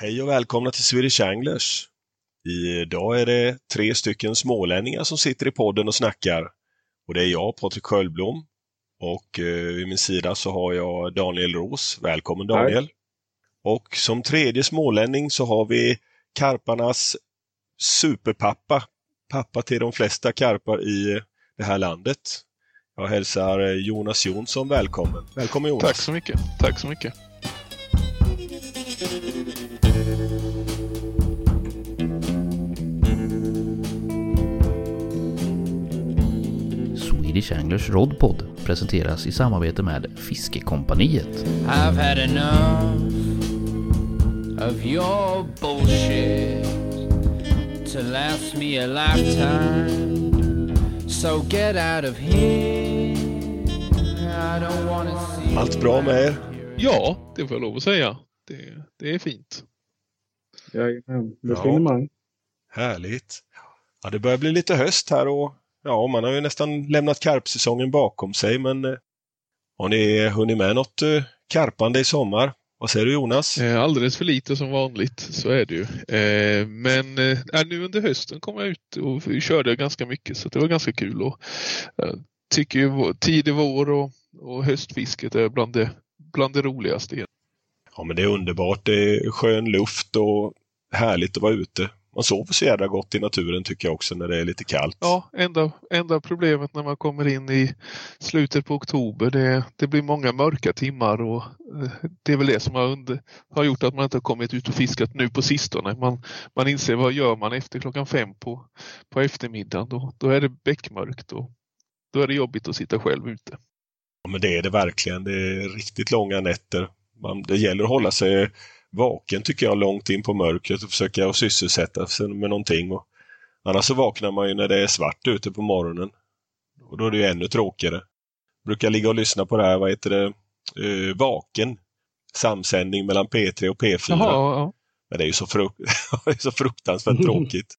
Hej och välkomna till Swedish Anglers. Idag är det tre stycken smålänningar som sitter i podden och snackar. Och det är jag, Patrik Sköldblom. Och eh, vid min sida så har jag Daniel Ros. Välkommen Daniel! Hej. Och som tredje smålänning så har vi karparnas superpappa. Pappa till de flesta karpar i det här landet. Jag hälsar eh, Jonas Jonsson välkommen. Välkommen Jonas! Tack så mycket! Tack så mycket! Swedish Anglers Rodpod presenteras i samarbete med Fiskekompaniet. I've had enough of your bullshit to last me a lifetime. So get out of here. I don't wanna see Allt bra med er? Ja, det får jag lov att säga. Det, det är fint. Jajamän, med ja. finemang. Härligt. Ja, det börjar bli lite höst här och ja, man har ju nästan lämnat karpsäsongen bakom sig men eh, har ni hunnit med något eh, karpande i sommar? Vad säger du Jonas? Eh, alldeles för lite som vanligt, så är det ju. Men nu under hösten kom jag ut och körde ganska mycket så det var ganska kul. Och tycker ju tidig vår och, och höstfisket är bland det, bland det roligaste. Ja men det är underbart. Det är skön luft och härligt att vara ute man sover så jävla gott i naturen tycker jag också när det är lite kallt. Ja, enda, enda problemet när man kommer in i slutet på oktober det, det blir många mörka timmar och eh, det är väl det som har, under, har gjort att man inte har kommit ut och fiskat nu på sistone. Man, man inser vad gör man efter klockan fem på, på eftermiddagen. Då, då är det beckmörkt och då är det jobbigt att sitta själv ute. Ja, men det är det verkligen. Det är riktigt långa nätter. Man, det gäller att hålla sig vaken tycker jag långt in på mörkret och försöka sysselsätta sig med någonting. Och annars så vaknar man ju när det är svart ute på morgonen. Och då är det ju ännu tråkigare. Jag brukar ligga och lyssna på det här, vad heter det, uh, Vaken. Samsändning mellan P3 och P4. Jaha, ja. Men det är ju så, fruk så fruktansvärt tråkigt.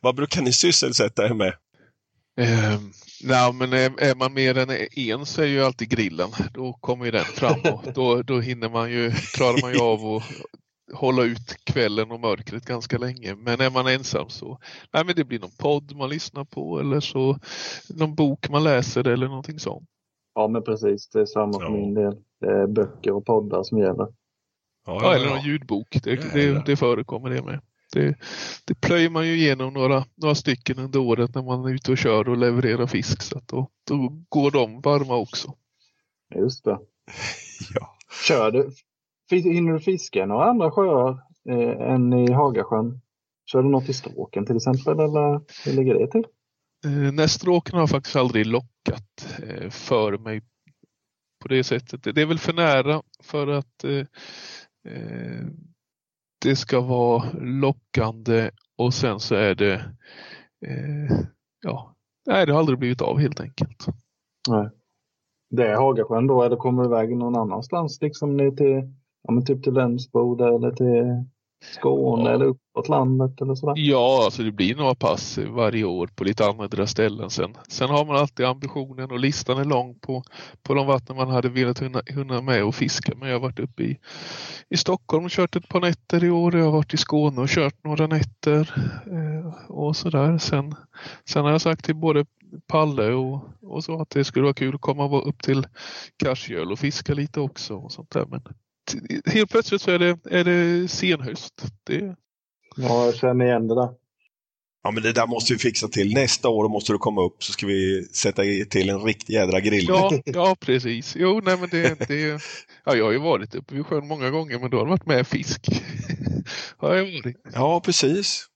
Vad brukar ni sysselsätta er med? Um, nej, men är, är, man mer än en så är ju alltid grillen. Då kommer ju den fram och då, då hinner man ju, klarar man ju av att hålla ut kvällen och mörkret ganska länge. Men är man ensam så nej, men det blir någon podd man lyssnar på eller så någon bok man läser eller någonting sånt. Ja men precis, det är samma för ja. min del. Det är böcker och poddar som gäller. Ja, ja, eller någon ljudbok, det, det, det förekommer det med. Det, det plöjer man ju igenom några, några stycken under året när man är ute och kör och levererar fisk. Så att då, då går de varma också. Just det. ja. Kör du, hinner du fiska några andra sjöar eh, än i Hagasjön? Kör du något i stråken till exempel eller hur ligger det till? Eh, nej, stråken har faktiskt aldrig lockat eh, för mig på det sättet. Det är väl för nära för att eh, eh det ska vara lockande och sen så är det eh, ja, nej det har aldrig blivit av helt enkelt. Nej. Det är Hagasjön då eller kommer du iväg någon annanstans liksom ner till, ja, men typ till Lönsboda eller till Skåne ja. eller uppåt landet eller sådär? Ja, alltså det blir några pass varje år på lite andra ställen. Sen, sen har man alltid ambitionen och listan är lång på, på de vatten man hade velat hinna, hinna med och fiska. Men jag har varit uppe i, i Stockholm och kört ett par nätter i år. Jag har varit i Skåne och kört några nätter eh, och sådär. Sen, sen har jag sagt till både Palle och, och så att det skulle vara kul att komma upp till Karsgöl och fiska lite också. och sånt där. Men helt plötsligt så är det, är det senhöst. Det... Ja, jag känner igen det där. Ja, men det där måste vi fixa till. Nästa år måste du komma upp så ska vi sätta till en riktig jädra grill. Ja, ja precis. Jo, nej men det, det, ja, jag har ju varit uppe vid sjön många gånger men då har det varit med fisk. har jag varit. Ja, precis.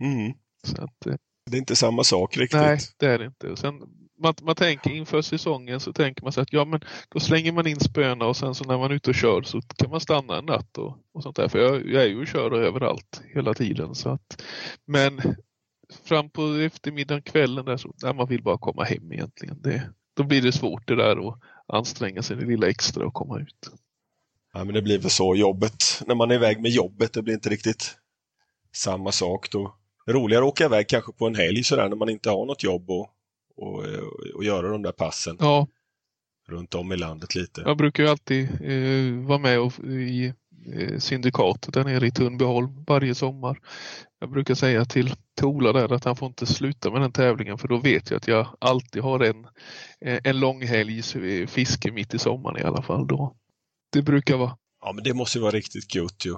Mm. Så att, eh, det är inte samma sak riktigt. Nej, det är det inte. Sen man, man tänker inför säsongen så tänker man sig att ja men då slänger man in spöna och sen så när man är ute och kör så kan man stanna en natt och, och sånt där. För jag, jag är ju och kör överallt hela tiden. Så att, men fram på eftermiddagen, kvällen där så där man vill bara komma hem egentligen. Det, då blir det svårt det där att anstränga sig det lilla extra och komma ut. Ja, men det blir väl så jobbet, när man är iväg med jobbet, det blir inte riktigt samma sak då. Roligare att åka iväg kanske på en helg sådär när man inte har något jobb och och, och göra de där passen. Ja. Runt om i landet lite. Jag brukar ju alltid eh, vara med och, i eh, syndikatet där nere i Tunnbyholm varje sommar. Jag brukar säga till Tola där att han får inte sluta med den tävlingen för då vet jag att jag alltid har en, eh, en långhelgs fiske mitt i sommaren i alla fall. Då. Det brukar vara. Ja men det måste vara riktigt gött ju.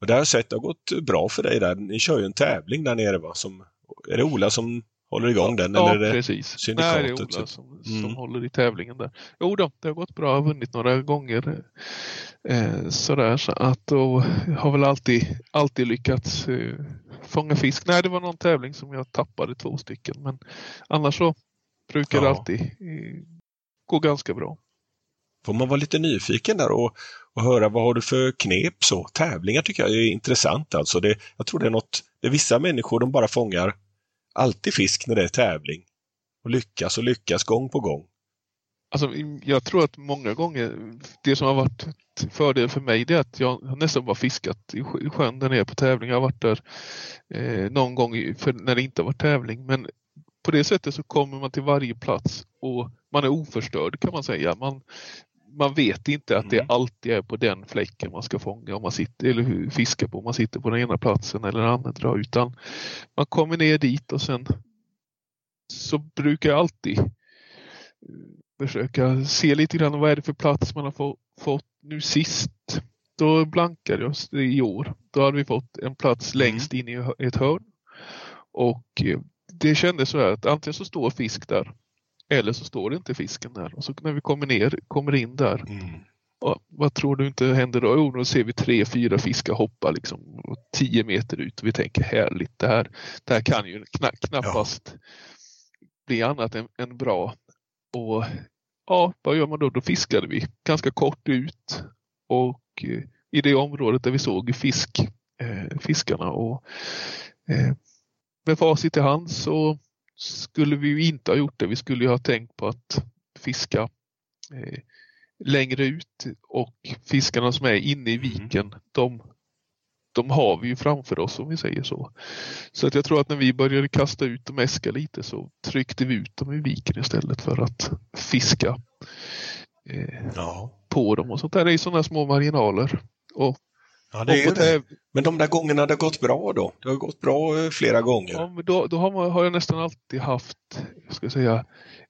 Och det har jag sett det har gått bra för dig där. Ni kör ju en tävling där nere va? Som, är det Ola som håller igång den? Ja, eller är det precis. Nej, det är Ola som, mm. som håller i tävlingen där. Jo då, det har gått bra. Jag har vunnit några gånger. Eh, sådär så att då har väl alltid, alltid lyckats eh, fånga fisk. Nej, det var någon tävling som jag tappade två stycken men annars så brukar ja. det alltid eh, gå ganska bra. Får man vara lite nyfiken där och, och höra vad har du för knep så. Tävlingar tycker jag är intressant alltså. Det, jag tror det är något, det är vissa människor de bara fångar alltid fisk när det är tävling. Och lyckas och lyckas gång på gång. Alltså, jag tror att många gånger, det som har varit fördel för mig det är att jag nästan bara fiskat i sjön där nere på tävling. Jag har varit där eh, någon gång när det inte har varit tävling. Men på det sättet så kommer man till varje plats och man är oförstörd kan man säga. Man, man vet inte att det mm. alltid är på den fläcken man ska fånga om man sitter, eller fiska på om man sitter på den ena platsen eller den andra utan man kommer ner dit och sen så brukar jag alltid eh, försöka se lite grann vad är det för plats man har få, fått nu sist. Då blankade jag i år. Då hade vi fått en plats mm. längst in i ett hörn och eh, det kändes så här att antingen så står fisk där eller så står det inte fisken där. Och så när vi kommer ner, kommer in där. Mm. Och vad tror du inte händer då? Jo, då ser vi tre, fyra fiskar hoppa liksom tio meter ut och vi tänker härligt, det här, det här kan ju knappast ja. bli annat än, än bra. Och ja, vad gör man då? Då fiskade vi ganska kort ut och eh, i det området där vi såg fisk, eh, fiskarna och eh, med facit i hand så skulle vi ju inte ha gjort det. Vi skulle ju ha tänkt på att fiska eh, längre ut och fiskarna som är inne i mm. viken, mm. de, de har vi ju framför oss om vi säger så. Så att jag tror att när vi började kasta ut och mäska lite så tryckte vi ut dem i viken istället för att fiska eh, ja. på dem och sånt där. Det är sådana små marginaler. Och Ja, det är det. Men de där gångerna det har gått bra då? Det har gått bra eh, flera gånger? Ja, men då, då har, man, har jag nästan alltid haft, jag ska säga,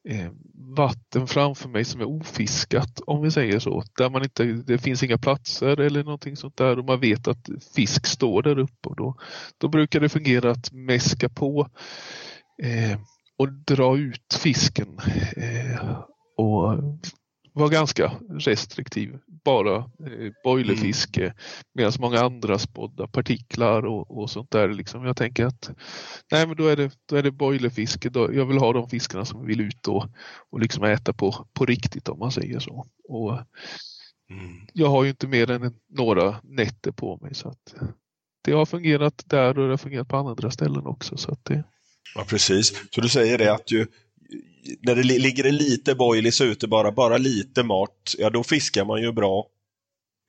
eh, vatten framför mig som är ofiskat, om vi säger så. Där man inte, det finns inga platser eller någonting sånt där och man vet att fisk står där uppe. Och då, då brukar det fungera att mäska på eh, och dra ut fisken eh, och var ganska restriktiv. Bara eh, boilerfiske mm. medan många andra spådda partiklar och, och sånt där. Liksom. Jag tänker att nej, men då är det, då är det boilerfiske. Då, jag vill ha de fiskarna som vill ut och, och liksom äta på, på riktigt om man säger så. Och, mm. Jag har ju inte mer än några nätter på mig så att det har fungerat där och det har fungerat på andra ställen också. Så att det... Ja precis, så du säger det att ju, när det ligger lite boilies ute bara, bara lite mat, ja då fiskar man ju bra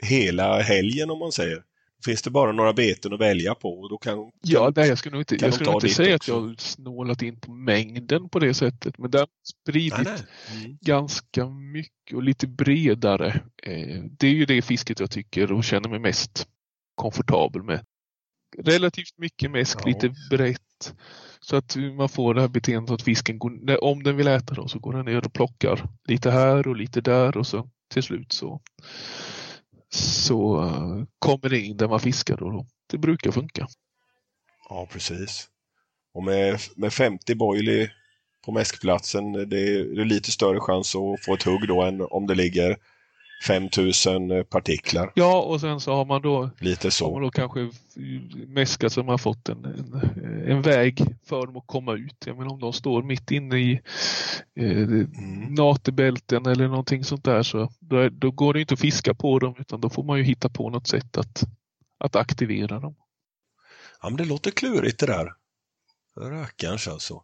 hela helgen om man säger. Finns det bara några beten att välja på då kan Ja, nej, jag skulle nog inte, jag skulle inte säga också. att jag snålat in på mängden på det sättet, men den spridit nej, nej. Mm. ganska mycket och lite bredare. Eh, det är ju det fisket jag tycker och känner mig mest komfortabel med. Relativt mycket mäsk, ja. lite brett. Så att man får det här beteendet att fisken, går, om den vill äta då, så går den ner och plockar lite här och lite där och så till slut så, så eh, kommer det in där man fiskar och då. det brukar funka. Ja, precis. Och med, med 50 boilie på mäskplatsen, det är, det är lite större chans att få ett hugg då än om det ligger 5000 eh, partiklar. Ja, och sen så har man då, Lite så. Har man då kanske mäskat som har fått en, en, en, väg för dem att komma ut. Jag menar om de står mitt inne i eh, mm. natebälten eller någonting sånt där så då, då, går det inte att fiska på dem utan då får man ju hitta på något sätt att, att aktivera dem. Ja, men det låter klurigt det där. Rackarns alltså.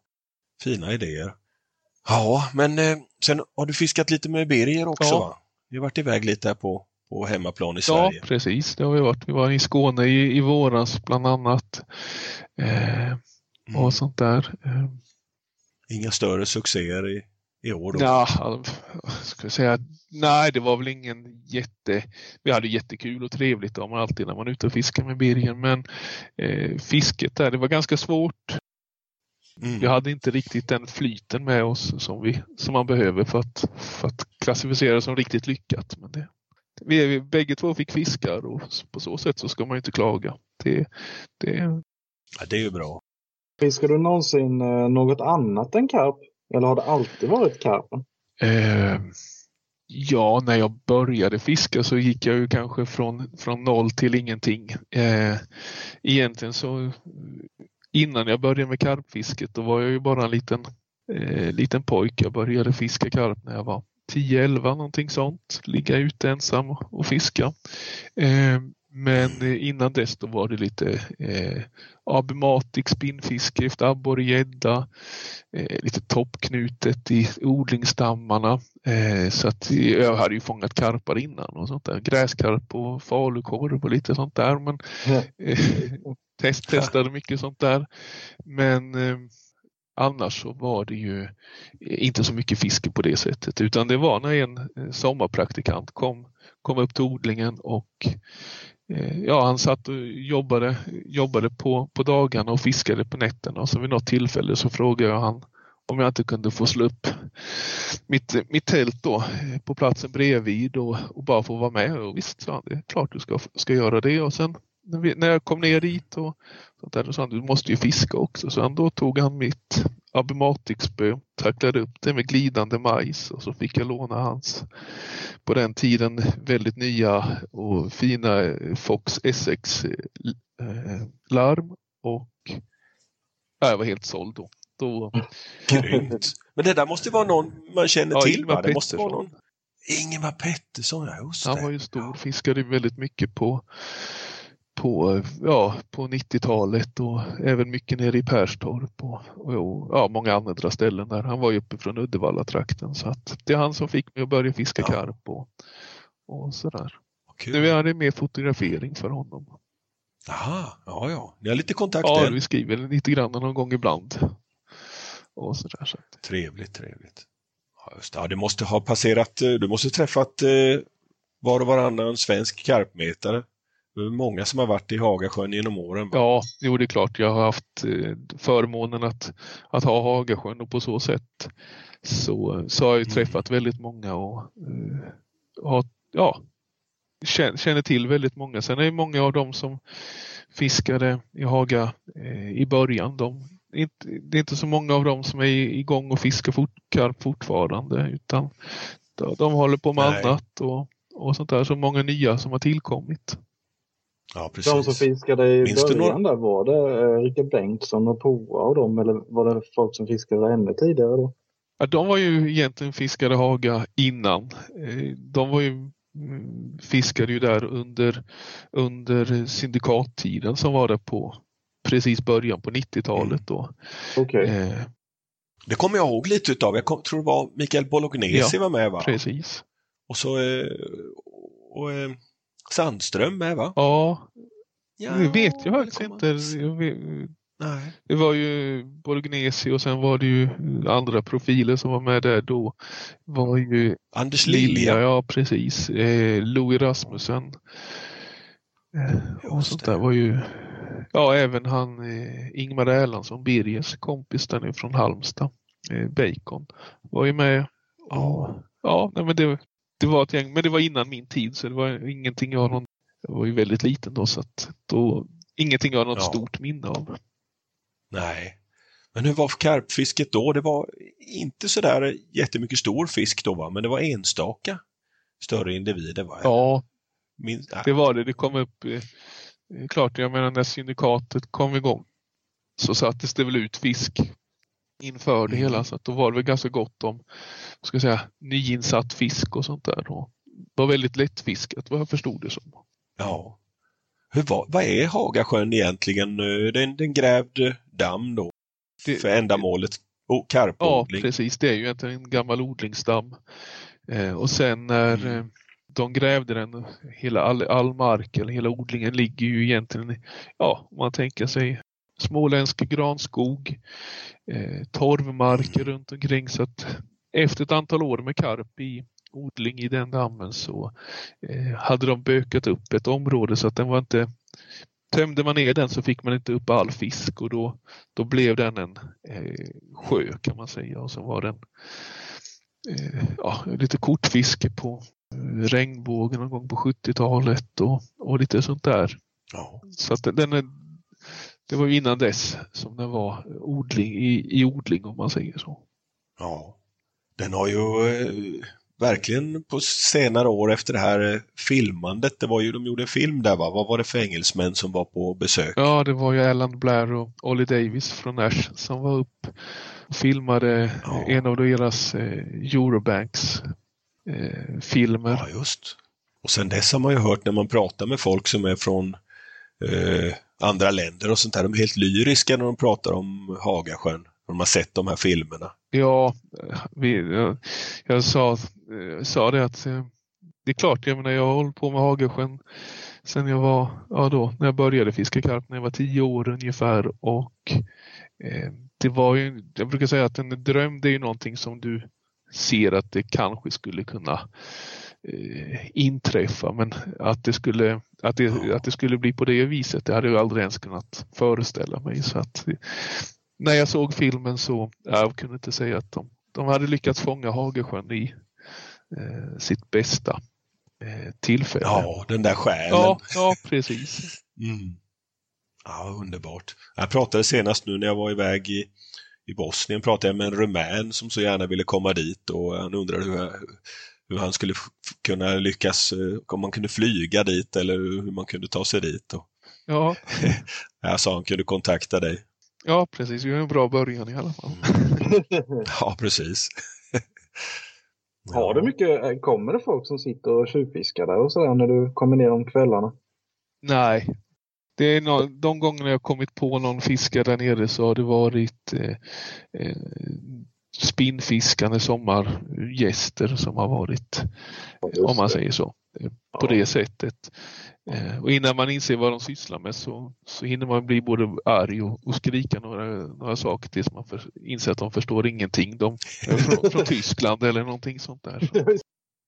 Fina idéer. Ja, men eh, sen har du fiskat lite med Birger också ja. va? Vi har varit iväg lite här på, på hemmaplan i Sverige. Ja, precis. Det har vi varit. Vi var i Skåne i, i våras bland annat. Eh, och mm. sånt där. Eh. Inga större succéer i, i år? Ja, ska jag säga, nej, det var väl ingen jätte... Vi hade jättekul och trevligt om alltid när man är ute och fiskar med Birgen, men eh, fisket där, det var ganska svårt. Mm. Vi hade inte riktigt den flyten med oss som, vi, som man behöver för att, för att klassificera som riktigt lyckat. Men det, vi, vi bägge två fick fiskar och på så sätt så ska man inte klaga. Det, det... Ja, det är ju bra. Fiskar du någonsin eh, något annat än karp? Eller har det alltid varit karpen? Eh, ja, när jag började fiska så gick jag ju kanske från, från noll till ingenting. Eh, egentligen så innan jag började med karpfisket då var jag ju bara en liten, eh, liten pojk. Jag började fiska karp när jag var 10-11 någonting sånt. Ligga ute ensam och fiska. Eh, men innan dess då var det lite eh, abimatic spinnfiske efter abborre gädda. Eh, lite toppknutet i odlingsstammarna. Eh, så att jag hade ju fångat karpar innan och sånt där. Gräskarp och falukorv och lite sånt där. Men, eh, test, testade mycket sånt där. Men eh, annars så var det ju inte så mycket fiske på det sättet utan det var när en eh, sommarpraktikant kom, kom upp till odlingen och eh, ja, han satt och jobbade, jobbade på, på dagarna och fiskade på nätterna och så vid något tillfälle så frågade jag han om jag inte kunde få slå upp mitt, mitt tält då på platsen bredvid och, och bara få vara med. Och visst, sa han, det är klart du ska, ska göra det. Och sen när, vi, när jag kom ner dit och sånt där, då sa han du måste ju fiska också. Så han, då tog han mitt Abimatic-spö, tacklade upp det med glidande majs och så fick jag låna hans på den tiden väldigt nya och fina Fox Essex eh, larm och jag var helt såld då. då... Grymt! Men det där måste vara någon man känner ja, till va? Det måste vara någon... Ingemar Pettersson, ja just det. Han var ju stor, fiskade väldigt mycket på på, ja, på 90-talet och även mycket nere i Perstorp och, och, ja, många andra ställen där. Han var ju uppe från Uddevalla-trakten så att det är han som fick mig att börja fiska ja. karp och, och sådär. Kul. Nu är det mer fotografering för honom. Jaha, ja ja. Ni har lite kontakt Ja, vi skriver lite grann någon gång ibland. Och sådär, så. Trevligt, trevligt. Ja, just det. Ja, det måste ha passerat, eh, du måste träffat eh, var och varannan svensk karpmetare många som har varit i Hagasjön genom åren. Ja, jo det är klart. Jag har haft eh, förmånen att, att ha Hagasjön och på så sätt så, så har jag mm. träffat väldigt många och uh, har, ja, känner till väldigt många. Sen är det många av dem som fiskade i Haga eh, i början. De, det är inte så många av dem som är igång och fiskar fort, karp fortfarande utan de, de håller på med Nej. annat och, och sånt där. Så många nya som har tillkommit. Ja, precis. De som fiskade i Minns början där, var det eh, Rickard Bengtsson och Poa och dem eller var det folk som fiskade ännu tidigare då? Ja, de var ju egentligen fiskade Haga innan. Eh, de var ju mm, fiskade ju där under, under syndikattiden som var det på precis början på 90-talet då. Okay. Eh, det kommer jag ihåg lite utav. Jag kom, tror det var Mikael Bolognesi ja, var med va? Precis. Och så eh, och, eh, Sandström med va? Ja, ja det vet jag faktiskt inte. Jag vet, Nej. Det var ju Borgnesi och sen var det ju andra profiler som var med där då. var ju Anders Lilja. Ja, precis. Eh, Louis Rasmussen. Eh, och sånt där var ju Ja, även han eh, Ingmar Erlandsson, Birgers kompis där nu från Halmstad. Eh, Bacon var ju med. Och, ja, nej, men det, det var ett gäng, men det var innan min tid så det var ingenting jag har någon, jag var ju väldigt liten då så att då, ingenting jag har något ja. stort minne av. Nej. Men hur var karpfisket då? Det var inte sådär jättemycket stor fisk då va, men det var enstaka större individer va? Ja, Min, det var det. Det kom upp, eh, klart jag menar när syndikatet kom igång så sattes det väl ut fisk inför det mm. hela så att då var det väl ganska gott om ska säga, nyinsatt fisk och sånt där. Och det var väldigt lättfiskat vad jag förstod det som. Ja. Hur var, vad är Hagasjön egentligen? Det är en, en grävd damm då det, för ändamålet oh, karpodling? Ja precis, det är ju egentligen en gammal odlingsdamm. Eh, och sen när mm. eh, de grävde den, hela all, all mark eller hela odlingen ligger ju egentligen, ja om man tänker sig småländsk granskog, eh, torvmarker mm. runt omkring så att efter ett antal år med karp i odling i den dammen så eh, hade de bökat upp ett område så att den var inte Tömde man ner den så fick man inte upp all fisk och då, då blev den en eh, sjö kan man säga och så var den eh, ja, lite kortfiske på regnbågen någon gång på 70-talet och, och lite sånt där. Ja. Så att den är, det var innan dess som den var odling, i, i odling om man säger så. Ja, den har ju eh, verkligen på senare år efter det här eh, filmandet, det var ju, de gjorde en film där va? Vad var det för engelsmän som var på besök? Ja, det var ju Alan Blair och Ollie Davis från Ash som var upp och filmade ja. en av deras eh, Eurobanks eh, filmer. Ja, just. Och sen dess har man ju hört när man pratar med folk som är från eh, andra länder och sånt där, de är helt lyriska när de pratar om Hagasjön. De har sett de här filmerna. Ja, vi, jag, jag sa, eh, sa det att eh, det är klart, jag menar jag har hållit på med Hagasjön sen jag var, ja då, när jag började fiska karp när jag var tio år ungefär och eh, det var ju, jag brukar säga att en dröm det är ju någonting som du ser att det kanske skulle kunna inträffa men att det, skulle, att, det, att det skulle bli på det viset det hade jag aldrig ens kunnat föreställa mig. Så att när jag såg filmen så jag kunde inte säga att de, de hade lyckats fånga Hagesjön i eh, sitt bästa eh, tillfälle. Ja, den där själen. Ja, ja precis. Mm. Ja, underbart. Jag pratade senast nu när jag var iväg i, i Bosnien pratade jag med en rumän som så gärna ville komma dit och han undrade hur, hur han skulle kunna lyckas, eh, om man kunde flyga dit eller hur man kunde ta sig dit. Och ja. jag sa han kunde kontakta dig. Ja, precis. Det är en bra början i alla fall. ja, precis. Har du mycket, kommer det folk som sitter och tjuvfiskar där och sådär när du kommer ner om kvällarna? Nej. Det är no de gångerna jag kommit på någon fiskare där nere så har det varit eh, eh, spinnfiskande sommargäster som har varit, om man säger så, på det sättet. Eh, och innan man inser vad de sysslar med så, så hinner man bli både arg och, och skrika några, några saker tills man för, inser att de förstår ingenting. De är från, från Tyskland eller någonting sånt där.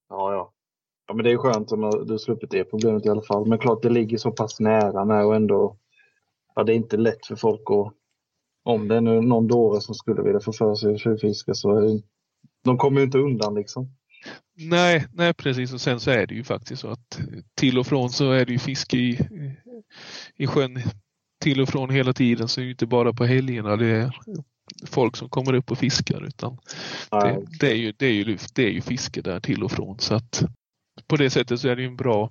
Ja, ja. Ja, men det är skönt om du sluppit det problemet i alla fall. Men klart, det ligger så pass nära med och ändå, ja, det är inte lätt för folk att, om det är någon dåre som skulle vilja få för sig att tjuvfiska så de kommer ju inte undan liksom. Nej, nej precis och sen så är det ju faktiskt så att till och från så är det ju fiske i, i sjön till och från hela tiden så är det inte bara på helgerna det är folk som kommer upp och fiskar utan det, det, är ju, det, är ju, det är ju fiske där till och från så att på det sättet så är det ju en bra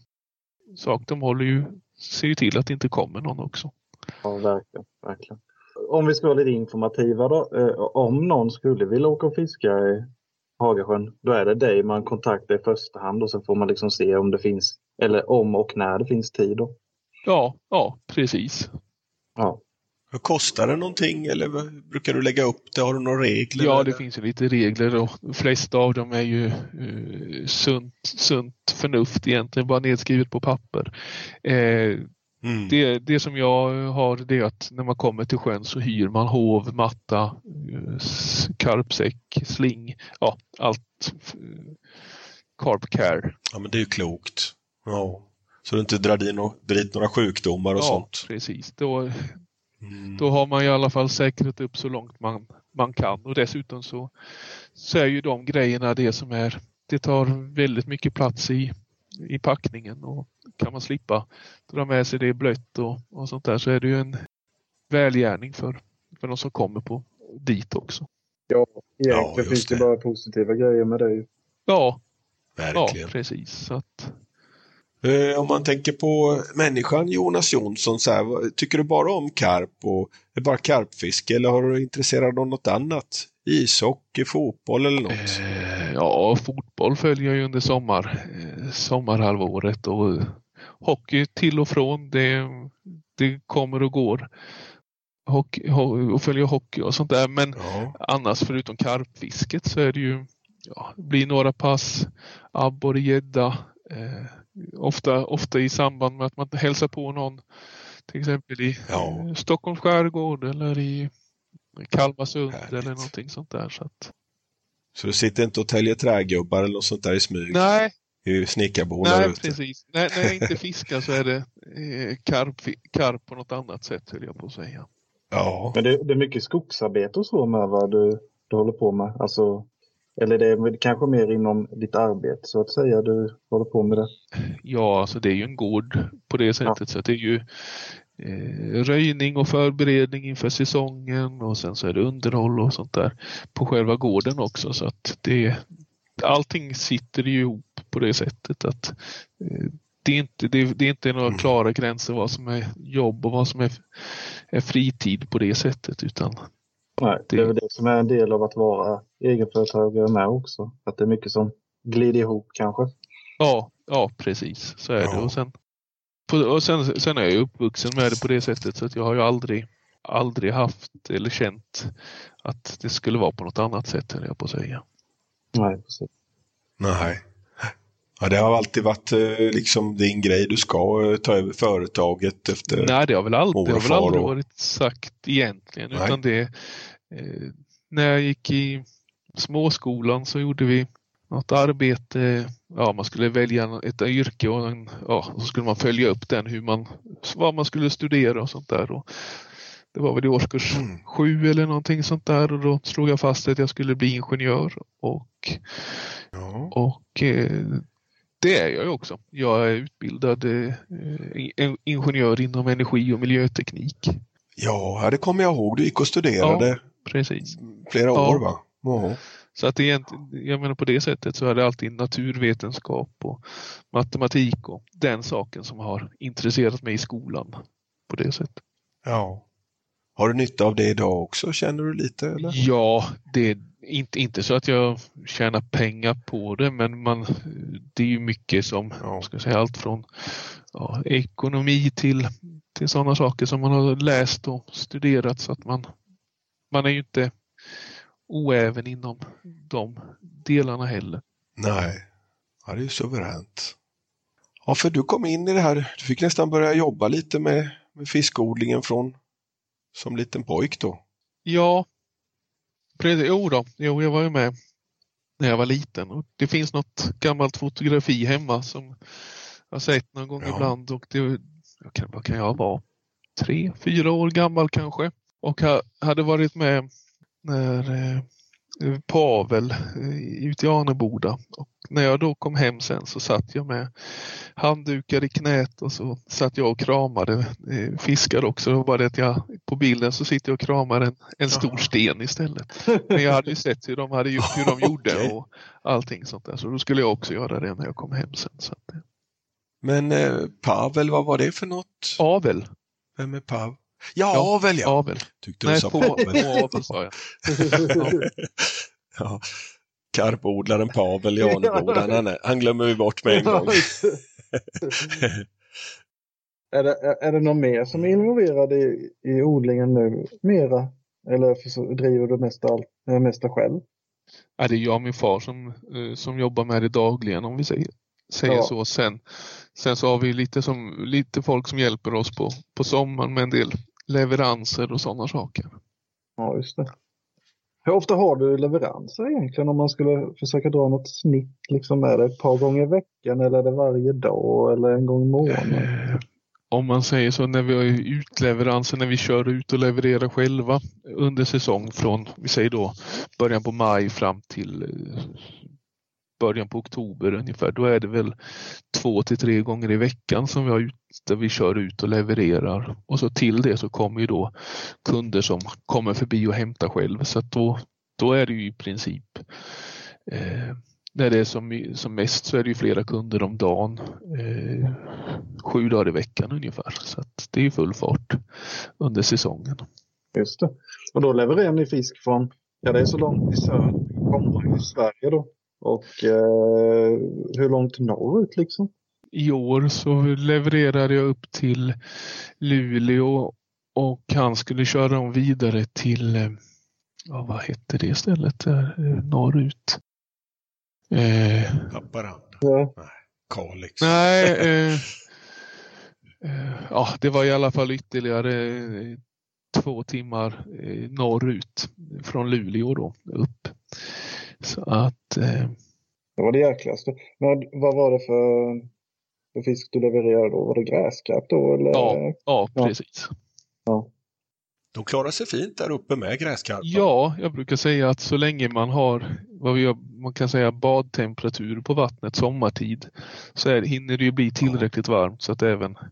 sak. De håller ju, ser ju till att det inte kommer någon också. Ja, verkligen. verkligen. Om vi ska vara lite informativa då. Eh, om någon skulle vilja åka och fiska Hagasjön, då är det dig man kontaktar i första hand och sen får man liksom se om det finns, eller om och när det finns tid. Då. Ja, ja precis. Ja. Kostar det någonting eller brukar du lägga upp det? Har du några regler? Ja, eller? det finns ju lite regler och de flesta av dem är ju uh, sunt, sunt förnuft egentligen, bara nedskrivet på papper. Eh, Mm. Det, det som jag har det är att när man kommer till sjön så hyr man hov, matta, karpsäck, sling, ja allt. Carp care. Ja men det är ju klokt. Ja. Så du inte drar dit, några sjukdomar och ja, sånt. precis. Då, mm. då har man i alla fall säkrat upp så långt man, man kan och dessutom så, så är ju de grejerna det som är, det tar väldigt mycket plats i i packningen och kan man slippa dra med sig det blött och, och sånt där så är det ju en välgärning för, för de som kommer på dit också. Ja, egentligen ja, finns det. det bara positiva grejer med det. Ja, Verkligen. ja precis. Så att... Eh, om man tänker på människan Jonas Jonsson, så här, tycker du bara om karp och är bara karpfiske eller har du intresserad av något annat? Ishockey, fotboll eller något? Eh, ja, fotboll följer jag ju under sommar, eh, sommarhalvåret och hockey till och från. Det, det kommer och går. Hockey, och följer hockey och sånt där. Men ja. annars förutom karpfisket så är det ju ja, det blir några pass, abborre, gädda. Eh, ofta, ofta i samband med att man hälsar på någon till exempel i ja. Stockholms skärgård eller i Kalmarsund Härligt. eller någonting sånt där. Så att... Så du sitter inte och täljer trägubbar eller något sånt där i smyg? Nej, I snickarbon där nej ute? precis. Nej, när jag inte fiskar så är det eh, karp, karp på något annat sätt höll jag på att säga. Ja. Men det, det är mycket skogsarbete och så med vad du, du håller på med. Alltså, eller det är kanske mer inom ditt arbete så att säga du håller på med det. Ja, alltså det är ju en gård på det sättet så att det är ju eh, röjning och förberedning inför säsongen och sen så är det underhåll och sånt där på själva gården också så att det allting sitter ihop på det sättet att eh, det är inte, det det är inte några Mm. klara gränser vad som är jobb och vad som är, är fritid på det sättet utan Nej, det Det- är väl det som är en del av att vara egenföretagare med också. Att det är mycket som glider ihop kanske. Ja, ja precis så är det. Ja. Och, sen, och sen, sen är jag uppvuxen med det på det sättet så att jag har ju aldrig, aldrig haft eller känt att det skulle vara på något annat sätt höll jag på att säga. Nej, precis. Nej. Ja, det har alltid varit eh, liksom din grej. Du ska eh, ta över företaget efter... Nej, det har väl aldrig, har väl aldrig och- varit sagt egentligen Nej. utan det eh, när jag gick i småskolan så gjorde vi något arbete, ja man skulle välja ett yrke och en, ja, så skulle man följa upp den hur man, vad man skulle studera och sånt där. Och det var väl i årskurs Mm. sju eller någonting sånt där och då slog jag fast att jag skulle bli ingenjör och, Ja. och eh, det är jag ju också. Jag är utbildad eh, in- ingenjör inom energi och miljöteknik. ja, det kommer jag ihåg. Du gick och studerade Precis. flera Ja. år va? Ja. Så att jag menar på det sättet så är det alltid naturvetenskap och matematik och den saken som har intresserat mig i skolan. På det sättet. ja. Har du nytta av det idag också? Känner du lite? Eller? Ja, det är inte, inte så att jag tjänar pengar på det men man, det är ju mycket som, Ja. ska säga, allt från ja, ekonomi till, till sådana saker som man har läst och studerat så att man, man är ju inte oäven inom de delarna heller. Nej. Ja, det är ju suveränt. Ja, för du kom in i det här. Du fick nästan börja jobba lite med, med fiskodlingen från som liten pojk då. Ja, precis. Jo då, jo, jag var ju med när jag var liten. Och det finns något gammalt fotografi hemma som jag har sett någon gång Ja. ibland. Och det, jag kan, vad kan jag vara? Tre, fyra år gammal kanske. Och ha, hade varit med när eh, Pavel eh, ute i Aneboda. Och när jag då kom hem sen så satt jag med handdukar i knät och så satt jag och kramade eh, fiskar också. Det var bara det att jag, på bilden så sitter jag och kramar en, en stor sten istället. Men jag hade ju sett hur de, hade, gjort- hur de gjorde och allting sånt där. Så då skulle jag också göra det när jag kom hem sen. Så Men eh, Pavel, vad var det för något? Avel. Vem är Pav? Ja, Ja, Avel ja! Avel. Tyckte du Nej, sa på, Pavel. på Avel sa jag. ja. Karpodlaren Pavel i Aneboda, han, är- han glömmer vi bort med en gång. är, det, är, det någon mer som är involverad i, i odlingen nu mera? Eller för, driver du mesta, allt, eh, mesta själv? Ja, det är jag och min far som, eh, som jobbar med det dagligen om vi säger, säger Ja. så. Sen, sen så har vi lite, som, lite folk som hjälper oss på, på sommaren med en del leveranser och sådana saker. Ja, just det. Hur ofta har du leveranser egentligen om man skulle försöka dra något snitt? Liksom är det ett par gånger i veckan eller är det varje dag eller en gång i månaden? Eh, Om man säger så när vi har utleveranser, när vi kör ut och levererar själva under säsong från, vi säger då början på maj fram till eh, början på oktober ungefär. Då är det väl två till tre gånger i veckan som vi har ut, där vi kör ut och levererar. Och så till det så kommer ju då kunder som kommer förbi och hämtar själv. Så att då, då är det ju i princip eh, när det är som, som mest så är det ju flera kunder om dagen. Eh, sju dagar i veckan ungefär. Så att det är full fart under säsongen. Just det. Och då levererar ni fisk från, ja det är så långt i söder kommer i Sverige då. Och eh, hur långt norrut liksom? I år så levererade jag upp till Luleå och han skulle köra dem vidare till, eh, ja, vad hette det stället där eh, norrut? Eh, Haparanda, Ja. Kalix. nej, eh, eh, ja, det var i alla fall ytterligare två timmar norrut från Luleå då upp. Så att eh, Det var det jäklaste. Men vad var det för, för fisk du levererade då? Var det gräskarp då? Eller? ja, ja, Ja. precis. De klarar sig fint där uppe med gräskarpar. Ja, jag brukar säga att så länge man har vad vi har, man kan säga badtemperatur på vattnet sommartid så är, hinner det ju bli tillräckligt varmt så att även eh,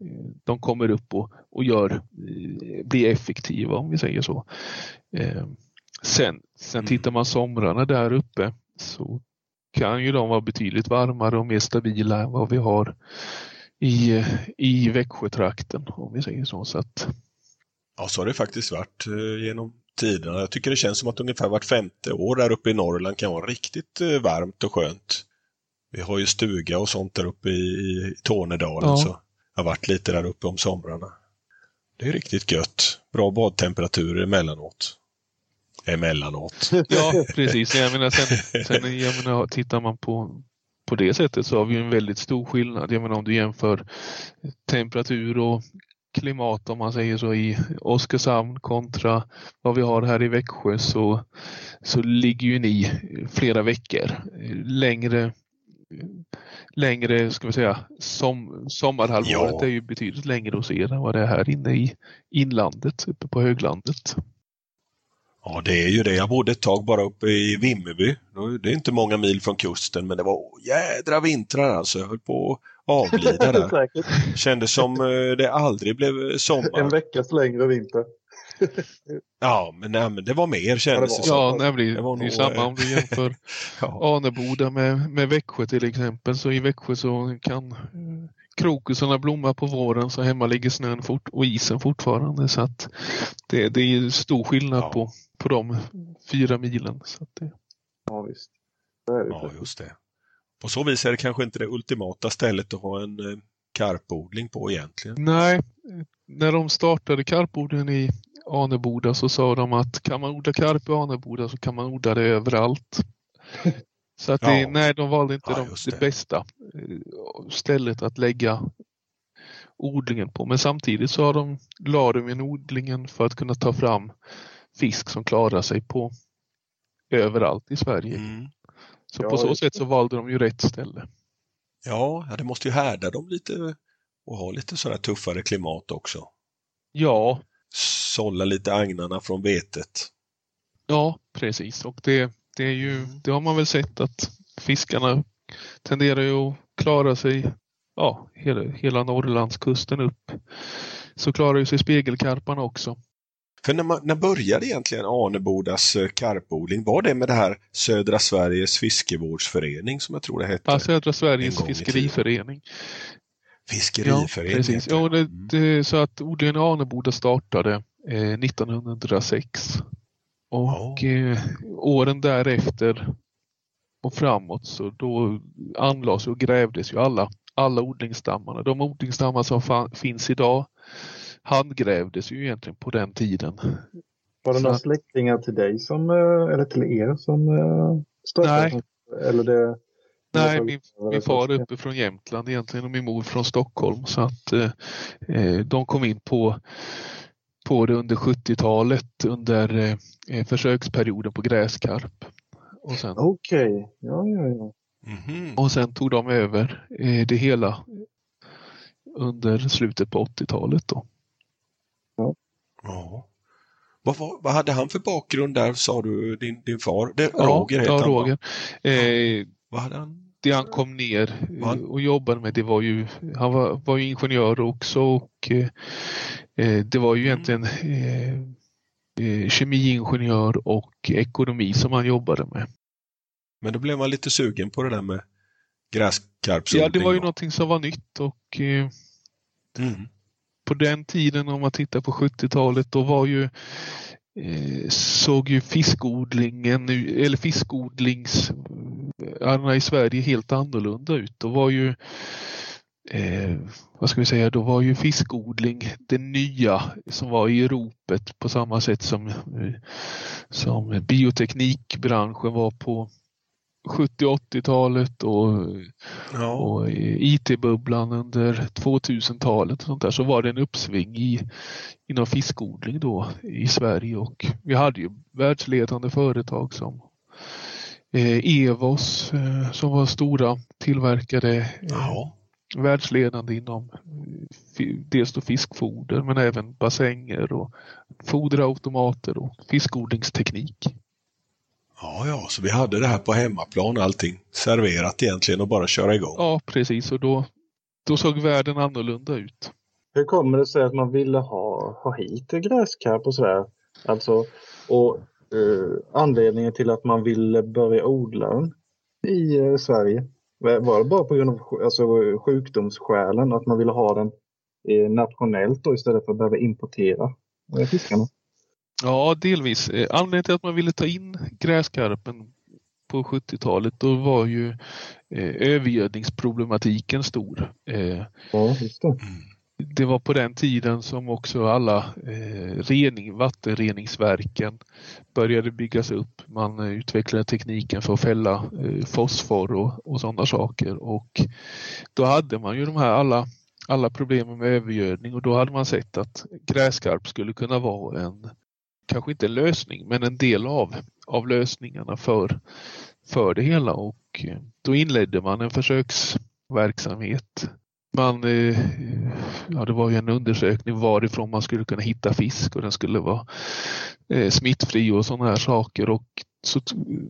de kommer upp och, och gör, eh, blir effektiva om vi säger så. Sen sen Mm. tittar man somrarna där uppe så kan ju de vara betydligt varmare och mer stabila än vad vi har i, i Växjötrakten om vi säger så. så att, Ja, så har det faktiskt varit eh, genom tiderna. Jag tycker det känns som att ungefär vart femte år där uppe i Norrland kan vara riktigt eh, varmt och skönt. Vi har ju stuga och sånt där uppe i, i Tornedalen Ja. så jag har varit lite där uppe om somrarna. Det är riktigt gött. Bra badtemperaturer emellanåt. Emellanåt. Ja, precis. Jag menar, sen, sen jag menar, tittar man på, på det sättet så har vi en väldigt stor skillnad. Jag menar, om du jämför temperatur och klimat om man säger så i Oskarshamn kontra vad vi har här i Växjö så, så ligger ju ni flera veckor längre längre, ska vi säga, som, sommarhalvåret Ja. är ju betydligt längre hos er än vad det är här inne i inlandet, uppe på höglandet. Ja, det är ju det. Jag bodde ett tag bara uppe i Vimmerby. Det är inte många mil från kusten, men det var jädra vintrar alltså. Jag höll på att avlida där. Kändes som eh, det aldrig blev En sommar. veckas längre vinter. Ja, men, nej, men det var mer kändes det Ja. Ja, nej, det, Det var det är samma eh, om du jämför Ja. Aneboda med, med Växjö till exempel. Så i Växjö så kan eh, krokusarna blomma på våren så hemma ligger snön fort och isen fortfarande. Så att det, det är ju stor skillnad Ja. på, på de fyra milen. Så att det, Ja, visst. Det är det Ja, just det. På så vis är det kanske inte det ultimata stället att ha en eh, karpodling på egentligen. nej, när de startade karpodlingen i Aneboda så sa de att kan man odla karp i Aneboda så kan man odla det överallt. Så att det, Ja. nej, de valde inte Ja, de, det. det. bästa eh, stället att lägga odlingen på. Men samtidigt så har de, la de in odlingen för att kunna ta fram fisk som klarar sig på överallt i Sverige. Mm. Så Ja, på så sätt så valde de ju rätt ställe. Ja, ja, det måste ju härda dem lite och ha lite sådär tuffare klimat också. Ja, Sålla lite agnarna från vetet. ja precis. Och det, det, är ju, det har man väl sett att fiskarna tenderar ju att klara sig ja, hela, hela Norrlandskusten upp. Så klarar ju sig spegelkarparna också. För när, man, när började egentligen Anebodas eh, karpodling? Var det med det här Södra Sveriges fiskevårdsförening som jag tror det hette? Ja, Södra Sveriges i fiskeriförening. Ja, Fiskeriförening precis. Ja, det, Mm. det, så att odlingen i Aneboda startade eh, 1906. Och Ja. eh, åren därefter och framåt så då anlades och grävdes ju alla, alla odlingsstammarna. De odlingsstammar som fan, finns idag handgrävdes ju egentligen på den tiden. Var det Så några släktingar till dig som, eh, eller till er som eh, startade? Nej. Eller det, Nej, min, min far är uppe från Jämtland egentligen och min mor från Stockholm. Så att eh, eh, de kom in på, på det under 70-talet under eh, försöksperioden på gräskarp. Och sen, Okej, ja, ja, ja. Mhm. och sen tog de över eh, det hela under slutet på 80-talet. Då. Ja. Vad, var, vad hade han för bakgrund där, sa du, din, din far? Det, Ja, Roger hette ja, han, va? Roger. Eh, Vad hade han? det han kom ner eh, Han- och jobbade med det var ju, han var, var ju ingenjör också och eh, eh, det var ju egentligen eh, eh, kemiingenjör och ekonomi som han jobbade med. Men då blev man lite sugen på det där med gräskarpsodling. Ja, det var ju va? någonting som var nytt och eh, Mm på den tiden om man tittar på 70-talet då var ju eh, såg ju fiskodlingen, eller fiskodlingsarna i Sverige helt annorlunda ut. Då var ju eh, vad ska vi säga, då var ju fiskodling det nya som var i ropet på samma sätt som, eh, som bioteknikbranschen var på 70-80-talet och Ja. och IT-bubblan under 2000-talet och sånt där så var det en uppsving i, inom fiskodling då i Sverige och vi hade ju världsledande företag som eh, Evos eh, som var stora tillverkare. Eh, Ja. världsledande inom eh, dels då fiskfoder men även bassänger och foderautomater och fiskodlingsteknik. Ja, ja, så vi hade det här på hemmaplan allting serverat egentligen och bara köra igång. Ja precis och då, då såg världen annorlunda ut. Hur kommer det sig att man ville ha, ha hit gräskarp och sådär? Alltså, och eh, anledningen till att man ville börja odla den i eh, Sverige? Var det bara på grund av alltså, sjukdomsskälen, att man ville ha den eh, nationellt då istället för att behöva importera eh, fiskarna? Ja, delvis. Eh, Anledningen till att man ville ta in gräskarpen på 70-talet då var ju eh, övergödningsproblematiken stor. Eh, Ja, just det. det var på den tiden som också alla eh, rening, vattenreningsverken började byggas upp. Man eh, utvecklade tekniken för att fälla eh, fosfor och, och sådana saker och då hade man ju de här alla, alla problemen med övergödning och då hade man sett att gräskarp skulle kunna vara en, kanske inte en lösning, men en del av, av lösningarna för, för det hela och eh, då inledde man en försöksverksamhet man, eh, ja det var ju en undersökning varifrån man skulle kunna hitta fisk och den skulle vara eh, smittfri och sådana här saker. Och så,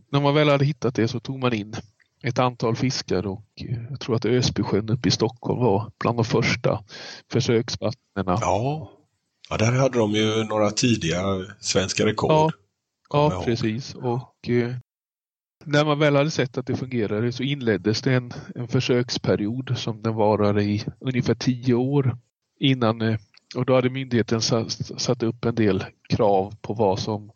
när man väl hade hittat det så tog man in ett antal fiskar och jag tror att Ösbysjön uppe i Stockholm var bland de första försöksvattnena. Ja ja, där hade de ju några tidiga svenska rekord. Ja, Ja, precis. Och eh, när man väl hade sett att det fungerade så inleddes det en, en försöksperiod som den varade i ungefär tio år innan eh, och då hade myndigheten satt, satt upp en del krav på vad som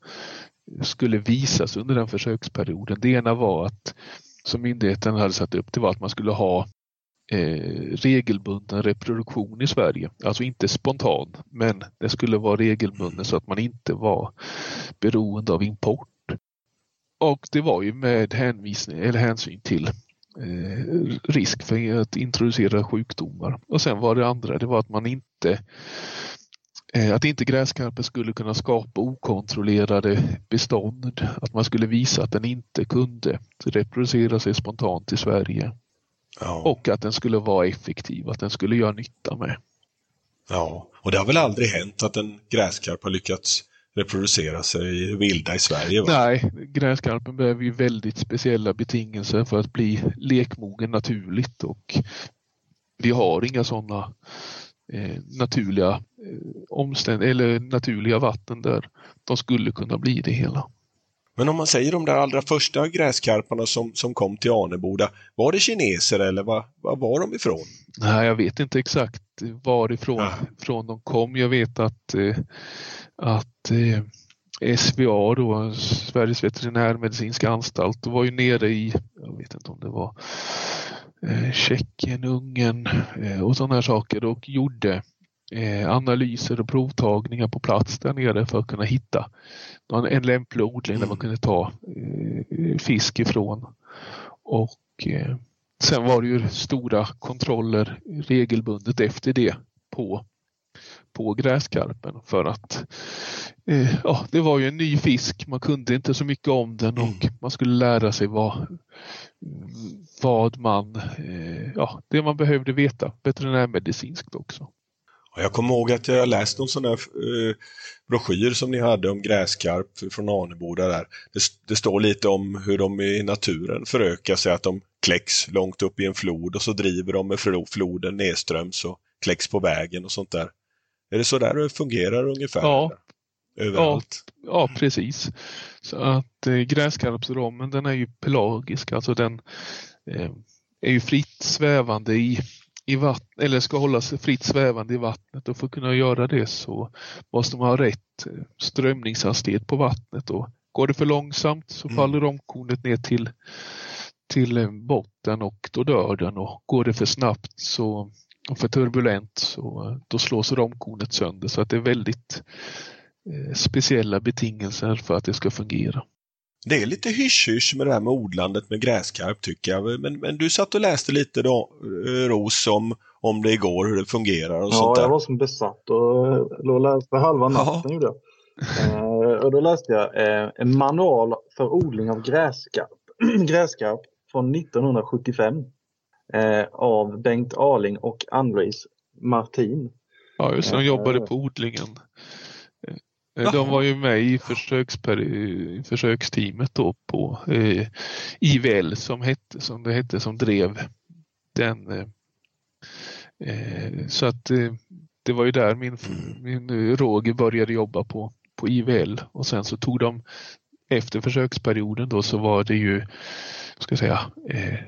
skulle visas under den försöksperioden. Det ena var att som myndigheten hade satt upp det var att man skulle ha eh, regelbunden reproduktion i Sverige. Alltså inte spontan, men det skulle vara regelbunden så att man inte var beroende av import. Och det var ju med hänvisning, eller hänsyn till eh, risk för att introducera sjukdomar. Och sen var det andra, det var att man inte eh, att inte gräskarpen skulle kunna skapa okontrollerade bestånd. Att man skulle visa att den inte kunde reproducera sig spontant i Sverige. Ja. Och att den skulle vara effektiv, att den skulle göra nytta med. ja. Och det har väl aldrig hänt att en gräskarp har lyckats reproducera sig vilda i Sverige? Va? Nej, gräskarpen behöver ju väldigt speciella betingelser för att bli lekmogen naturligt och vi har inga sådana eh, naturliga eh, omständ eller naturliga vatten där de skulle kunna bli det hela. Men om man säger de där allra första gräskarparna som, som kom till Aneboda, var det kineser eller var, var var de ifrån? Nej, jag vet inte exakt varifrån från de kom. Jag vet att, eh, att eh, SVA, då, Sveriges veterinärmedicinska anstalt, var ju nere i, jag vet inte om det var eh, Tjeckien, Ungern och sådana här saker och gjorde analyser och provtagningar på plats där nere för att kunna hitta någon, en lämplig odling där man kunde ta eh, fisk ifrån. Och eh, Sen var det ju stora kontroller regelbundet efter det på, på gräskarpen för att eh, ja, det var ju en ny fisk. Man kunde inte så mycket om den och man skulle lära sig vad, vad man, eh, ja, det man behövde veta veterinärmedicinskt också. Jag kommer ihåg att jag läst någon sån där eh, broschyr som ni hade om gräskarp från Aneboda där. Det, det står lite om hur de i naturen förökar sig, att de kläcks långt upp i en flod och så driver de med flo- floden nedströms och kläcks på vägen och sånt där. Är det så där det fungerar ungefär? Ja. Överallt? Ja, precis. Så att eh, gräskarpsrommen den är ju pelagisk, alltså den eh, är ju fritt svävande i, i vattnet, eller ska hålla sig fritt svävande i vattnet och för att kunna göra det så måste man ha rätt eh, strömningshastighet på vattnet och går det för långsamt så Mm. faller romkornet ner till, till eh, botten och då dör den och går det för snabbt så och för turbulent så eh, då slås romkornet sönder så att det är väldigt eh, speciella betingelser för att det ska fungera. Det är lite hysch-hysch med det här med odlandet med gräskarp tycker jag. Men, men du satt och läste lite då, eh, Ros, om, om det igår, hur det fungerar och Ja, sånt där. jag var som besatt och eh, låg och läste halva natten. Gjorde jag. Eh, och då läste jag eh, en manual för odling av gräskarp. gräskarp från 1975 eh, av Bengt Arling och Andres Martin. Ja, just det. De jobbade på odlingen. Eh, De var ju med i försöksperi- försöksteamet då på eh, IVL som, hette, som det hette som drev den. Eh, eh, så att eh, det var ju där min, min eh, Roger började jobba på, på IVL och sen så tog de efter försöksperioden då så var det ju, ska jag säga,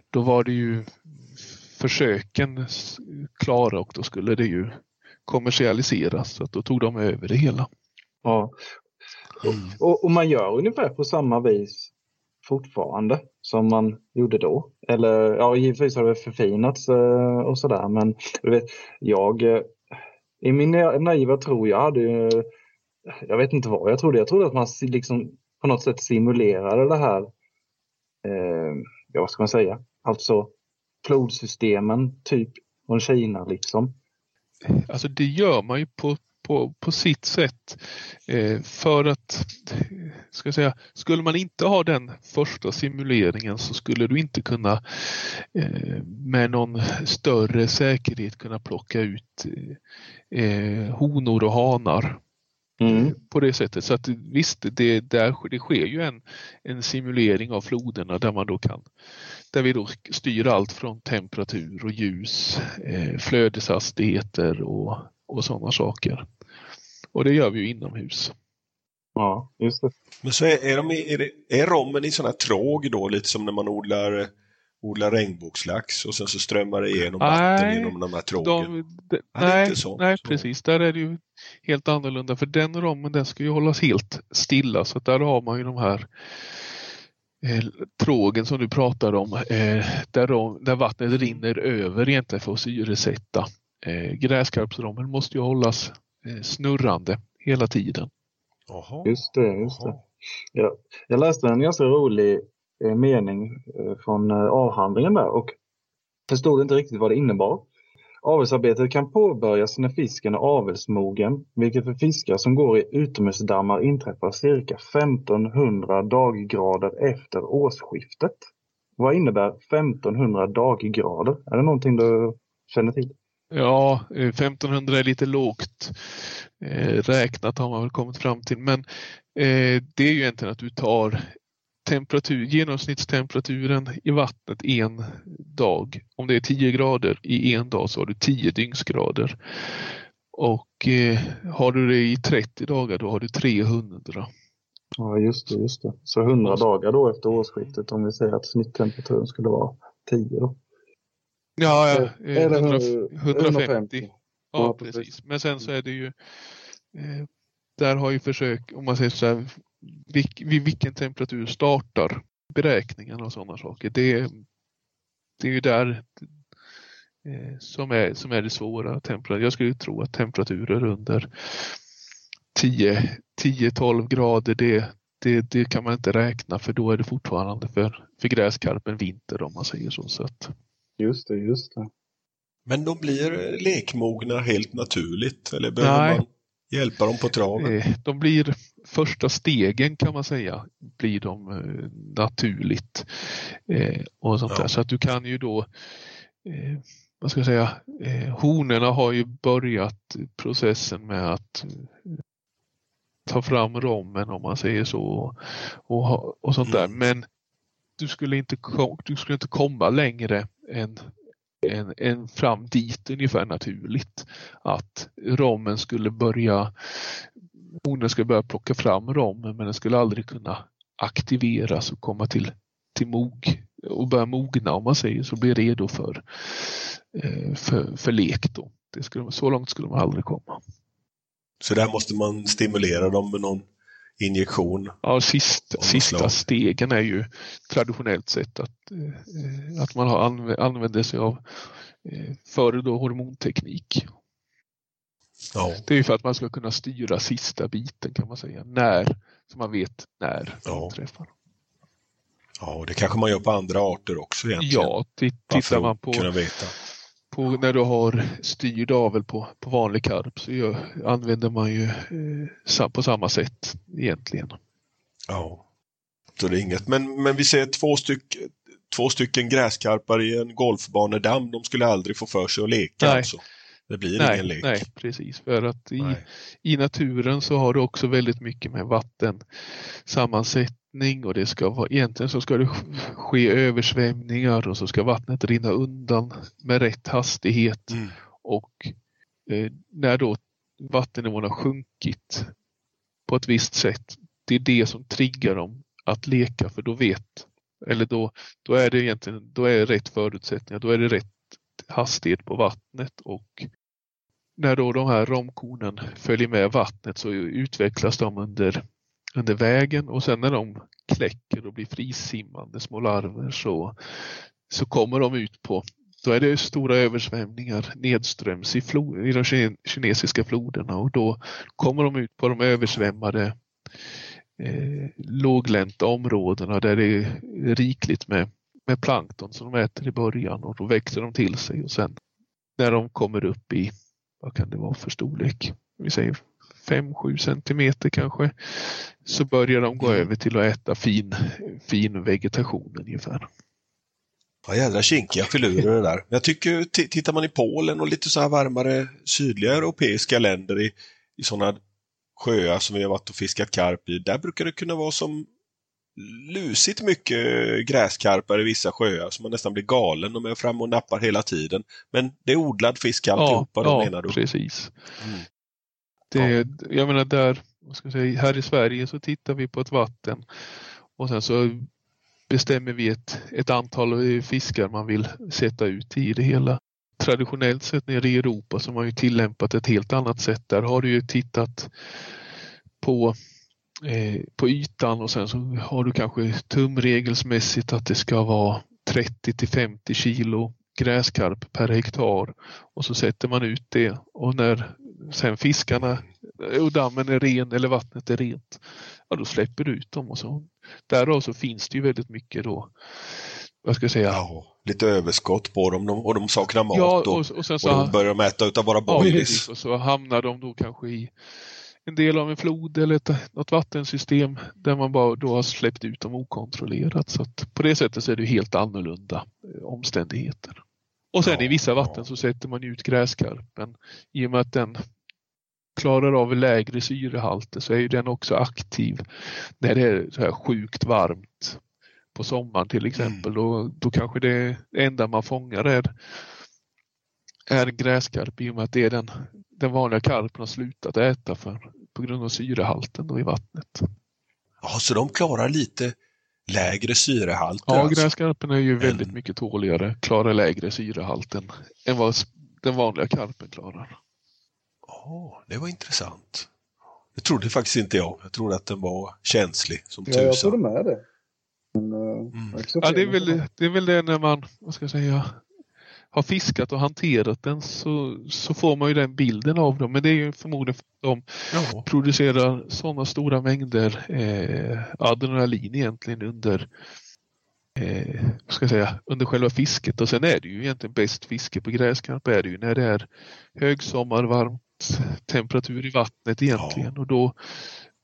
då var det ju försöken klara och då skulle det ju kommersialiseras så att då tog de över det hela. Ja. Och, och man gör ungefär på samma vis fortfarande som man gjorde då. Eller ja, givetvis har det förfinats eh, och sådär men du vet, jag eh, i min na- naiva tro, jag hade ju, jag vet inte vad jag trodde. Jag trodde att man liksom på något sätt simulerade det här, eh, ja vad ska man säga, alltså flodsystemen typ från Kina liksom. Alltså det gör man ju på, på, på sitt sätt. Eh, för att, eh, ska jag säga, skulle man inte ha den första simuleringen så skulle du inte kunna eh, med någon större säkerhet kunna plocka ut eh, honor och hanar Mm. på det sättet. Så att visst, det, där, det sker ju en, en simulering av floderna där man då kan där vi då styr allt från temperatur och ljus, eh, flödeshastigheter och, och sådana saker. Och det gör vi ju inomhus. Ja, just det. Men så är, är, de, i- är, det, är rommen i här tråg då, lite som när man odlar, odlar regnbågslax och sen så strömmar det igenom vatten Nej, genom de här trågen? De, de, Ja, det är nej, inte så. nej, Så. precis. Där är det ju helt annorlunda för den rommen den ska ju hållas helt stilla så att där har man ju de här eh, trågen som du pratar om eh, där, de, där vattnet rinner över egentligen för att syresätta. Eh, gräskarpsrommen måste ju hållas eh, snurrande hela tiden. Jaha. Just det, just det. Ja, jag läste en ganska rolig eh, mening eh, från avhandlingen där och förstod inte riktigt vad det innebar. Avelsarbetet kan påbörjas när fisken är avelsmogen, vilket för fiskar som går i utomhusdammar inträffar cirka 1500 daggrader efter årsskiftet. Vad innebär 1500 daggrader? Är det någonting du känner till? Ja, eh, 1500 är lite lågt eh, räknat har man väl kommit fram till. Men eh, det är ju egentligen att du tar temperatur, genomsnittstemperaturen i vattnet en dag. Om det är 10 grader i en dag så har du 10 dygnsgrader. Och eh, har du det i 30 dagar då har du 300. Ja, just det, just det. Så 100 dagar då efter årsskiftet om vi säger att snitttemperaturen skulle vara 10 då. Ja, ja eh, Eller 100, 150. 150. Ja, Ja, precis. precis. Men sen så är det ju eh, där har ju försök, om man säger så här, vilk, vid vilken temperatur startar beräkningarna och sådana saker. Det, det är ju där eh, som, är, som är det svåra. Jag skulle tro att temperaturer under 10-12 grader det, det, det kan man inte räkna för då är det fortfarande för, för gräskarpen vinter om man säger så. så att, Just det, just det. Men de blir lekmogna helt naturligt? Eller behöver Nej. man hjälpa dem på traven? Eh, De blir första stegen kan man säga, blir de eh, naturligt. Eh, och sånt Ja. där. Så att du kan ju då, vad ska jag säga, eh, honorna har ju börjat processen med att ta fram rommen om man säger så och, och, och sånt där. Mm. Men du skulle inte, du skulle inte komma längre än än, än fram dit ungefär naturligt. Att rommen skulle börja, honen skulle börja plocka fram rommen men den skulle aldrig kunna aktiveras och komma till, till mog och börja mogna om man säger så, bli redo för, eh, för, för lek då. Det skulle, så långt skulle man aldrig komma. Så där måste man stimulera dem med någon injektion? Ja, sist, sista stegen är ju traditionellt sett att, eh, att man har anv använder sig av eh, före då hormonteknik. Ja. Det är ju för att man ska kunna styra sista biten kan man säga. När, så man vet när Ja. inträffar. ja, och det kanske man gör på andra arter också egentligen? Ja, tittar man på, kunna veta. På när du har styrd avel på, på vanlig karp så gör, använder man ju eh, på samma sätt egentligen. Ja. och det är inget. Men, men vi ser två, styck, två stycken gräskarpar i en golfbanedamm. De skulle aldrig få för sig att leka Nej. alltså. Det blir Nej, ingen lek. nej, precis. För att i, Nej. i naturen så har du också väldigt mycket med vattensammansättning och det ska vara, egentligen så ska det sk- ske översvämningar och så ska vattnet rinna undan med rätt hastighet Mm. och eh, när då vattennivån har sjunkit på ett visst sätt, det är det som triggar dem att leka för då vet, eller då, då är det egentligen, då är det rätt förutsättningar, då är det rätt hastighet på vattnet och när då de här romkornen följer med vattnet så utvecklas de under, under vägen och sen när de kläcker och blir frisimmande små larver så, så kommer de ut på, då är det stora översvämningar nedströms i, flod, i de kinesiska floderna och då kommer de ut på de översvämmade eh, låglänta områdena där det är rikligt med, med plankton som de äter i början och då växer de till sig och sen när de kommer upp i, vad kan det vara för storlek? Vi säger 5-7 centimeter kanske. Så börjar de gå Mm. över till att äta fin, fin vegetation ungefär. Ja, jädra kinkiga filurer det där. Jag tycker, tittar man i Polen och lite så här varmare sydliga europeiska länder i, i sådana sjöar som vi har varit och fiskat karp i, där brukar det kunna vara som lusigt mycket gräskarpar i vissa sjöar så man nästan blir galen. De är fram och nappar hela tiden. Men det är odlad fisk alltihopa, då menar du? precis. Mm. Det, Jag menar där, ska säga, här i Sverige så tittar vi på ett vatten och sen så bestämmer vi ett, ett antal fiskar man vill sätta ut i det hela. Traditionellt sett nere i Europa så har man ju tillämpat ett helt annat sätt. Där har du ju tittat på, eh, på ytan och sen så har du kanske tumregelsmässigt att det ska vara 30 till 50 kilo gräskarp per hektar och så sätter man ut det och när sen fiskarna och dammen är ren eller vattnet är rent, ja då släpper du ut dem och så därav så finns det ju väldigt mycket då, vad ska jag säga, Ja, lite överskott på dem de- och de saknar mat ja och, och, och sen och så de börjar de äta utav bara Ja, boilies. precis. Och så hamnar de då kanske i en del av en flod eller ett, något vattensystem där man bara då har släppt ut dem okontrollerat. Så att på det sättet så är det helt annorlunda eh, omständigheter. Och sen Ja, i vissa ja. vatten så sätter man ut gräskarpen. I och med att den klarar av lägre syrehalter så är ju den också aktiv när det är så här sjukt varmt på sommaren till exempel. Då, då kanske det enda man fångar är är gräskarp i och med att det är den, den vanliga karpen har slutat äta för, på grund av syrehalten då i vattnet. Ja, så de klarar lite lägre syrehalter Ja, alltså. gräskarpen är ju väldigt En- mycket tåligare, klarar lägre syrehalt än, än vad den vanliga karpen klarar. Ja, det var intressant. Det trodde faktiskt inte jag. Jag trodde att den var känslig som Ja, jag tusan. trodde med det. Men, uh, Mm. Ja, det är, väl, det är väl det när man, vad ska jag säga, har fiskat och hanterat den så, så får man ju den bilden av dem. Men det är ju förmodligen för att de Ja. producerar sådana stora mängder eh, adrenalin egentligen under eh, ska säga, under själva fisket och sen är det ju egentligen bäst fiske på gräskarp är det ju när det är högsommar, varmt temperatur i vattnet egentligen och då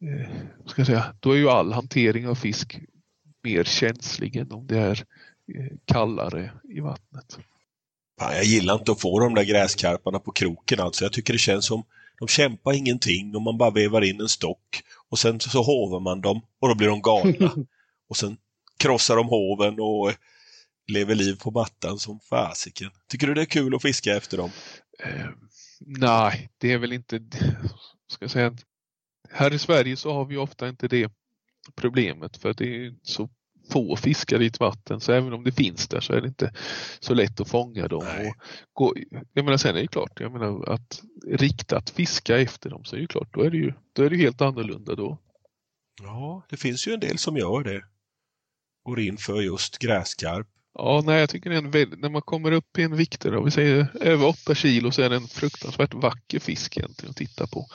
eh, ska säga, då är ju all hantering av fisk mer känslig än om det är eh, kallare i vattnet. Fan, jag gillar inte att få de där gräskarparna på kroken alltså. Jag tycker det känns som de kämpar ingenting och man bara vevar in en stock och sen så hovar man dem och då blir de galna. och sen krossar de hoven och lever liv på mattan som fasiken. Tycker du det är kul att fiska efter dem? Eh, nej, det är väl inte, ska jag säga, här i Sverige så har vi ofta inte det problemet för det är så få fiskar i ett vatten så även om det finns där så är det inte så lätt att fånga dem. Nej. Och gå, jag menar sen är det klart, jag menar att riktat fiska efter dem så är det klart, då är det ju då är det helt annorlunda då. Ja, det finns ju en del som gör det. Går in för just gräskarp. Ja, nej, jag tycker det är en väl, när man kommer upp i en vikt, då, vi säger över 8 kilo, så är det en fruktansvärt vacker fisk egentligen att titta på.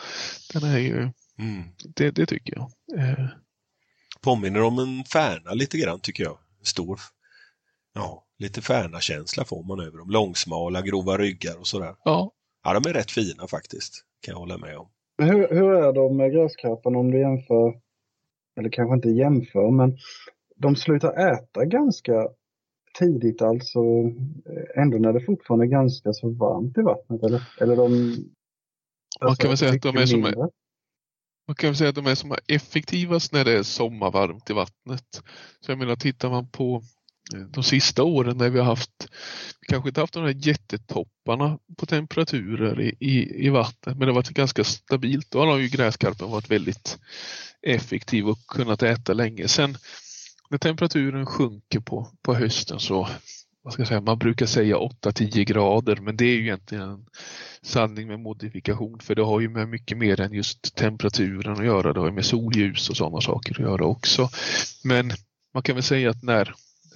Den är ju, Mm. det, det tycker jag. Påminner om en färna lite grann tycker jag. Stor. Ja, lite färna-känsla får man över dem. Långsmala, grova ryggar och sådär. ja, Ja, de är rätt fina faktiskt. Kan jag hålla med om. Hur, hur är de med gräskarparna om du jämför eller kanske inte jämför, men de slutar äta ganska tidigt alltså, ändå när det fortfarande är ganska så varmt i vattnet? Eller, eller de... Man kan väl säga att de är som mindre? Man kan väl säga att de är som effektivast när det är sommarvarmt i vattnet. Så jag menar, tittar man på eh, de sista åren när vi har haft, vi kanske inte haft de här jättetopparna på temperaturer i, i, i vattnet, men det har varit ganska stabilt. Då har ju gräskarpen varit väldigt effektiv och kunnat äta länge. Sen när temperaturen sjunker på, på hösten så vad ska jag säga, man brukar säga 8-10 grader men det är ju egentligen en sanning med modifikation för det har ju med mycket mer än just temperaturen att göra. Det har ju med solljus och sådana saker att göra också. Men man kan väl säga att när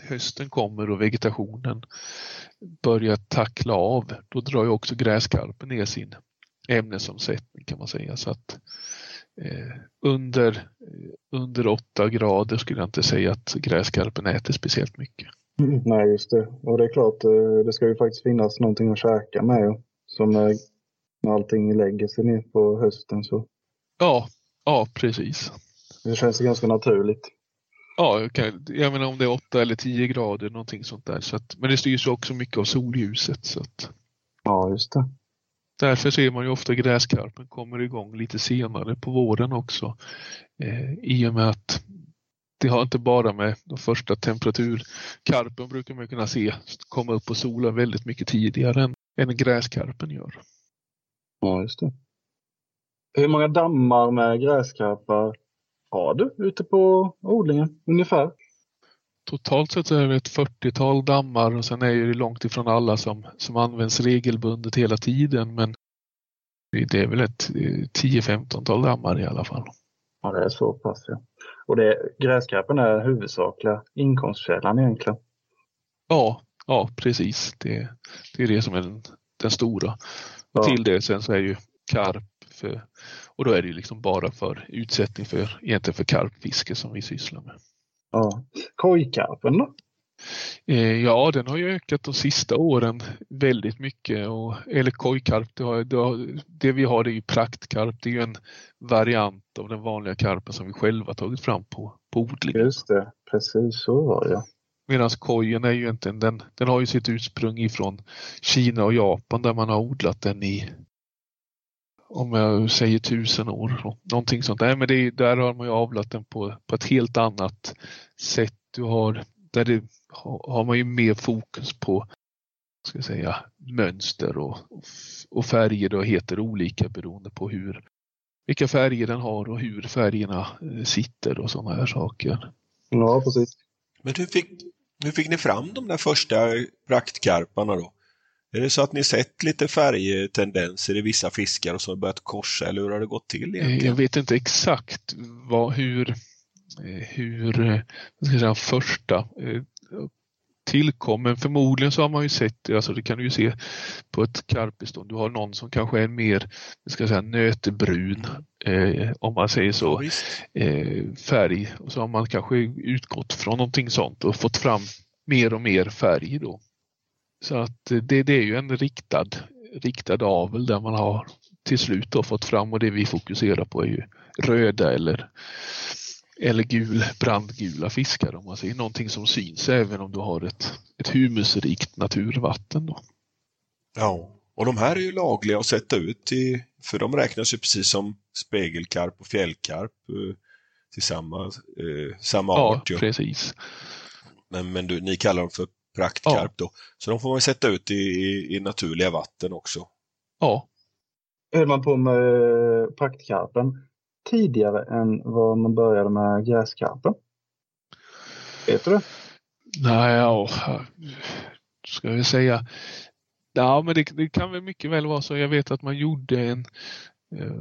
hösten kommer och vegetationen börjar tackla av, då drar ju också gräskarpen ner sin ämnesomsättning kan man säga. Så att eh, under, eh, under 8 grader skulle jag inte säga att gräskarpen äter speciellt mycket. Mm, nej, just det. Och det är klart, eh, det ska ju faktiskt finnas någonting att käka med. Så när, när allting lägger sig ner på hösten så Ja, ja precis. det känns ganska naturligt. Ja, kan, jag menar om det är 8 eller 10 grader någonting sånt där. Så att, men det styrs ju också mycket av solljuset. Så att, Ja, just det. därför ser man ju ofta gräskarpen kommer igång lite senare på våren också. Eh, I och med att det har inte bara med de första temperatur. Karpen brukar man kunna se komma upp och sola väldigt mycket tidigare än, än gräskarpen gör. Ja, just det. Hur många dammar med gräskarpar har du ute på odlingen ungefär? Totalt sett så är det ett 40-tal dammar och sen är det långt ifrån alla som, som används regelbundet hela tiden men det är väl ett eh, 10-15-tal dammar i alla fall. Ja, det är så pass ja. Och det, gräskarpen är den huvudsakliga inkomstkällan egentligen. Ja, ja precis. Det, det är det som är den, den stora. Och Ja. till det sen så är ju karp för, och då är det ju liksom bara för utsättning för egentligen för karpfiske som vi sysslar med. Ja. Kojkarpen då? Eh, ja, den har ju ökat de sista åren väldigt mycket. Och, eller kojkarp, det, har, det, har, det vi har det är ju praktkarp. Det är ju en variant av den vanliga karpen som vi själva tagit fram på, på odling. Just det, precis så var det. Medan kojen är ju egentligen, den, den har ju sitt ursprung ifrån Kina och Japan där man har odlat den i om jag säger tusen år, någonting sånt. Nej, men det, är- där har man ju avlat den på, på ett helt annat sätt. Du har, där det, har har man ju mer fokus på ska jag säga, mönster och, och färger och heter olika beroende på hur vilka färger den har och hur färgerna eh, sitter och sådana här saker. Ja, precis. Men hur fick, hur fick ni fram de där första praktkarparna då? Är det så att ni sett lite färgtendenser i vissa fiskar och så börjat korsa eller hur har det gått till Eh, Jag egentligen? vet inte exakt vad, hur, hur eh, ska jag säga, första eh, tillkom, men förmodligen så har man ju sett alltså det kan du ju se på ett karpbestånd. Du har någon som kanske är mer, ska säga, nötbrun, eh, om man säger så, eh, färg. Och så har man kanske utgått från någonting sånt och fått fram mer och mer färg då. Så att eh, det, det är ju en riktad, riktad avel där man har till slut fått fram och det vi fokuserar på är ju röda eller, eller gul, brandgula fiskar om man säger. Någonting som syns även om du har ett, ett humusrikt naturvatten. Då. Ja, och de här är ju lagliga att sätta ut i, för de räknas ju precis som spegelkarp och fjällkarp eh, till samma, eh, samma Ja, art. Ju. precis. Men, men du, ni kallar dem för praktkarp då. Så de får man sätta ut i, i, i naturliga vatten också. Ja, Höll man på med praktkarpen tidigare än vad man började med gräskarpen? Vet du det? nej, ja, ska vi säga. Ja, men det, det kan väl mycket väl vara så. Jag vet att man gjorde en eh,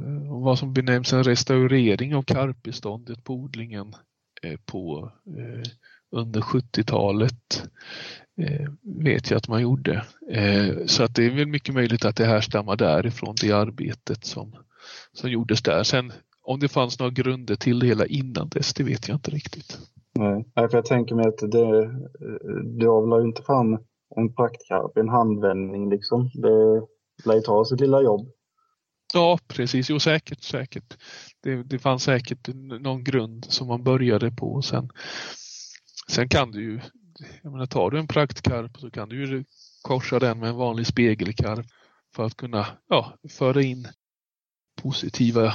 vad som benämns en restaurering av karpbeståndet på odlingen eh, på eh, under 70-talet. Vet jag att man gjorde. Så att det är väl mycket möjligt att det härstammar därifrån det arbetet som, som gjordes där. Sen om det fanns några grunder till det hela innan dess, det vet jag inte riktigt. Nej, för jag tänker mig att det, du avlar ju inte fram en praktkarp i en handvändning liksom. Det lär ju ta sitt lilla jobb. Ja, precis. Jo, säkert, säkert. Det, det fanns säkert någon grund som man började på. Sen, sen kan du ju, jag menar, tar du en praktkarp så kan du ju korsa den med en vanlig spegelkarp för att kunna ja, föra in positiva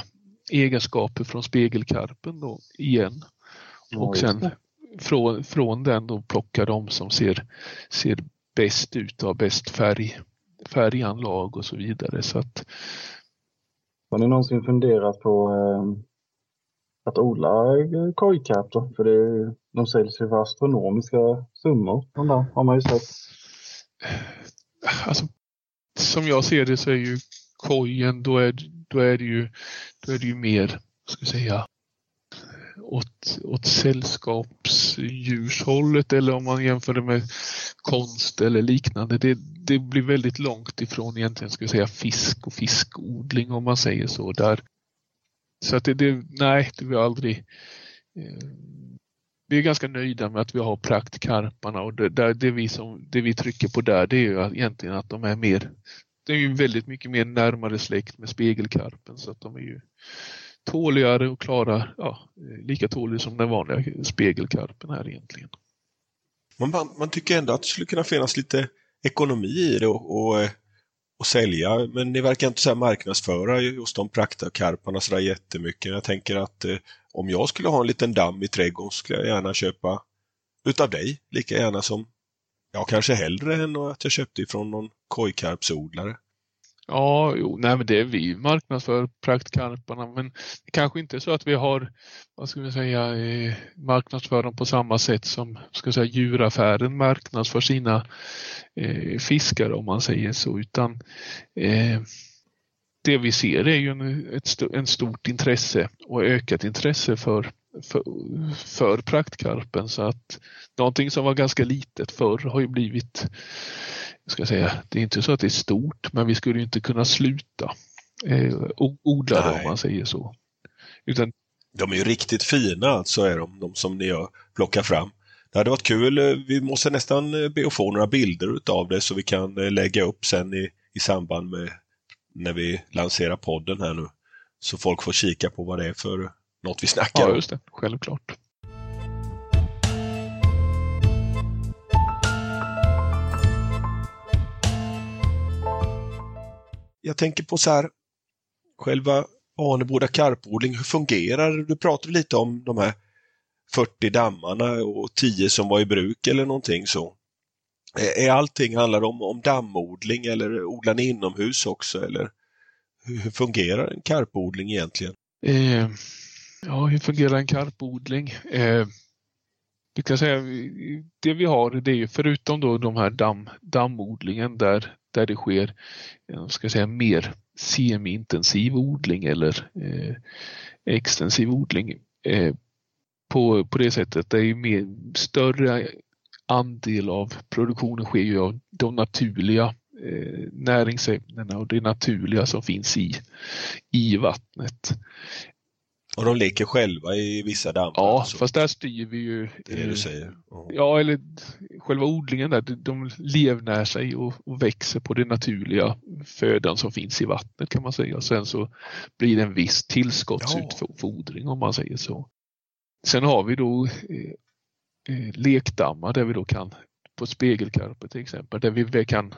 egenskaper från spegelkarpen då igen. Och sen från, från den då plocka de som ser, ser bäst ut och har bäst färg, färganlag och så vidare. Så att, har ni någonsin funderat på eh, att odla kojkarp då? För det, de säljs ju för astronomiska summor. De där har man ju sett. Alltså, som jag ser det så är ju kojen, då är, då är det ju, då är det ju mer, ska jag säga, åt, åt sällskapsdjurshållet eller om man jämför det med konst eller liknande. Det, det blir väldigt långt ifrån egentligen ska jag säga fisk och fiskodling om man säger så. Där. Så att det, det nej, det vi aldrig eh, vi är ganska nöjda med att vi har praktkarparna och det, det, det, vi som, det vi trycker på där det är ju egentligen att de är mer det är ju väldigt mycket mer närmare släkt med spegelkarpen så att de är ju tåligare och klarar ja, lika tålig som den vanliga spegelkarpen här egentligen. Man, man tycker ändå att det skulle kunna finnas lite ekonomi i det och, och, och sälja, men ni verkar inte så marknadsföra just de praktakarparna så där jättemycket. Jag tänker att eh, om jag skulle ha en liten damm i trädgården skulle jag gärna köpa utav dig, lika gärna som, ja kanske hellre än att jag köpte ifrån någon kojkarpsodlare. Ja, jo, nej men det är vi marknadsför praktkarparna men det kanske inte är så att vi har, vad ska vi säga, eh, marknadsför dem på samma sätt som ska säga, djuraffären marknadsför sina eh, fiskar om man säger så utan eh, det vi ser är ju en, ett en stort intresse och ökat intresse för, för, för praktkarpen så att någonting som var ganska litet förr har ju blivit ska säga, det är inte så att det är stort, men vi skulle inte kunna sluta eh, odla det om man säger så. Utan, de är ju riktigt fina, så är de, de som ni har plockat fram. Det hade varit kul, eh, vi måste nästan eh, be att få några bilder utav det så vi kan eh, lägga upp sen i, i samband med när vi lanserar podden här nu. Så folk får kika på vad det är för något vi snackar om. Ja, just det. Självklart. jag tänker på så här, själva Aneboda karpodling, hur fungerar det? Du pratade lite om de här 40 dammarna och 10 som var i bruk eller någonting så. Är allting, handlar om, om dammodling eller odlar ni inomhus också eller hur, hur fungerar en karpodling egentligen? Eh, ja, hur fungerar en karpodling? Eh, du kan säga, det vi har det är ju förutom då de här damm, dammodlingen där där det sker eh, ska säga, mer semi-intensiv odling eller eh, extensiv odling eh, på, på det sättet. Det är mer större andel av produktionen sker ju av de naturliga eh, näringsämnena och det naturliga som finns i, i vattnet. Och de leker själva i vissa dammar? Ja, alltså. fast där styr vi ju. Det är det du säger? Oh. Ja, eller själva odlingen där, de levnär sig och, och, växer på den naturliga födan som finns i vattnet kan man säga. Sen så blir det en viss tillskottsutfodring om man säger så. Sen har vi då eh, eh, lekdammar där vi då kan på spegelkarpe till exempel, där vi kan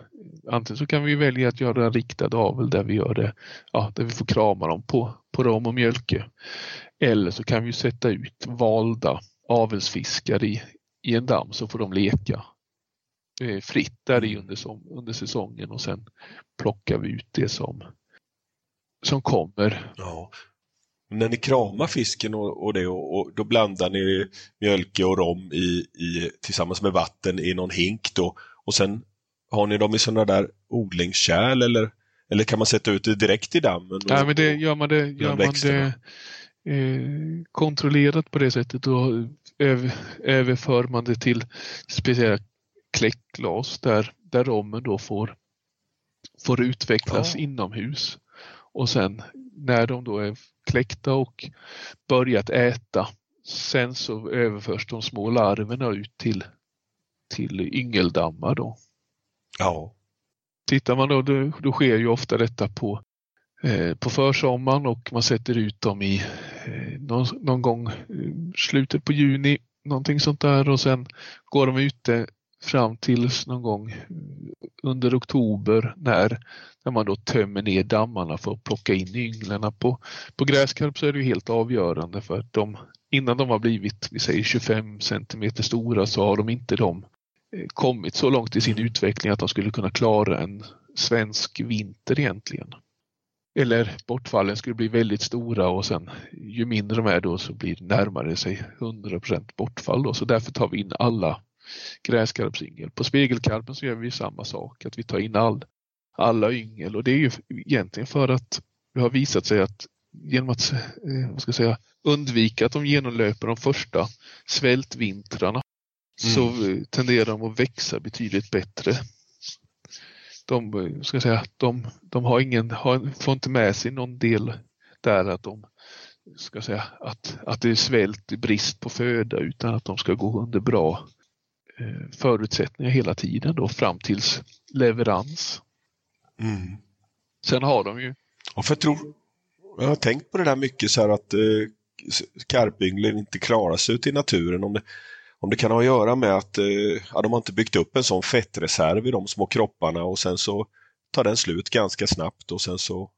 antingen så kan vi välja att göra en riktad avel där vi gör det, ja, där vi får krama dem på, på rom och mjölke. Eller så kan vi sätta ut valda avelsfiskar i, i en damm så får de leka eh, fritt där i under, som, under säsongen och sen plockar vi ut det som, som kommer. Ja. När ni kramar fisken och, och det och, och, då blandar ni mjölke och rom i, i, tillsammans med vatten i någon hink då och sen har ni dem i sådana där odlingskärl eller, eller kan man sätta ut det direkt i dammen? Och, Nej, men det gör man det, gör man det eh, kontrollerat på det sättet då över, överför man det till speciella kläckglas där, där rommen då får, får utvecklas ja. inomhus. Och sen när de då är kläckta och börjat äta sen så överförs de små larverna ut till, till yngeldammar då. Ja. Tittar man då, då, då sker ju ofta detta på eh, på försommaren och man sätter ut dem i eh, någon, någon gång slutet på juni, någonting sånt där och sen går de ute fram tills någon gång under oktober när, när man då tömmer ner dammarna för att plocka in ynglarna. På, på gräskarp så är det ju helt avgörande för att de, innan de har blivit vi säger 25 centimeter stora så har de inte de eh, kommit så långt i sin utveckling att de skulle kunna klara en svensk vinter egentligen. Eller bortfallen skulle bli väldigt stora och sen ju mindre de är då så blir det närmare sig 100% bortfall. Då. Så därför tar vi in alla gräskarpsyngel. På spegelkarpen så gör vi samma sak, att vi tar in all, alla yngel och det är ju egentligen för att det har visat sig att genom att eh, vad ska jag säga, undvika att de genomlöper de första svältvintrarna mm. så tenderar de att växa betydligt bättre. De, ska säga, de, de har ingen, har, får inte med sig någon del där att de ska säga, att, att det är svält, brist på föda utan att de ska gå under bra Eh, förutsättningar hela tiden då fram tills leverans. Mm. Sen har de ju... Ja, för jag, tror, jag har tänkt på det där mycket så här att eh, karpynglen inte klarar sig ute i naturen. Om det, om det kan ha att göra med att eh, ja, de har inte byggt upp en sån fettreserv i de små kropparna och sen så tar den slut ganska snabbt och sen så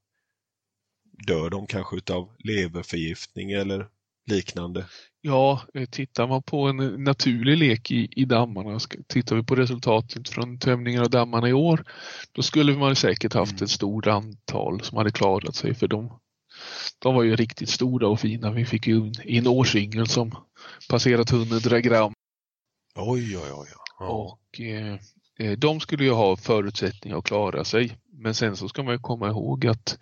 dör de kanske utav leverförgiftning eller liknande. Ja, eh, tittar man på en naturlig lek i, i dammarna, tittar vi på resultatet från tömningen av dammarna i år, då skulle man säkert haft mm. ett stort antal som hade klarat sig för de, de var ju riktigt stora och fina. Vi fick ju in årsyngel som passerat 100 gram. Oj, oj, oj. Ja. Och eh, eh, de skulle ju ha förutsättningar att klara sig. Men sen så ska man ju komma ihåg att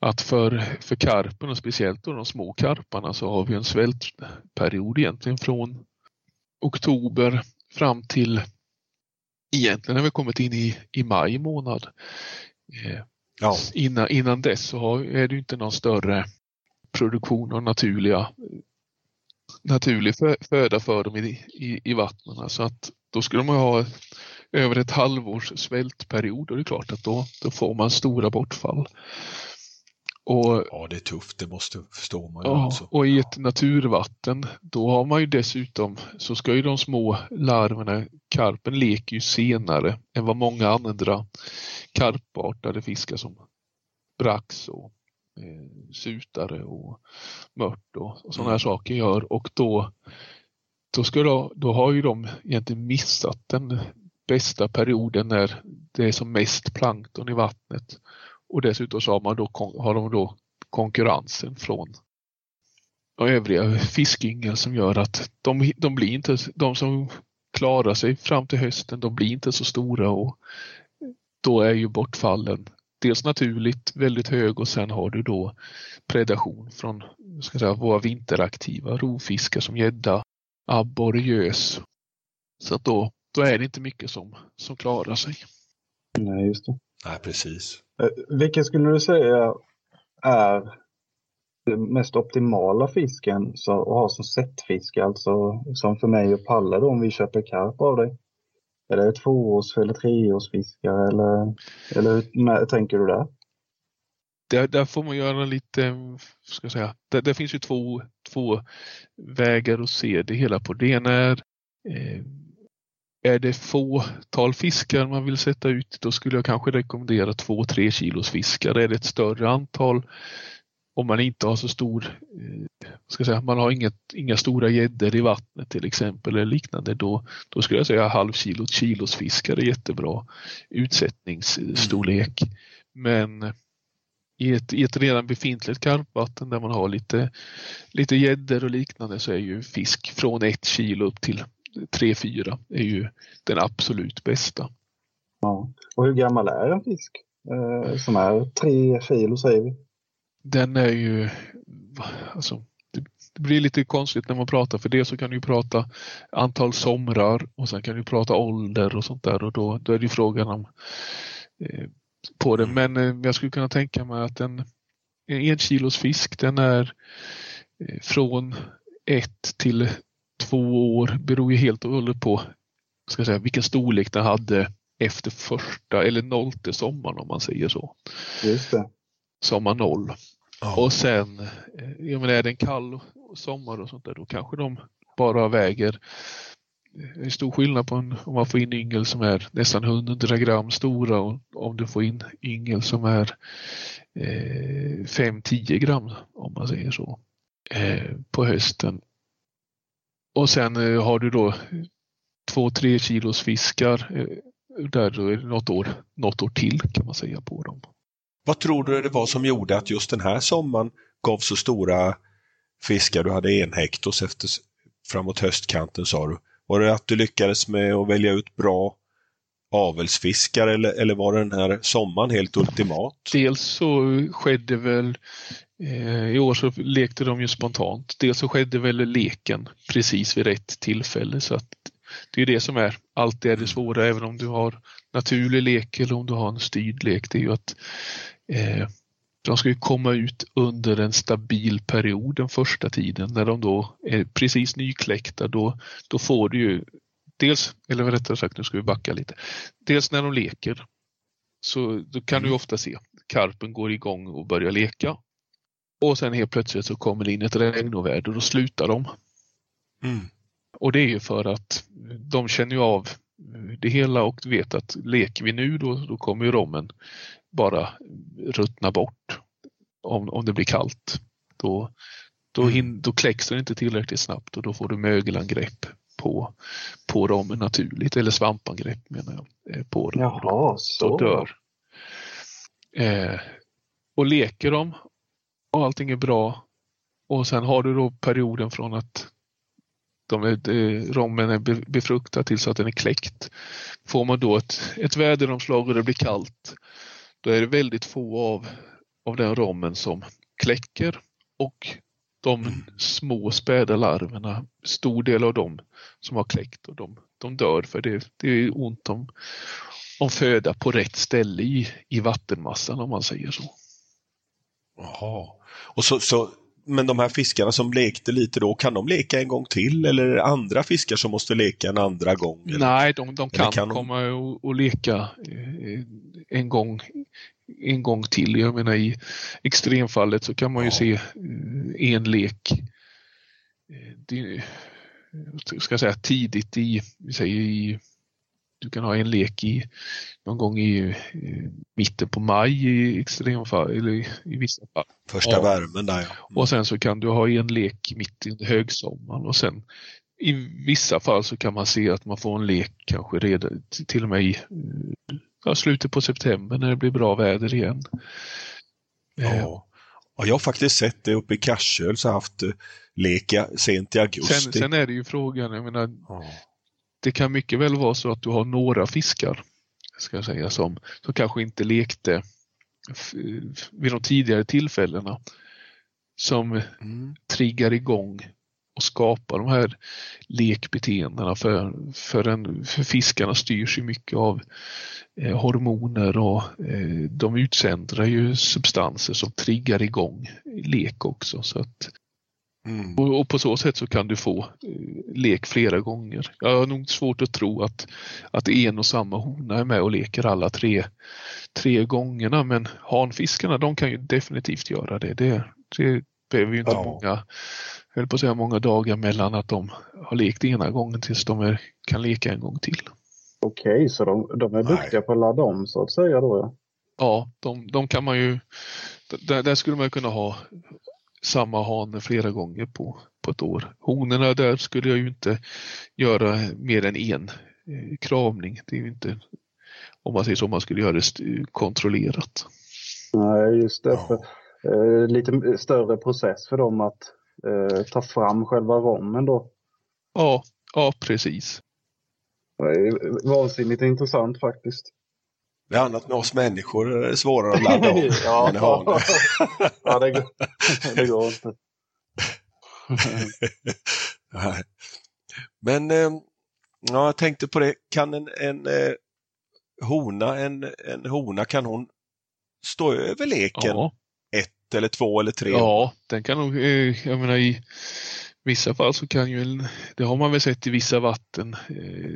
att för, för karpen och speciellt då de små karparna så har vi en svältperiod egentligen från oktober fram till egentligen när vi kommit in i, i maj månad. Eh, ja. innan, innan dess så har, är det inte någon större produktion av naturliga naturlig föda för dem i, i, i vattnen. Så att då skulle man ha över ett halvårs svältperiod och det är klart att då, då får man stora bortfall. Och, ja, det är tufft, det måste förstå man ju. Ja, alltså. Och i ett naturvatten, då har man ju dessutom, så ska ju de små larverna, karpen leker ju senare än vad många andra karpartade fiskar som brax och eh, sutare och mört och, och sådana här mm. saker gör. Och då, då, ska då, då har ju de egentligen missat den bästa perioden när det är som mest plankton i vattnet. Och dessutom så har, man då, har de då konkurrensen från övriga fiskyngel som gör att de, de blir inte, de som klarar sig fram till hösten, de blir inte så stora och då är ju bortfallen dels naturligt väldigt hög och sen har du då predation från ska säga, våra vinteraktiva rovfiskar som gädda, abborre, gös. Så att då, då är det inte mycket som, som klarar sig. Nej, just det. Nej, precis. Eh, vilken skulle du säga är den mest optimala fisken att ha som sättfiske, alltså som för mig och Palle då om vi köper karp av dig? Är det tvåårs eller treårsfiskare eller, eller hur tänker du där? Där, där får man göra lite, ska jag säga, där, där finns ju två, två vägar att se det hela på. Det ena är eh, är det fåtal fiskar man vill sätta ut, då skulle jag kanske rekommendera 2-3 kilos fiskar. Är det ett större antal, om man inte har så stor, eh, ska säga, man har inget, inga stora gäddor i vattnet till exempel eller liknande, då, då skulle jag säga halv kilo, kilos fiskar är jättebra utsättningsstorlek. Men i ett, i ett redan befintligt karpvatten där man har lite lite gäddor och liknande så är ju fisk från ett kilo upp till 3-4 är ju den absolut bästa. Ja. Och hur gammal är en fisk eh, som är 3 kilo säger vi? Den är ju, alltså, det, blir lite konstigt när man pratar för det så kan du prata antal somrar och sen kan du prata ålder och sånt där och då, då är det frågan om eh, på det. Men eh, jag skulle kunna tänka mig att en, en kilos fisk den är eh, från 1 till två år beror ju helt och hållet på ska säga, vilken storlek den hade efter första eller nollte sommaren om man säger så. Just det. sommar noll. Ja. Och sen, eh, jag menar är det en kall sommar och sånt där, då kanske de bara väger det är stor skillnad på en, om man får in yngel som är nästan 100 gram stora och om du får in yngel som är eh, 5-10 gram om man säger så eh, på hösten. Och sen eh, har du då 2-3 kilos fiskar eh, där då är det något år, något år till kan man säga på dem. Vad tror du det var som gjorde att just den här sommaren gav så stora fiskar? Du hade en hektos efter, framåt höstkanten sa du. Var det att du lyckades med att välja ut bra avelsfiskar eller, eller var den här sommaren helt ultimat? Dels så skedde väl i år så lekte de ju spontant. Dels så skedde väl leken precis vid rätt tillfälle så att det är det som är alltid är det svåra även om du har naturlig lek eller om du har en styrd lek. Det är ju att eh, de ska ju komma ut under en stabil period den första tiden när de då är precis nykläckta. Då, då får du ju dels, eller rättare sagt nu ska vi backa lite. Dels när de leker så då kan du ofta se karpen går igång och börjar leka. Och sen helt plötsligt så kommer det in ett regnoväder och då slutar de. Mm. Och det är ju för att de känner ju av det hela och vet att leker vi nu då, då kommer ju rommen bara ruttna bort om, om det blir kallt. Då, då, hin, då kläcks den inte tillräckligt snabbt och då får du mögelangrepp på, på rommen naturligt, eller svampangrepp menar jag. eh, På dem. Jaha, Då så. dör. Eh, och leker de och allting är bra och sen har du då perioden från att de är, eh, rommen är be- befruktad tills att den är kläckt. Får man då ett, ett väderomslag och det blir kallt, då är det väldigt få av, av den rommen som kläcker och de små späda larverna, stor del av dem som har kläckt och de, de dör för det, det är ont om, om föda på rätt ställe i, i vattenmassan om man säger så. Jaha. Och så, så, men de här fiskarna som lekte lite då, kan de leka en gång till eller är det andra fiskar som måste leka en andra gång? eller? Nej, de, de kan, kan de- komma och, och leka eh, en gång, en gång till. Jag menar i extremfallet så kan man ju Ja. se eh, en lek eh, det, ska säga tidigt i, vi säger i, du kan ha en lek i någon gång i eh, mitten på maj i extremfall, eller i, i vissa fall. Första Ja. värmen där ja. Och sen så kan du ha en lek mitt under högsommaren och sen i vissa fall så kan man se att man får en lek kanske redan till och med i eh, ja, slutet på september när det blir bra väder igen. Eh, Ja. Ja, jag har faktiskt sett det uppe i Karsöl, så haft eh, lek i- sent i augusti. Sen, sen är det ju frågan, jag menar, Ja. det kan mycket väl vara så att du har några fiskar ska jag säga, som, som kanske inte lekte vid de tidigare tillfällena som Mm. triggar igång och skapar de här lekbeteendena för, för, en, för fiskarna styrs ju mycket av eh, hormoner och eh, de utsöndrar ju substanser som triggar igång lek också. Så att, Mm. och, och på så sätt så kan du få eh, lek flera gånger. Jag har nog svårt att tro att, att en och samma hona är med och leker alla tre, tre gångerna men hanfiskarna de kan ju definitivt göra det. Det, det behöver ju inte Ja. många, höll på att säga många dagar mellan att de har lekt ena gången tills de är, kan leka en gång till. Okej, så de, de är Nej. duktiga på att ladda om så att säga då ja. Ja, de, de kan man ju, där, där skulle man kunna ha samma hane flera gånger på, på ett år. Honorna där skulle jag ju inte göra mer än en eh, kravning. Det är ju inte, om man säger så, man skulle göra det kontrollerat. Nej, just det. Ja. Eh, lite större process för dem att eh, ta fram själva rommen då. Ja, ja precis. Det är vansinnigt intressant faktiskt. Det är annat med oss människor, det är svårare att ladda om. ja, än hane. ja, det går, det går inte. Nej. Men eh, ja, jag tänkte på det, kan en, en eh, hona, en, en hona, kan hon stå över leken Ja, ett eller två eller tre? ja den kan nog, eh, jag menar i vissa fall så kan ju, en, det har man väl sett i vissa vatten,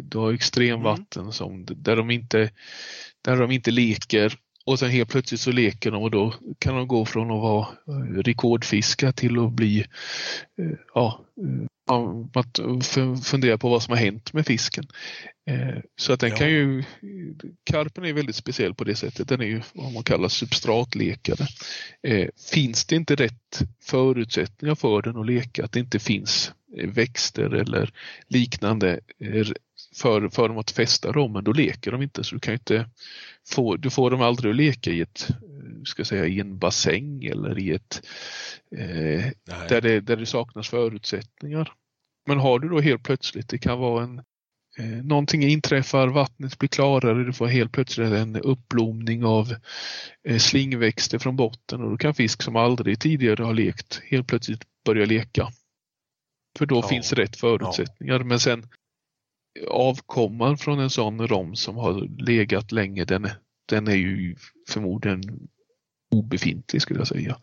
du har extremvatten som, där de inte där de inte leker och sen helt plötsligt så leker de och då kan de gå från att vara eh, rekordfiska till att bli eh, ja, att fundera på vad som har hänt med fisken. Så att den ja. kan ju, karpen är väldigt speciell på det sättet. Den är ju vad man kallar substratlekare. Finns det inte rätt förutsättningar för den att leka, att det inte finns växter eller liknande för, för dem att fästa rommen, då leker de inte. Så du kan inte få, du får dem aldrig att leka i ett, ska säga, i en bassäng eller i ett eh, där, det, där det saknas förutsättningar. Men har du då helt plötsligt, det kan vara en eh, Någonting inträffar, vattnet blir klarare, du får helt plötsligt en uppblomning av eh, slingväxter från botten och då kan fisk som aldrig tidigare har lekt helt plötsligt börja leka. För då ja. finns rätt förutsättningar. Ja. Men sen avkomman från en sån rom som har legat länge, den, den är ju förmodligen obefintlig skulle jag säga.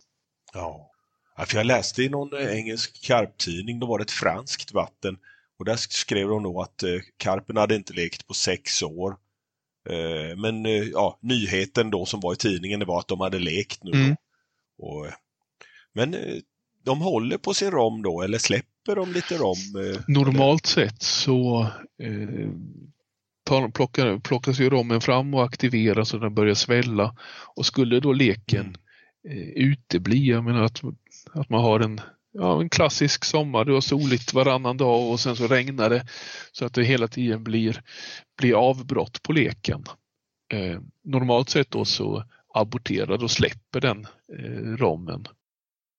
Ja. ja för jag läste i någon engelsk karptidning, då var det ett franskt vatten och där skrev de nog att eh, karpen hade inte lekt på sex år. Eh, men eh, ja, nyheten då som var i tidningen det var att de hade lekt nu. Mm. Och, men eh, de håller på sin rom då eller släpper de lite rom? Eh, Normalt sett så eh, tar, plockar, plockas ju rommen fram och aktiveras och den börjar svälla. Och skulle då leken mm. eh, utebli, jag menar att, att man har en ja, en klassisk sommar, du har soligt varannan dag och sen så regnar det så att det hela tiden blir, blir avbrott på leken. Eh, normalt sett då så aborterar och släpper den eh, rommen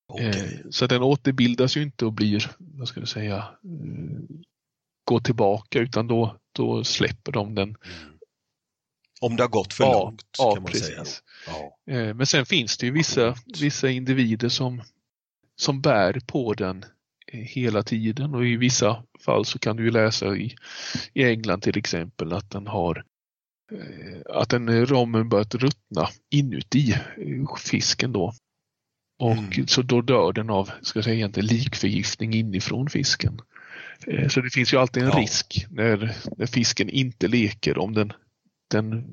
Okay. Eh, så den återbildas ju inte och blir, vad ska jag säga, eh, gå tillbaka utan då, då släpper de den. Mm. Om det har gått för ja, långt ja, kan man precis. säga. Ja. Eh, men sen finns det ju vissa, vissa individer som, som bär på den hela tiden och i vissa fall så kan du ju läsa i, i England till exempel att den har att den rommen börjat ruttna inuti fisken då. Och mm. så då dör den av, ska jag säga egentligen likförgiftning inifrån fisken. Eh, så det finns ju alltid en ja. risk när, när fisken inte leker om den, den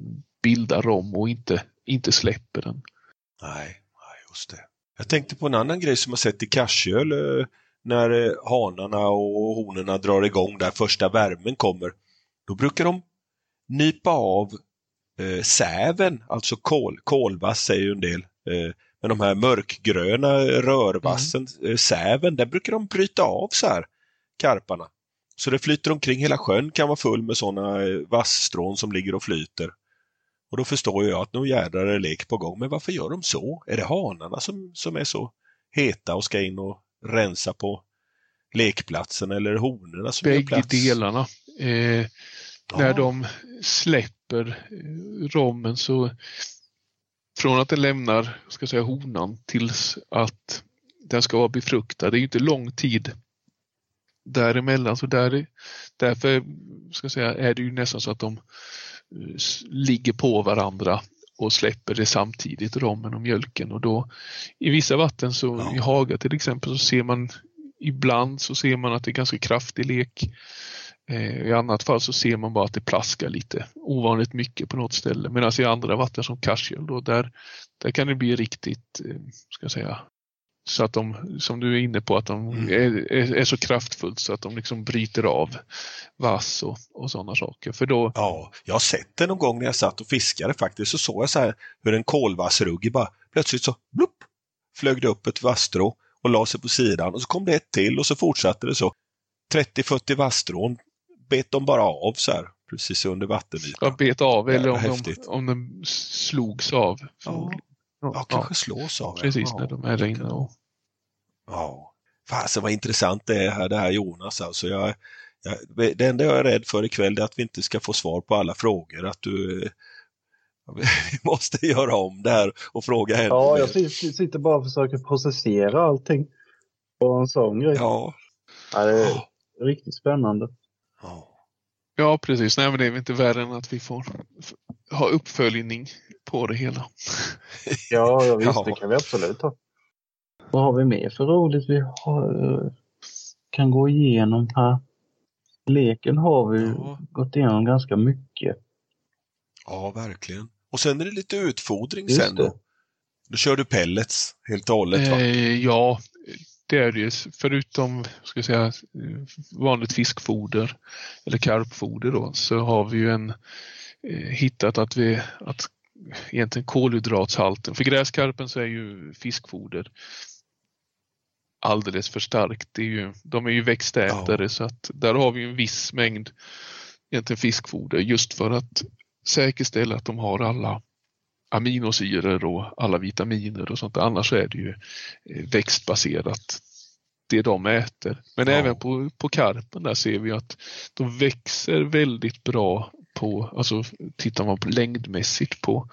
bildar rom och inte, inte släpper den. Nej, just det. Jag tänkte på en annan grej som jag sett i Karsjöl eh, när eh, hanarna och honorna drar igång där första värmen kommer. Då brukar de nypa av eh, säven, alltså kol, kolvass säger ju en del. Eh, men de här mörkgröna rörvassen, mm. Eh, säven, den brukar de bryta av så här, karparna. Så det flyter omkring, hela sjön kan vara full med sådana eh, vassstrån som ligger och flyter. Och då förstår jag att nu jädrar är lek på gång. Men varför gör de så? Är det hanarna som, som är så heta och ska in och rensa på lekplatsen eller honorna som Bägge gör plats? delarna. Eh, ja. När de släpper eh, rommen så från att den lämnar ska säga, honan tills att den ska vara befruktad, det är inte lång tid däremellan. Så där, därför ska säga, är det ju nästan så att de eh, ligger på varandra och släpper det samtidigt, rommen och mjölken. Och då, I vissa vatten, så ja. i Haga till exempel, så ser man ibland så ser man att det är ganska kraftig lek. Eh, I annat fall så ser man bara att det plaskar lite ovanligt mycket på något ställe. Medan i andra vatten som Karsjöl då, där, där kan det bli riktigt, eh, ska jag säga, så att de, som du är inne på, att de mm. är, är, är, så kraftfullt så att de liksom bryter av vass och, och sådana saker. För då... Ja, jag har sett det någon gång när jag satt och fiskade faktiskt, så såg jag så här hur en kolvassrugg bara plötsligt så blupp, flög det upp ett vasstrå och la sig på sidan och så kom det ett till och så fortsatte det så. 30-40 vasstrån bet de bara av så här, precis under vattenytan. Ja, bet av eller om de, om de slogs av. Ja, ja, ja kanske slås av. Precis, ja. när de är där inne. Och... Ja, fasen vad intressant det är här, det här Jonas. Alltså jag, jag, det enda jag är rädd för ikväll är att vi inte ska få svar på alla frågor. Att du vi måste göra om det här och fråga henne. Ja, jag sitter bara och försöker processera allting på en sån grej. Ja. ja det är riktigt spännande. Ja. precis. Nej, men det är väl inte värre än att vi får ha uppföljning på det hela. ja, ja, visst, ja. det kan vi absolut ha. Vad har vi mer för roligt vi har, kan gå igenom här? Leken har vi ja. gått igenom ganska mycket. Ja, verkligen. Och sen är det lite utfodring Just sen då. Då kör du pellets helt och hållet va? Eh, ja, det är det ju. Förutom ska jag säga, vanligt fiskfoder eller karpfoder då, så har vi ju en, eh, hittat att vi att egentligen kolhydratshalten, för gräskarpen så är ju fiskfoder alldeles för starkt. Det är ju, de är ju växtätare så att där har vi en viss mängd egentligen fiskfoder just för att säkerställa att de har alla aminosyror och alla vitaminer och sånt. Annars är det ju eh, växtbaserat det de äter. Men Ja. även på, på karpen där ser vi att de växer väldigt bra på, alltså tittar man på längdmässigt på,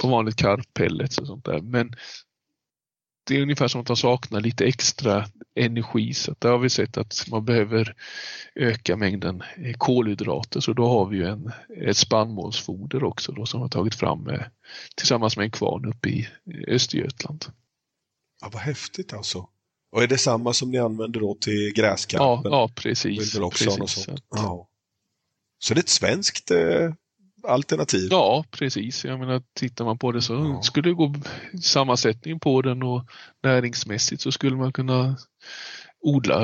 på vanligt karppellets och sånt där. Men det är ungefär som att de saknar lite extra energi så att där har vi sett att man behöver öka mängden eh, kolhydrater så då har vi ju en, ett spannmålsfoder också då som har tagit fram med, tillsammans med en kvarn uppe i eh, Östergötland. Ja, vad häftigt alltså. Och är det samma som ni använder då till Ja, gräskarpen? ja Vill precis. precis. Så att- Ja. Så det är ett svenskt eh, alternativ? Ja, precis. Jag menar, tittar man på det så Ja. skulle det gå sammansättning på den och näringsmässigt så skulle man kunna odla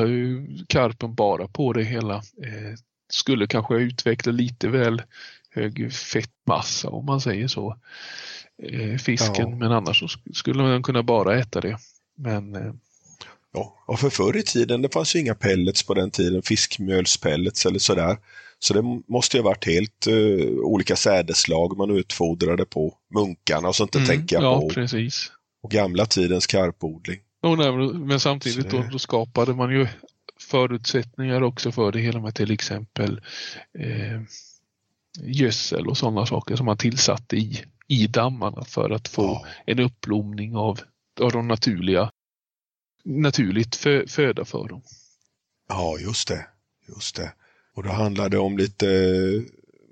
karpen bara på det hela. Eh, skulle kanske utveckla lite väl hög fettmassa om man säger så. Eh, fisken, Ja. men annars så sk- skulle man kunna bara äta det. Men eh, Ja, och för förr i tiden, det fanns ju inga pellets på den tiden, fiskmjölspellets eller sådär. Så det måste ju ha varit helt eh, olika sädeslag man utfodrade på munkarna och tänker jag Mm, ja, på. precis. Och gamla tidens karpodling. Och nej, men- samtidigt Så då, det- då skapade man ju förutsättningar också för det hela med till exempel eh, gödsel och sådana saker som man tillsatte i, i dammarna för att få Ja. en uppblomning av, av de naturliga naturligt fö, föda för dem. Ja, just det. Just det. Och då handlar det om lite eh,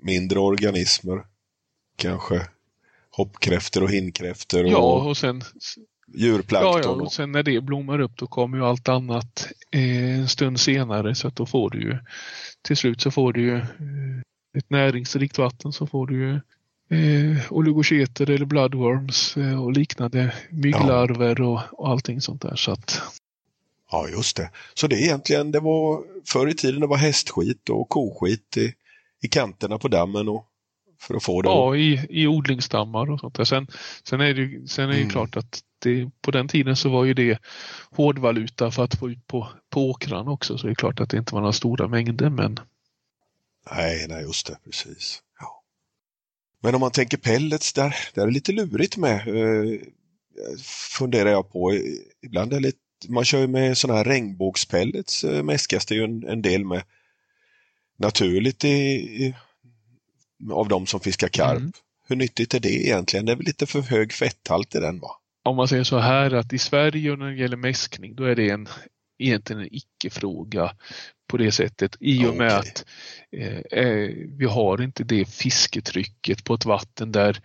mindre organismer. Kanske hoppkräftor och hinnkräftor och Ja, och sen, ja, djurplankton. ja, och- och sen när det blommar upp då kommer ju allt annat eh, en stund senare så att då får du ju till slut så får du ju eh, ett näringsrikt vatten så får du ju eh, oligoketer eller bloodworms eh, och liknande mygglarver och, och allting sånt där. Så att, Ja, just det. Så det är egentligen, det var förr i tiden det var hästskit och koskit i, i kanterna på dammen och för att få det ja, i, i odlingsstammar och sånt där. Sen, sen är det ju, sen är det Mm. klart att det, på den tiden så var ju det hårdvaluta för att få ut på, på åkrarna också. Så det är klart att det inte var några stora mängder men Nej, nej, just det, precis. Ja. Men om man tänker pellets, där, där är det lite lurigt med, eh, funderar jag på. Ibland är det lite, man kör ju med sådana här regnbågspellets, eh, mäskas det ju en, en del med naturligt i, i, av de som fiskar karp. Mm. Hur nyttigt är det egentligen? Det är väl lite för hög fetthalt i den va? om man säger så här att i Sverige och när det gäller mäskning då är det en, egentligen en icke-fråga på det sättet i och med Okej. att eh, eh, vi har inte det fisketrycket på ett vatten där,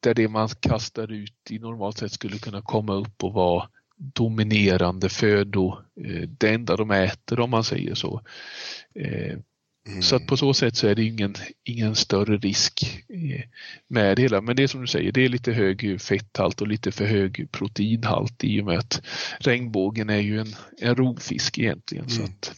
där det man kastar ut i normalt sett skulle kunna komma upp och vara dominerande födo, eh, det enda de äter om man säger så. Eh, Mm. så att på så sätt så är det ingen, ingen större risk eh, med det hela. Men det är som du säger, det är lite hög fetthalt och lite för hög proteinhalt i och med att regnbågen är ju en, en rovfisk egentligen. Så Mm. att,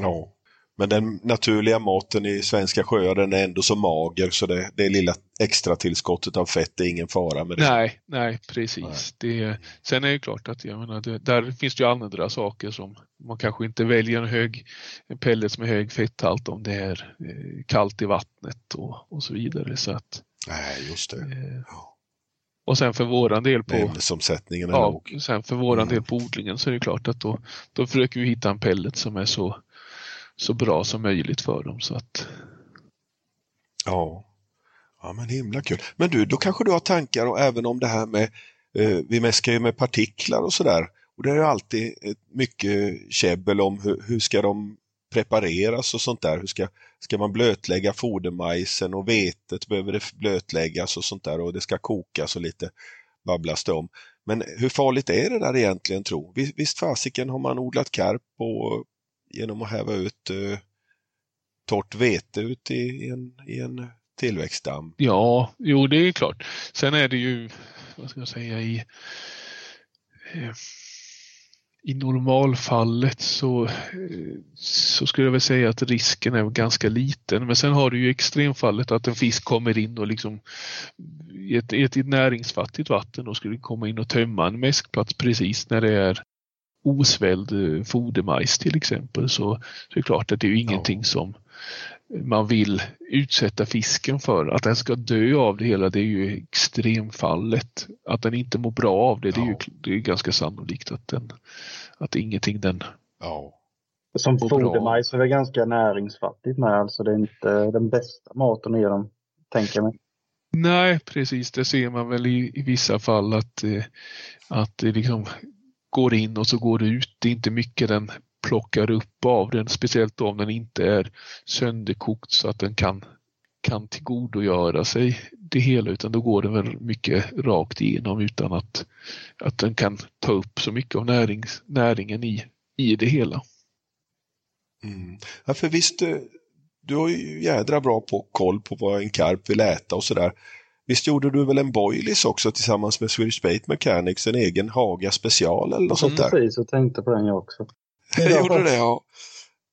Ja. Men den naturliga maten i svenska sjöar den är ändå så mager så det, det lilla extra tillskottet av fett är ingen fara med det. nej, nej precis. Det, sen är det klart att jag menar, det, där finns det ju andra saker som man kanske inte väljer en hög en pellets med hög fetthalt om det är eh, kallt i vattnet och, och så vidare. Så att, Nej, just det. eh, och sen för våran del på Ämnesomsättningen Ja, låg. sen för våran Mm. del på odlingen så är det klart att då, då försöker vi hitta en pellet som är så, så bra som möjligt för dem. Så att, Ja. ja, men himla kul. Men du, då kanske du har tankar och även om det här med, eh, vi mäskar ju med partiklar och sådär. Och det är ju alltid mycket käbbel om hur, hur ska de prepareras och sånt där. Hur ska, ska man blötlägga fodermajsen och vetet behöver det blötläggas och sånt där och det ska kokas och lite babblas det om. Men hur farligt är det där egentligen tro? Visst, fasiken har man odlat karp på genom att häva ut eh, torrt vete ut i, i, en, i en tillväxtdamm. Ja, jo det är klart. Sen är det ju, vad ska jag säga, i, eh, i normalfallet så, eh, så skulle jag väl säga att risken är ganska liten. Men sen har du ju extremfallet att en fisk kommer in och liksom i ett, i ett näringsfattigt vatten och skulle komma in och tömma en mäskplats precis när det är osvälld eh, fodermajs till exempel så, så är det klart att det är ju ingenting som man vill utsätta fisken för. Att den ska dö av det hela det är ju extremfallet. Att den inte mår bra av det, det är ju det är ganska sannolikt att, den, att ingenting den ja. Som fodermajs är det ganska näringsfattigt med, alltså det är inte den bästa maten att ge dem, tänker jag mig. Nej, precis. Det ser man väl i, i vissa fall att, eh, att det liksom går in och så går det ut. Det är inte mycket den plockar upp av den, speciellt om den inte är sönderkokt så att den kan, kan tillgodogöra sig det hela utan då går den väl mycket rakt igenom utan att, att den kan ta upp så mycket av närings, näringen i, i det hela. Mm. Ja, för visst, eh, du har ju jädra bra på koll på vad en karp vill äta och sådär. Visst gjorde du väl en boilies också tillsammans med Swedish Bait Mechanics, en egen Haga special eller något sånt där? Precis, jag tänkte på den jag också. Jag gjorde det, ja.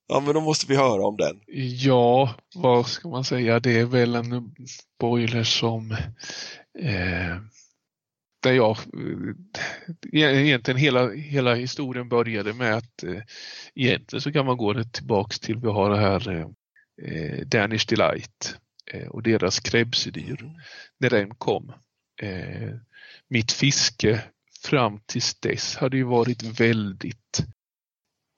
Ja, men då måste vi höra om den. Ja, vad ska man säga? Det är väl en boiler som eh, där jag eh, egentligen hela, hela historien började med att eh, egentligen så kan man gå tillbaks till vi har det här eh, Danish Delight eh, och deras krebsedyr mm. när den kom. Eh, mitt fiske fram tills dess hade ju varit väldigt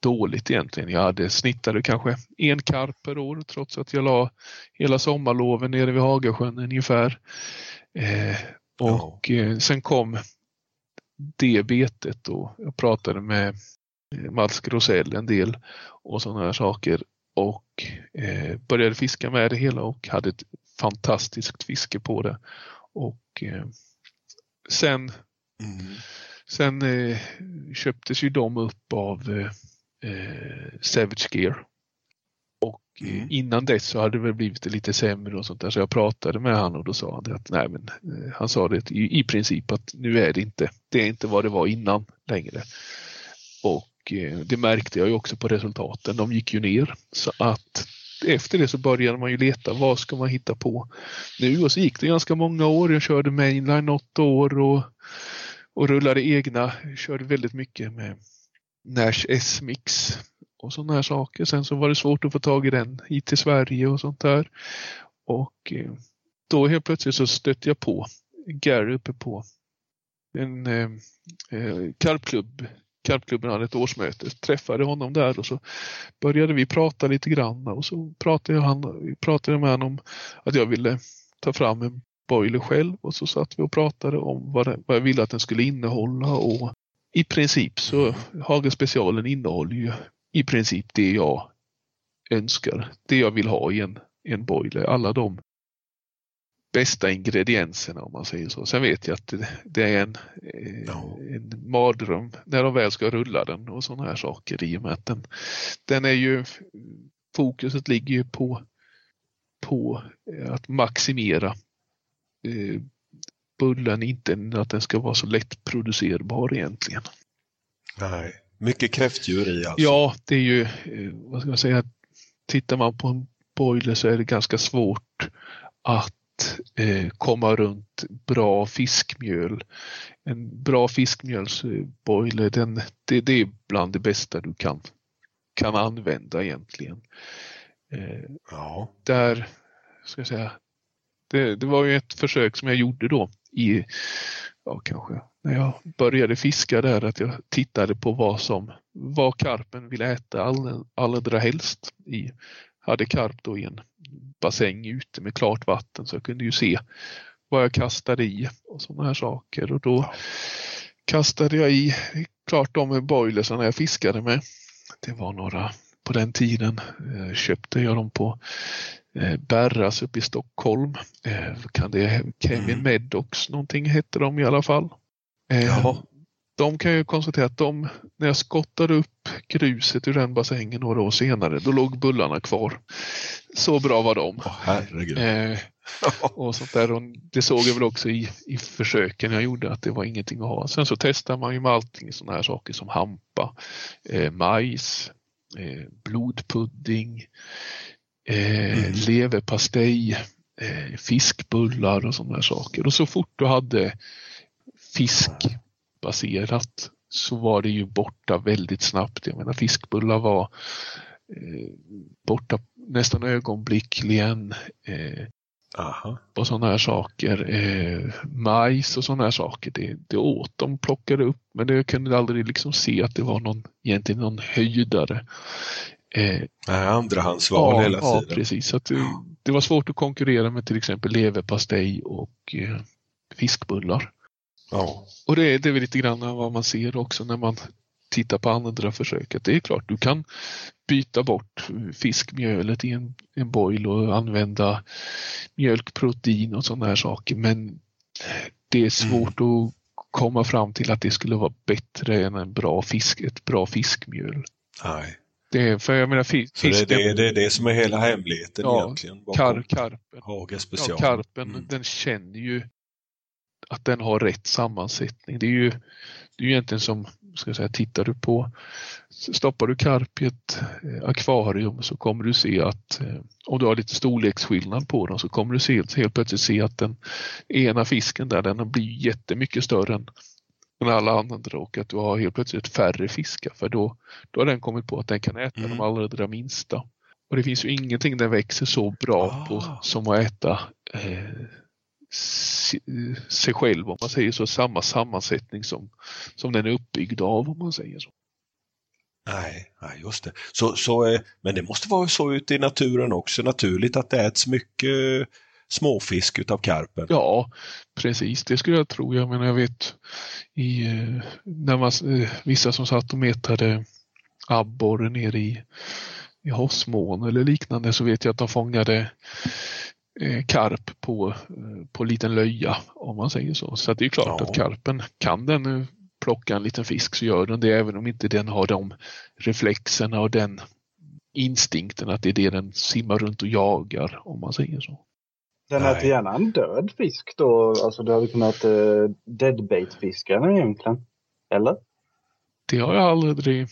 dåligt egentligen. Jag hade snittade kanske en karp per år trots att jag la hela sommarloven nere vid Hagasjön ungefär. Eh, och ja. eh, sen kom det betet och jag pratade med eh, Mats Grosell en del och sådana här saker och eh, började fiska med det hela och hade ett fantastiskt fiske på det. Och eh, sen mm. Sen eh, köptes ju de upp av Savage Gear. Och mm. innan dess så hade det väl blivit lite sämre och sånt där så jag pratade med han och då sa han att nej men han sa det i, i princip att nu är det inte, det är inte vad det var innan längre. Och Eh, det märkte jag ju också på resultaten, de gick ju ner så att efter det så började man ju leta, vad ska man hitta på nu? Och så gick det ganska många år. Jag körde mainline åtta år och, och rullade egna, körde väldigt mycket med Nash S-mix och sådana här saker. Sen så var det svårt att få tag i den hit till Sverige och sånt där. Och eh, då helt plötsligt så stötte jag på Gary uppe på en eh, eh karpklubb. Karpklubben hade ett årsmöte. Träffade honom där och så började vi prata lite grann och så pratade, han, pratade jag med honom om att jag ville ta fram en boiler själv och så satt vi och pratade om vad, det, vad jag ville att den skulle innehålla och i princip så Hagenspecialen innehåller ju i princip det jag önskar, det jag vill ha i en, en boiler. Alla de bästa ingredienserna om man säger så. Sen vet jag att det, är en, no. en mardröm när de väl ska rulla den och sådana här saker i och med att den, den är ju fokuset ligger ju på, på att maximera eh, bullen, inte att den ska vara så lättproducerbar egentligen. Nej, mycket kräftdjur i alltså? Ja, det är ju, eh, vad ska man säga, tittar man på en boiler så är det ganska svårt att eh, komma runt bra fiskmjöl. En bra fiskmjölsboiler, den, det, det är bland det bästa du kan, kan använda egentligen. Eh, ja. Där, ska jag säga, det, det, var ju ett försök som jag gjorde då i, ja kanske när jag började fiska där att jag tittade på vad som, vad karpen vill äta all, allra helst. I, hade karp då i en bassäng ute med klart vatten så jag kunde ju se vad jag kastade i och sådana här saker och då kastade jag i klart de boilersarna jag fiskade med. Det var några på den tiden. Eh, köpte jag dem på eh, Berras uppe i Stockholm. Eh, kan det Kevin mm. Maddox någonting hette de i alla fall. Jaha. De kan ju konstatera att de, när jag skottade upp gruset ur den bassängen några år senare, då låg bullarna kvar. Så bra var de. Oh, herregud. Eh, och sånt där. Och det såg jag väl också i, i försöken jag gjorde att det var ingenting att ha. Sen så testar man ju med allting sådana här saker som hampa, eh, majs, eh, blodpudding, eh, mm. leverpastej, eh, fiskbullar och sådana här saker. Och så fort du hade fiskbaserat så var det ju borta väldigt snabbt. Jag menar fiskbullar var eh, borta nästan ögonblickligen. Eh, Aha. och sådana här saker. Eh, majs och sådana här saker. Det, det åt de, plockade upp men det kunde aldrig liksom se att det var någon, egentligen någon höjdare. Eh, Andrahandsval ja, hela tiden. Ja, precis. Så det, det, var svårt att konkurrera med till exempel leverpastej och eh, fiskbullar. Ja. Och det, det är väl lite grann vad man ser också när man tittar på andra försöket. Det är klart, du kan byta bort fiskmjölet i en, en boil och använda mjölkprotein och sådana här saker. Men det är svårt mm. att komma fram till att det skulle vara bättre än en bra fisk, ett bra fiskmjöl. Nej. Det är, för jag menar, fisk, det, det, det är det som är hela hemligheten ja, egentligen? Kar, karpen. Ja, karpen, mm. den känner ju att den har rätt sammansättning. Det är ju, det är ju egentligen som, ska jag säga, tittar du på, stoppar du karp i ett eh, akvarium så kommer du se att eh, om du har lite storleksskillnad på dem så kommer du se, helt plötsligt se att den ena fisken där den blir jättemycket större än, än alla andra och att du har helt plötsligt färre fiskar för då, då har den kommit på att den kan äta mm. de allra minsta. Och det finns ju ingenting den växer så bra ah. på som att äta eh, sig själv om man säger så, samma sammansättning som, som den är uppbyggd av om man säger så. Nej, nej just det. Så, så, eh, men det måste vara så ute i naturen också naturligt att det äts mycket småfisk utav karpen? Ja, precis det skulle jag tro. Jag menar jag vet i, eh, när man, eh, vissa som satt och metade abborre nere i, i Hossmån eller liknande så vet jag att de fångade karp på, eh, på liten löja om man säger så. Så det är klart ja. att karpen, kan den eh, plocka en liten fisk så gör den det även om inte den har de reflexerna och den instinkten att det är det den simmar runt och jagar om man säger så. Den äter gärna en död fisk då, alltså du hade kunnat uh, deadbait-fiska den egentligen? Eller? Det har jag aldrig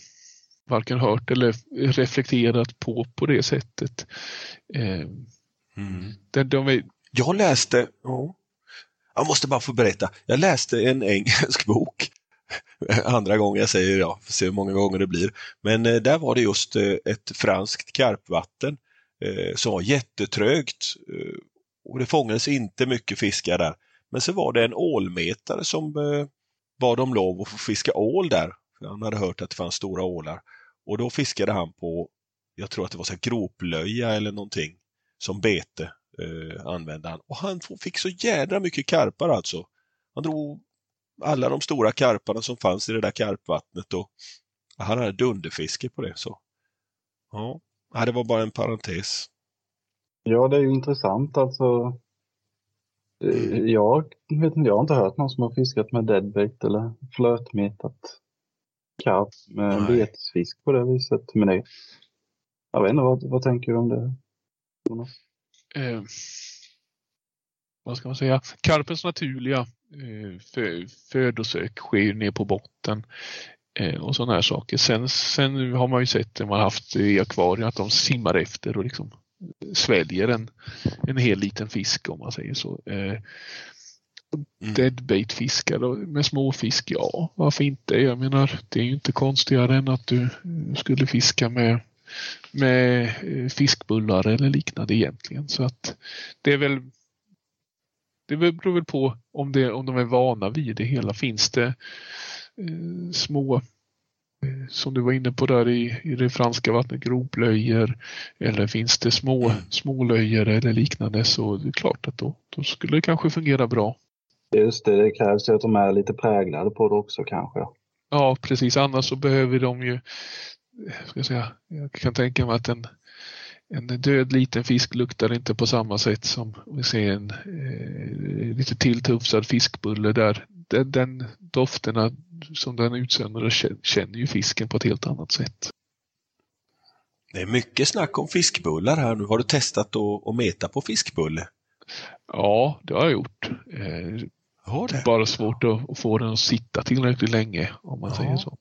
varken hört eller reflekterat på på det sättet. Eh, Mm. De, de är... Jag läste, oh, jag måste bara få berätta, jag läste en engelsk bok. Andra gången jag säger ja, får se hur många gånger det blir. Men eh, där var det just eh, ett franskt karpvatten eh, som var jättetrögt eh, och det fångades inte mycket fiskar där. Men så var det en ålmetare som eh, bad om lov att få fiska ål där. Han hade hört att det fanns stora ålar. Och då fiskade han på, jag tror att det var så groplöja eller någonting som bete eh, använde han. Och han fick så jädra mycket karpar alltså. Han drog alla de stora karparna som fanns i det där karpvattnet och han hade dunderfiske på det. så. Ja, det var bara en parentes. Ja, det är ju intressant alltså. Mm. Jag vet inte, jag har inte hört någon som har fiskat med deadbait eller flötmetat karp med betesfisk på det viset. Men det, jag vet inte, vad, vad tänker du om det? Eh, vad ska man säga? Karpens naturliga eh, fö, födosök sker ner på botten eh, och sådana här saker. Sen, sen har man ju sett när man haft i akvarium att de simmar efter och liksom sväljer en, en hel liten fisk om man säger så. Eh, Mm. Deadbait-fiskar med småfisk, ja varför inte? Jag menar det är ju inte konstigare än att du skulle fiska med med eh, fiskbullar eller liknande egentligen. Så att det är väl det beror väl på om, det, om de är vana vid det hela. Finns det eh, små eh, som du var inne på där i, i det franska vattnet, groplöjor eller finns det små mm. smålöjor eller liknande så det är klart att då, då skulle det kanske fungera bra. Just det, det krävs ju att de är lite präglade på det också kanske. Ja, precis. Annars så behöver de ju ska jag, säga, jag kan tänka mig att en, en död liten fisk luktar inte på samma sätt som vi ser en eh, lite tilltufsad fiskbulle där. Den, den dofterna som den utsöndrar känner ju fisken på ett helt annat sätt. Det är mycket snack om fiskbullar här nu. Har du testat att, att meta på fiskbulle? Ja, det har jag gjort. Eh, Har det? bara svårt att, att få den att sitta tillräckligt länge om man Ja. säger så.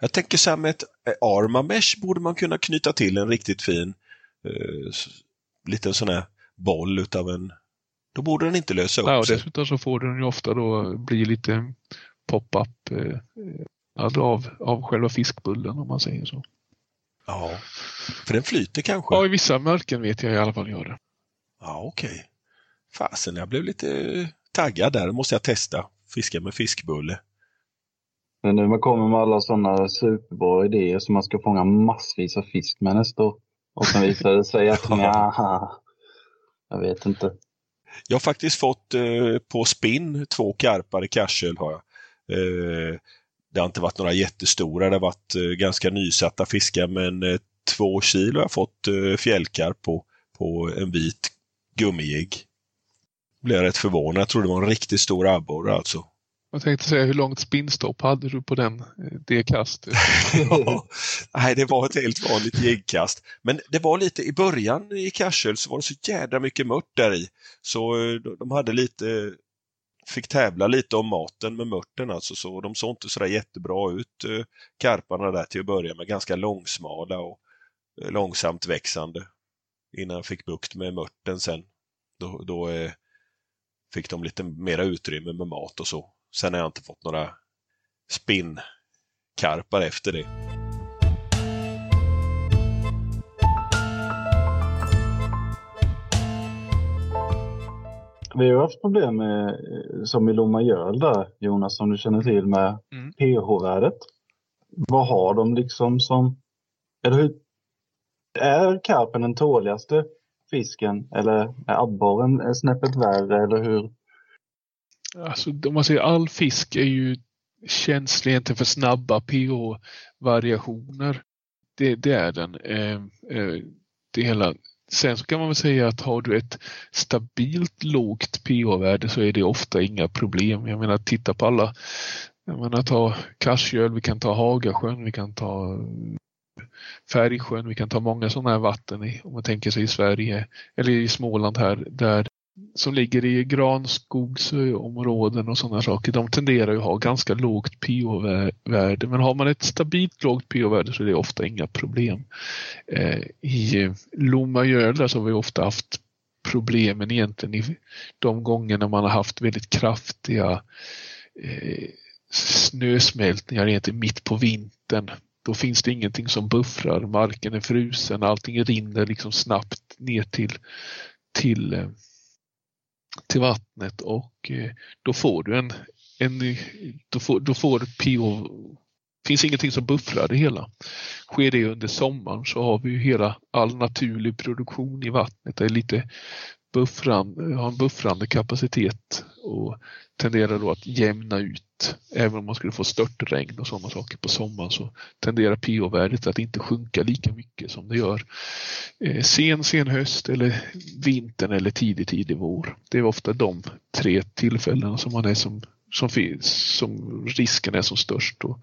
Jag tänker så här med ett eh, Arma Mesh borde man kunna knyta till en riktigt fin eh, liten sån här boll utav en... Då borde den inte lösa upp Ja, och sig. dessutom så får den ju ofta då bli lite pop-up eh, alltså av, av själva fiskbullen om man säger så. Ja, för den flyter kanske? Ja, i vissa märken vet jag i alla fall gör det. Ja, okej. Fasen, jag blev lite taggad där. måste jag testa. Fiska med fiskbulle. Men nu man kommer med alla sådana superbra idéer som man ska fånga massvis av fisk med nästa år. Och sen visar det sig att ja, jag vet inte. Jag har faktiskt fått eh, på spinn två karpar i Karsel. Har jag. Eh, det har inte varit några jättestora, det har varit eh, ganska nysatta fiskar men eh, två kilo har jag fått eh, fjällkarp på, på en vit gummijigg. Blev jag rätt förvånad. Jag trodde det var en riktigt stor abborre alltså. Jag tänkte säga hur långt spinnstopp hade du på den, eh, det kastet? Ja, Nej, det var ett helt vanligt jiggkast. Men det var lite i början i Karsel så var det så jädra mycket mört där i. Så eh, de- hade lite, fick tävla lite om maten med mörten alltså. Så de såg inte sådär jättebra ut, eh, karparna där till att börja med. Ganska långsmala och långsamt växande. Innan jag fick bukt med mörten sen. Då, då fick de lite mera utrymme med mat och så. Sen har jag inte fått några spinnkarpar efter det. Vi har haft problem med, som i Lomma Göl där, Jonas, som du känner till med Mm. pH-värdet. Vad har de liksom som... Eller hur, är karpen den tåligaste fisken eller är abborren snäppet värre eller hur? Alltså, om man säger all fisk är ju känslig egentligen för snabba pH-variationer. Det, det är den. Eh, eh, det hela. Sen så kan man väl säga att har du ett stabilt lågt pH-värde så är det ofta inga problem. Jag menar titta på alla, jag menar ta Karsjöl, vi kan ta Hagasjön, vi kan ta Färgsjön, vi kan ta många sådana här vatten i, om man tänker sig i Sverige eller i Småland här där som ligger i granskogsområden och sådana saker, de tenderar ju att ha ganska lågt pH-värde. Men har man ett stabilt lågt pH-värde så är det ofta inga problem. Eh, I eh, Lomma Göla så har vi ofta haft problemen egentligen i de gångerna man har haft väldigt kraftiga eh, snösmältningar egentligen mitt på vintern. Då finns det ingenting som buffrar, marken är frusen, allting rinner liksom snabbt ner till, till eh, till vattnet och eh, då får du en, en då får, då får du finns ingenting som buffrar det hela. Sker det under sommaren så har vi ju hela all naturlig produktion i vattnet. Det är lite buffran, har en buffrande kapacitet och tenderar då att jämna ut. Även om man skulle få störtregn och sådana saker på sommaren så tenderar pH-värdet att inte sjunka lika mycket som det gör eh, sen, sen höst eller vintern eller tidig, tidig vår. Det är ofta de tre tillfällena som man är som, som, finns, som risken är som störst. Och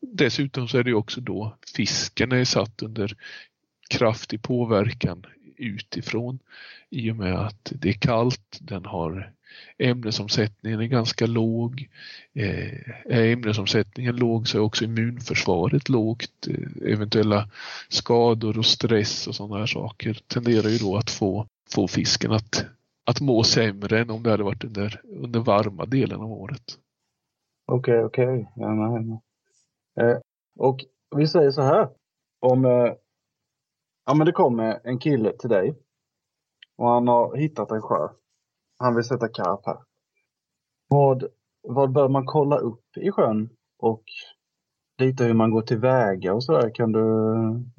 dessutom så är det också då fisken är satt under kraftig påverkan utifrån i och med att det är kallt, den har ämnesomsättningen är ganska låg. Eh, är ämnesomsättningen låg så är också immunförsvaret lågt. Eh, eventuella skador och stress och sådana här saker tenderar ju då att få, få fisken att, att må sämre än om det hade varit under, under varma delen av året. Okej, okej. Okay. Ja. Eh, och vi säger så här. Om eh, ja, men det kommer en kille till dig och han har hittat en sjö. Han vill sätta karp här. Vad, vad bör man kolla upp i sjön och lite hur man går tillväga och sådär. Kan du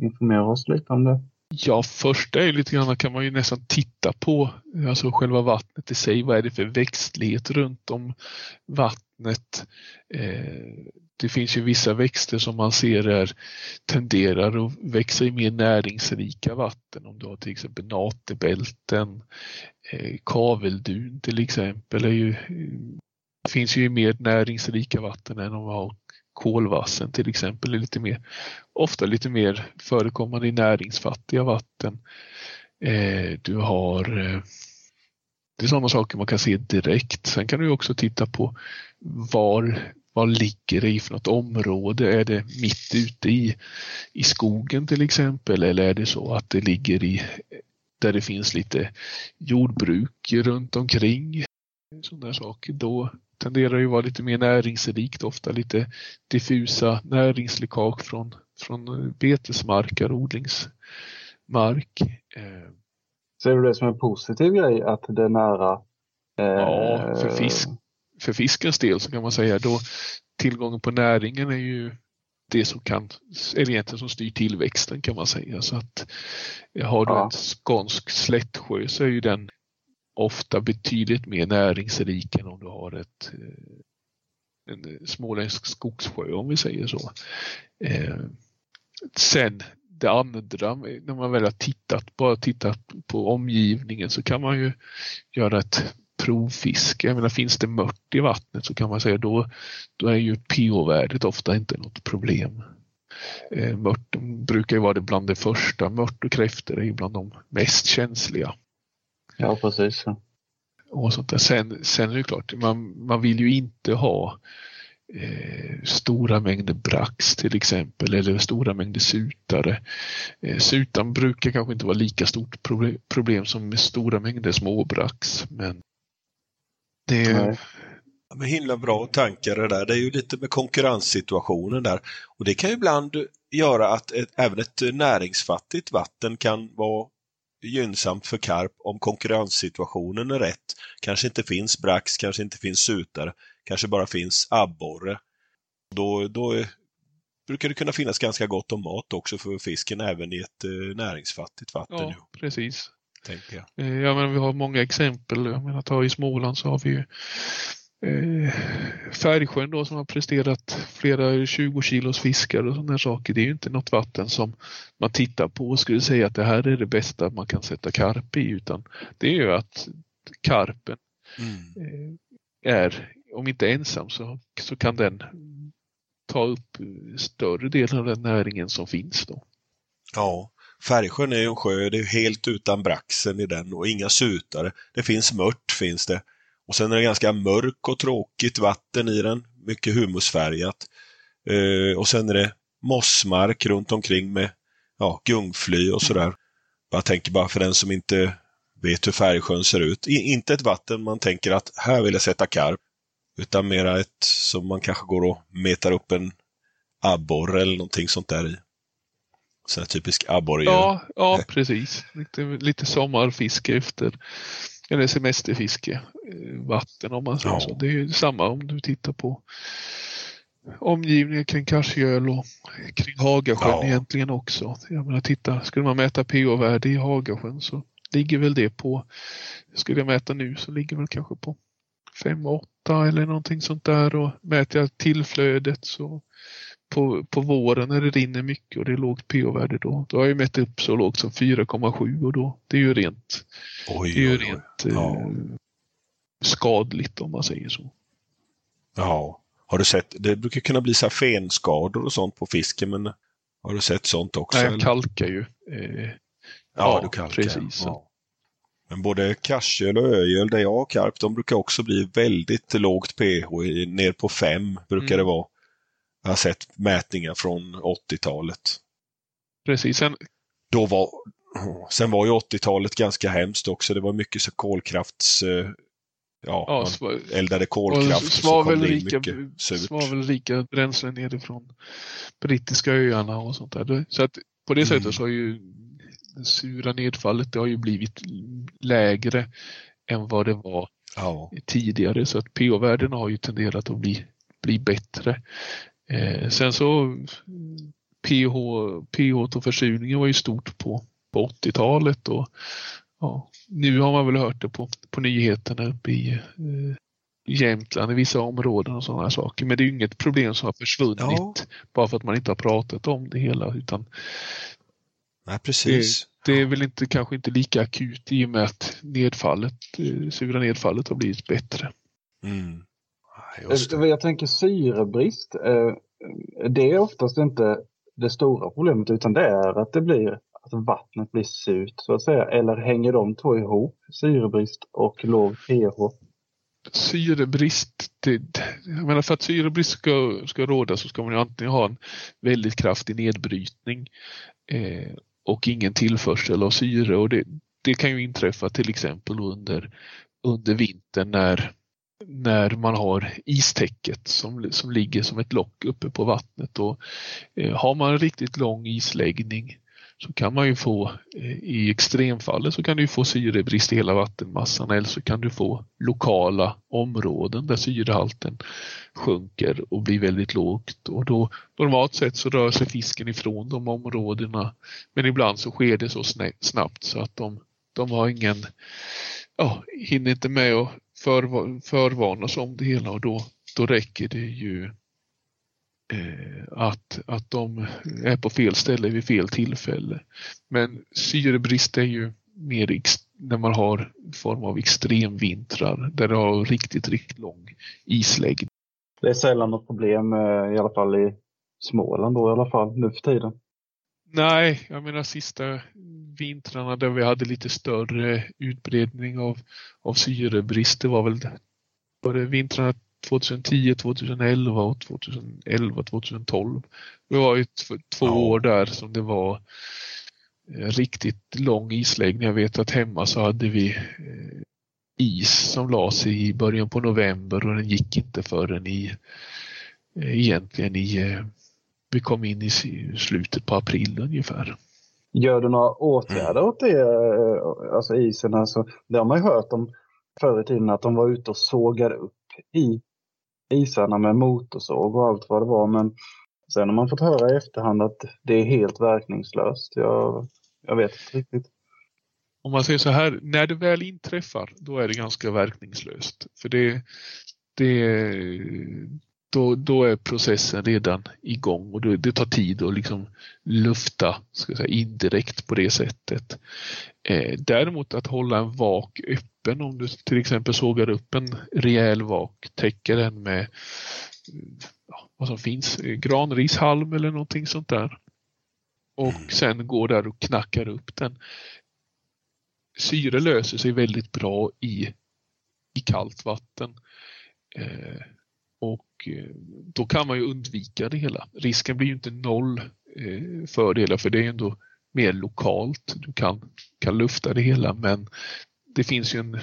informera oss lite om det? Ja, första är lite grann kan man ju nästan titta på alltså själva vattnet i sig. Vad är det för växtlighet runt om vattnet? Vattnet. Eh, det finns ju vissa växter som man ser är, tenderar att växa i mer näringsrika vatten. Om du har till exempel natebälten, eh, kaveldun till exempel. Är ju, det finns ju i mer näringsrika vatten än om man har kolvassen till exempel. Är lite mer, ofta lite mer förekommande i näringsfattiga vatten. Eh, du har Det är sådana saker man kan se direkt. Sen kan du också titta på var, var ligger det i för något område? Är det mitt ute i, i skogen till exempel eller är det så att det ligger i där det finns lite jordbruk runt omkring? Sådana saker. Då tenderar det att vara lite mer näringsrikt, ofta lite diffusa näringsläckage från, från betesmarker och odlingsmark. Eh, Ser du det som en positiv grej att det är nära? Eh, Ja, för, fisk, för fiskens del så kan man säga då tillgången på näringen är ju det som kan, är egentligen som styr tillväxten kan man säga. Så att har du Ja. en skånsk slättsjö så är ju den ofta betydligt mer näringsrik än om du har ett eh, en småländsk skogssjö om vi säger så. Eh, sen det andra, när man väl har tittat, bara tittat på omgivningen så kan man ju göra ett provfiske. Jag menar, finns det mört i vattnet så kan man säga då, då är ju pH-värdet ofta inte något problem. Eh, mört brukar ju vara det bland det första. Mört och kräftor är ju bland de mest känsliga. Ja, precis. Och sånt där. Sen, sen är det klart, man, man vill ju inte ha eh, stora mängder brax till exempel eller stora mängder sutare. Eh, sutan brukar kanske inte vara lika stort proble- problem som med stora mängder småbrax. Men det är. Ja, men himla bra tankar det där. Det är ju lite med konkurrenssituationen där. Och det kan ju ibland göra att ett, även ett näringsfattigt vatten kan vara gynnsamt för karp om konkurrenssituationen är rätt. Kanske inte finns brax, kanske inte finns sutare, kanske bara finns abborre. Då, då är, brukar det kunna finnas ganska gott om mat också för fisken även i ett eh, näringsfattigt vatten. ja, ju, precis. Tänker jag. Eh, Ja, men vi har många exempel. Jag menar, ta i Småland så har vi ju eh, Färgsjön då som har presterat flera 20 kilos fiskar och sådana saker. Det är ju inte något vatten som man tittar på och skulle säga att det här är det bästa man kan sätta karp i utan det är ju att karpen eh, är, om inte ensam så, så kan den ta upp större delen av den näringen som finns då. Ja, Färgsjön är ju en sjö, det är helt utan braxen i den och inga sutare. Det finns mört finns det. Och sen är det ganska mörk och tråkigt vatten i den, mycket humusfärgat. Eh, och sen är det mossmark runt omkring med ja, gungfly och sådär. Jag tänker bara för den som inte vet hur Färgsjön ser ut. I, inte ett vatten man tänker att här vill jag sätta karp. Utan mera ett som man kanske går och metar upp en abborre eller någonting sånt där i. Sån här typisk abborre. Ja, ja precis. Lite, lite sommarfiske efter, eller semesterfiske, eh, vatten om man säger Ja. så. Det är ju samma om du tittar på omgivningen kring Karsgöl och kring Hagasjön Ja. egentligen också. Jag menar, titta, skulle man mäta pH-värde i Hagasjön så ligger väl det på, skulle jag mäta nu så ligger väl kanske på 5-8 eller någonting sånt där och mäter jag tillflödet så på, på våren när det rinner mycket och det är lågt pH-värde då, då har jag mätt upp så lågt som 4,7 och då, det är ju rent, Oj, det är ju rent eh, Ja. skadligt om man säger så. Ja. Har du sett, det brukar kunna bli så fenskador och sånt på fisken, men har du sett sånt också? Nej, jag eller? kalkar ju. Eh, ja, ja, du kalkar. precis. Ja. Men både karsgöl och ögöl där jag har karp, de brukar också bli väldigt lågt pH, ner på 5 brukar Mm. det vara. Jag har sett mätningar från 80-talet. precis. Sen, Då var, sen var ju 80-talet ganska hemskt också. Det var mycket så kolkrafts... eh, Ja, ja, sva- eldade kolkraft svavelrika, svavelrika bränslen nerifrån brittiska öarna och sånt där. Så att på det Mm. sättet så har ju det sura nedfallet det har ju blivit lägre än vad det var Ja. tidigare så att pH-värdena har ju tenderat att bli, bli bättre. Eh, sen så pH, pH och försurningen var ju stort på, på 80-talet och ja, nu har man väl hört det på, på nyheterna uppe i eh, Jämtland i vissa områden och sådana saker. Men det är ju inget problem som har försvunnit Ja. bara för att man inte har pratat om det hela utan Nej, precis. det är väl inte, kanske inte lika akut i och med att nedfallet, eh, sura nedfallet har blivit bättre. Mm. Just det. Eh, Jag tänker syrebrist. eh, Det är oftast inte det stora problemet utan det är att det blir att vattnet blir surt så att säga? Eller hänger de två ihop, syrebrist och låg pH? Syrebrist, det, jag menar för att syrebrist ska, ska råda så ska man ju antingen ha en väldigt kraftig nedbrytning eh, och ingen tillförsel av syre och det, det kan ju inträffa till exempel under, under vintern när, när man har istäcket som, som ligger som ett lock uppe på vattnet. Och, eh, har man en riktigt lång isläggning så kan man ju få eh, i extremfallet så kan du få syrebrist i hela vattenmassan eller så kan du få lokala områden där syrehalten sjunker och blir väldigt lågt och då normalt sett så rör sig fisken ifrån de områdena men ibland så sker det så snabbt så att de, de har ingen, ja, hinner inte med att för, förvarnas om det hela och då, då räcker det ju Eh, att, att de är på fel ställe vid fel tillfälle. Men syrebrist är ju mer när man har form av extremvintrar där det har riktigt, riktigt lång isläggning. Det är sällan något problem eh, i alla fall i Småland då i alla fall nu för tiden. Nej, jag menar sista vintrarna där vi hade lite större utbredning av, av syrebrist, det var väl var det vintrarna 2010, 2011 och 2011, 2012. Det var ju två ja. år där som det var eh, riktigt lång isläggning. Jag vet att hemma så hade vi eh, is som la sig i början på november och den gick inte förrän i eh, egentligen i vi kom in i slutet på april ungefär. Gör du några åtgärder åt det, alltså isen? Alltså, det har man ju hört om förr i tiden att de var ute och sågade upp i isarna med motorsåg och allt vad det var. Men sen har man fått höra i efterhand att det är helt verkningslöst. Jag, jag vet inte riktigt. Om man säger så här, när det väl inträffar, då är det ganska verkningslöst. För det, det, då, då är processen redan igång och det, det tar tid att liksom lufta ska säga, indirekt på det sättet. Eh, däremot att hålla en vak öppen om du till exempel sågar upp en rejäl vak, täcker den med ja, vad som finns, granrishalm eller någonting sånt där. Och mm. sen går där och knackar upp den. Syre löser sig väldigt bra i, i kallt vatten. Eh, och eh, då kan man ju undvika det hela. Risken blir ju inte noll eh, för det hela för det är ändå mer lokalt. Du kan, kan lufta det hela men det finns ju en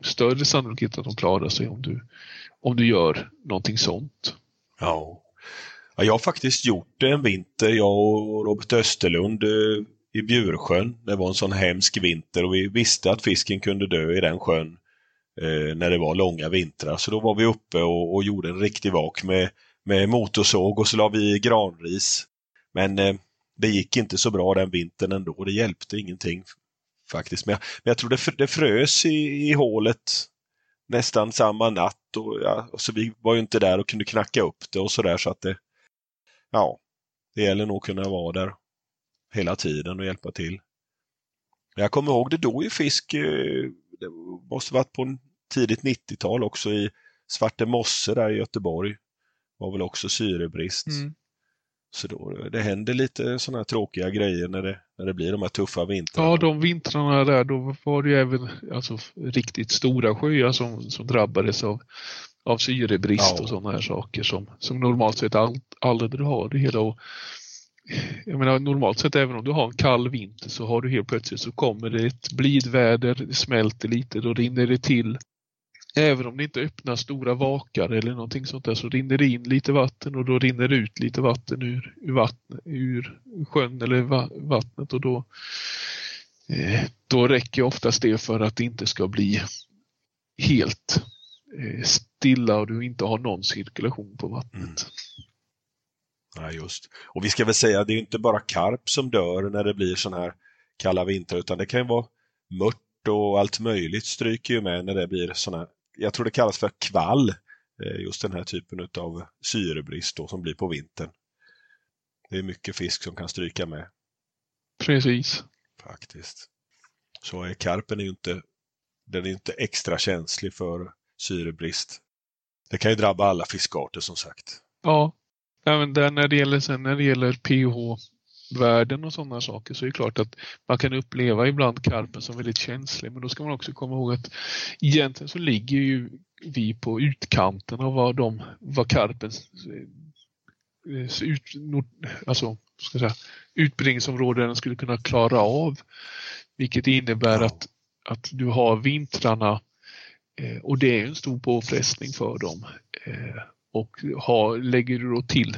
större sannolikhet att de klarar sig om du, om du gör någonting sånt. Ja. ja jag har faktiskt gjort det en vinter, jag och Robert Österlund eh, i Bjursjön. Det var en sån hemsk vinter och vi visste att fisken kunde dö i den sjön eh, när det var långa vintrar. Så då var vi uppe och, och gjorde en riktig vak med, med motorsåg och så la vi granris. Men eh, det gick inte så bra den vintern ändå. Det hjälpte ingenting faktiskt. Men jag, men jag tror det, det frös i, i hålet nästan samma natt och, ja, och så vi var ju inte där och kunde knacka upp det och sådär så att det Ja, det gäller nog att kunna vara där hela tiden och hjälpa till. Jag kommer ihåg det dog ju fisk, eh, det måste varit på tidigt 90-tal också i Svarte Mosse där i Göteborg. var väl också syrebrist. Mm. Så då, det händer lite sådana här tråkiga grejer när det, när det blir de här tuffa vintrarna. Ja, de vintrarna där, då var det ju även alltså, riktigt stora sjöar som, som drabbades av, av syrebrist ja. och sådana här saker som, som normalt sett all, aldrig har det hela. Och, jag menar normalt sett även om du har en kall vinter så har du helt plötsligt så kommer det ett blidväder, det smälter lite, då rinner det till Även om det inte öppnar stora vakar eller någonting sånt där så rinner det in lite vatten och då rinner det ut lite vatten ur, ur, vatten, ur sjön eller vattnet och då, eh, då räcker oftast det för att det inte ska bli helt eh, stilla och du inte har någon cirkulation på vattnet. Mm. Ja, just. Och vi ska väl säga, det är inte bara karp som dör när det blir sådana här kalla vintrar utan det kan ju vara mört och allt möjligt stryker ju med när det blir sådana jag tror det kallas för kvall, eh, just den här typen av syrebrist då, som blir på vintern. Det är mycket fisk som kan stryka med. Precis. Faktiskt. Så är karpen är ju inte, den är inte extra känslig för syrebrist. Det kan ju drabba alla fiskarter som sagt. Ja, även där när det gäller, sen när det gäller pH pH-värden och sådana saker så är det klart att man kan uppleva ibland karpen som väldigt känslig men då ska man också komma ihåg att egentligen så ligger ju vi på utkanten av vad, de, vad karpens eh, ut, alltså, ska säga, utbredningsområden skulle kunna klara av. Vilket innebär att, att du har vintrarna eh, och det är en stor påfrestning för dem. Eh, och har, lägger du då till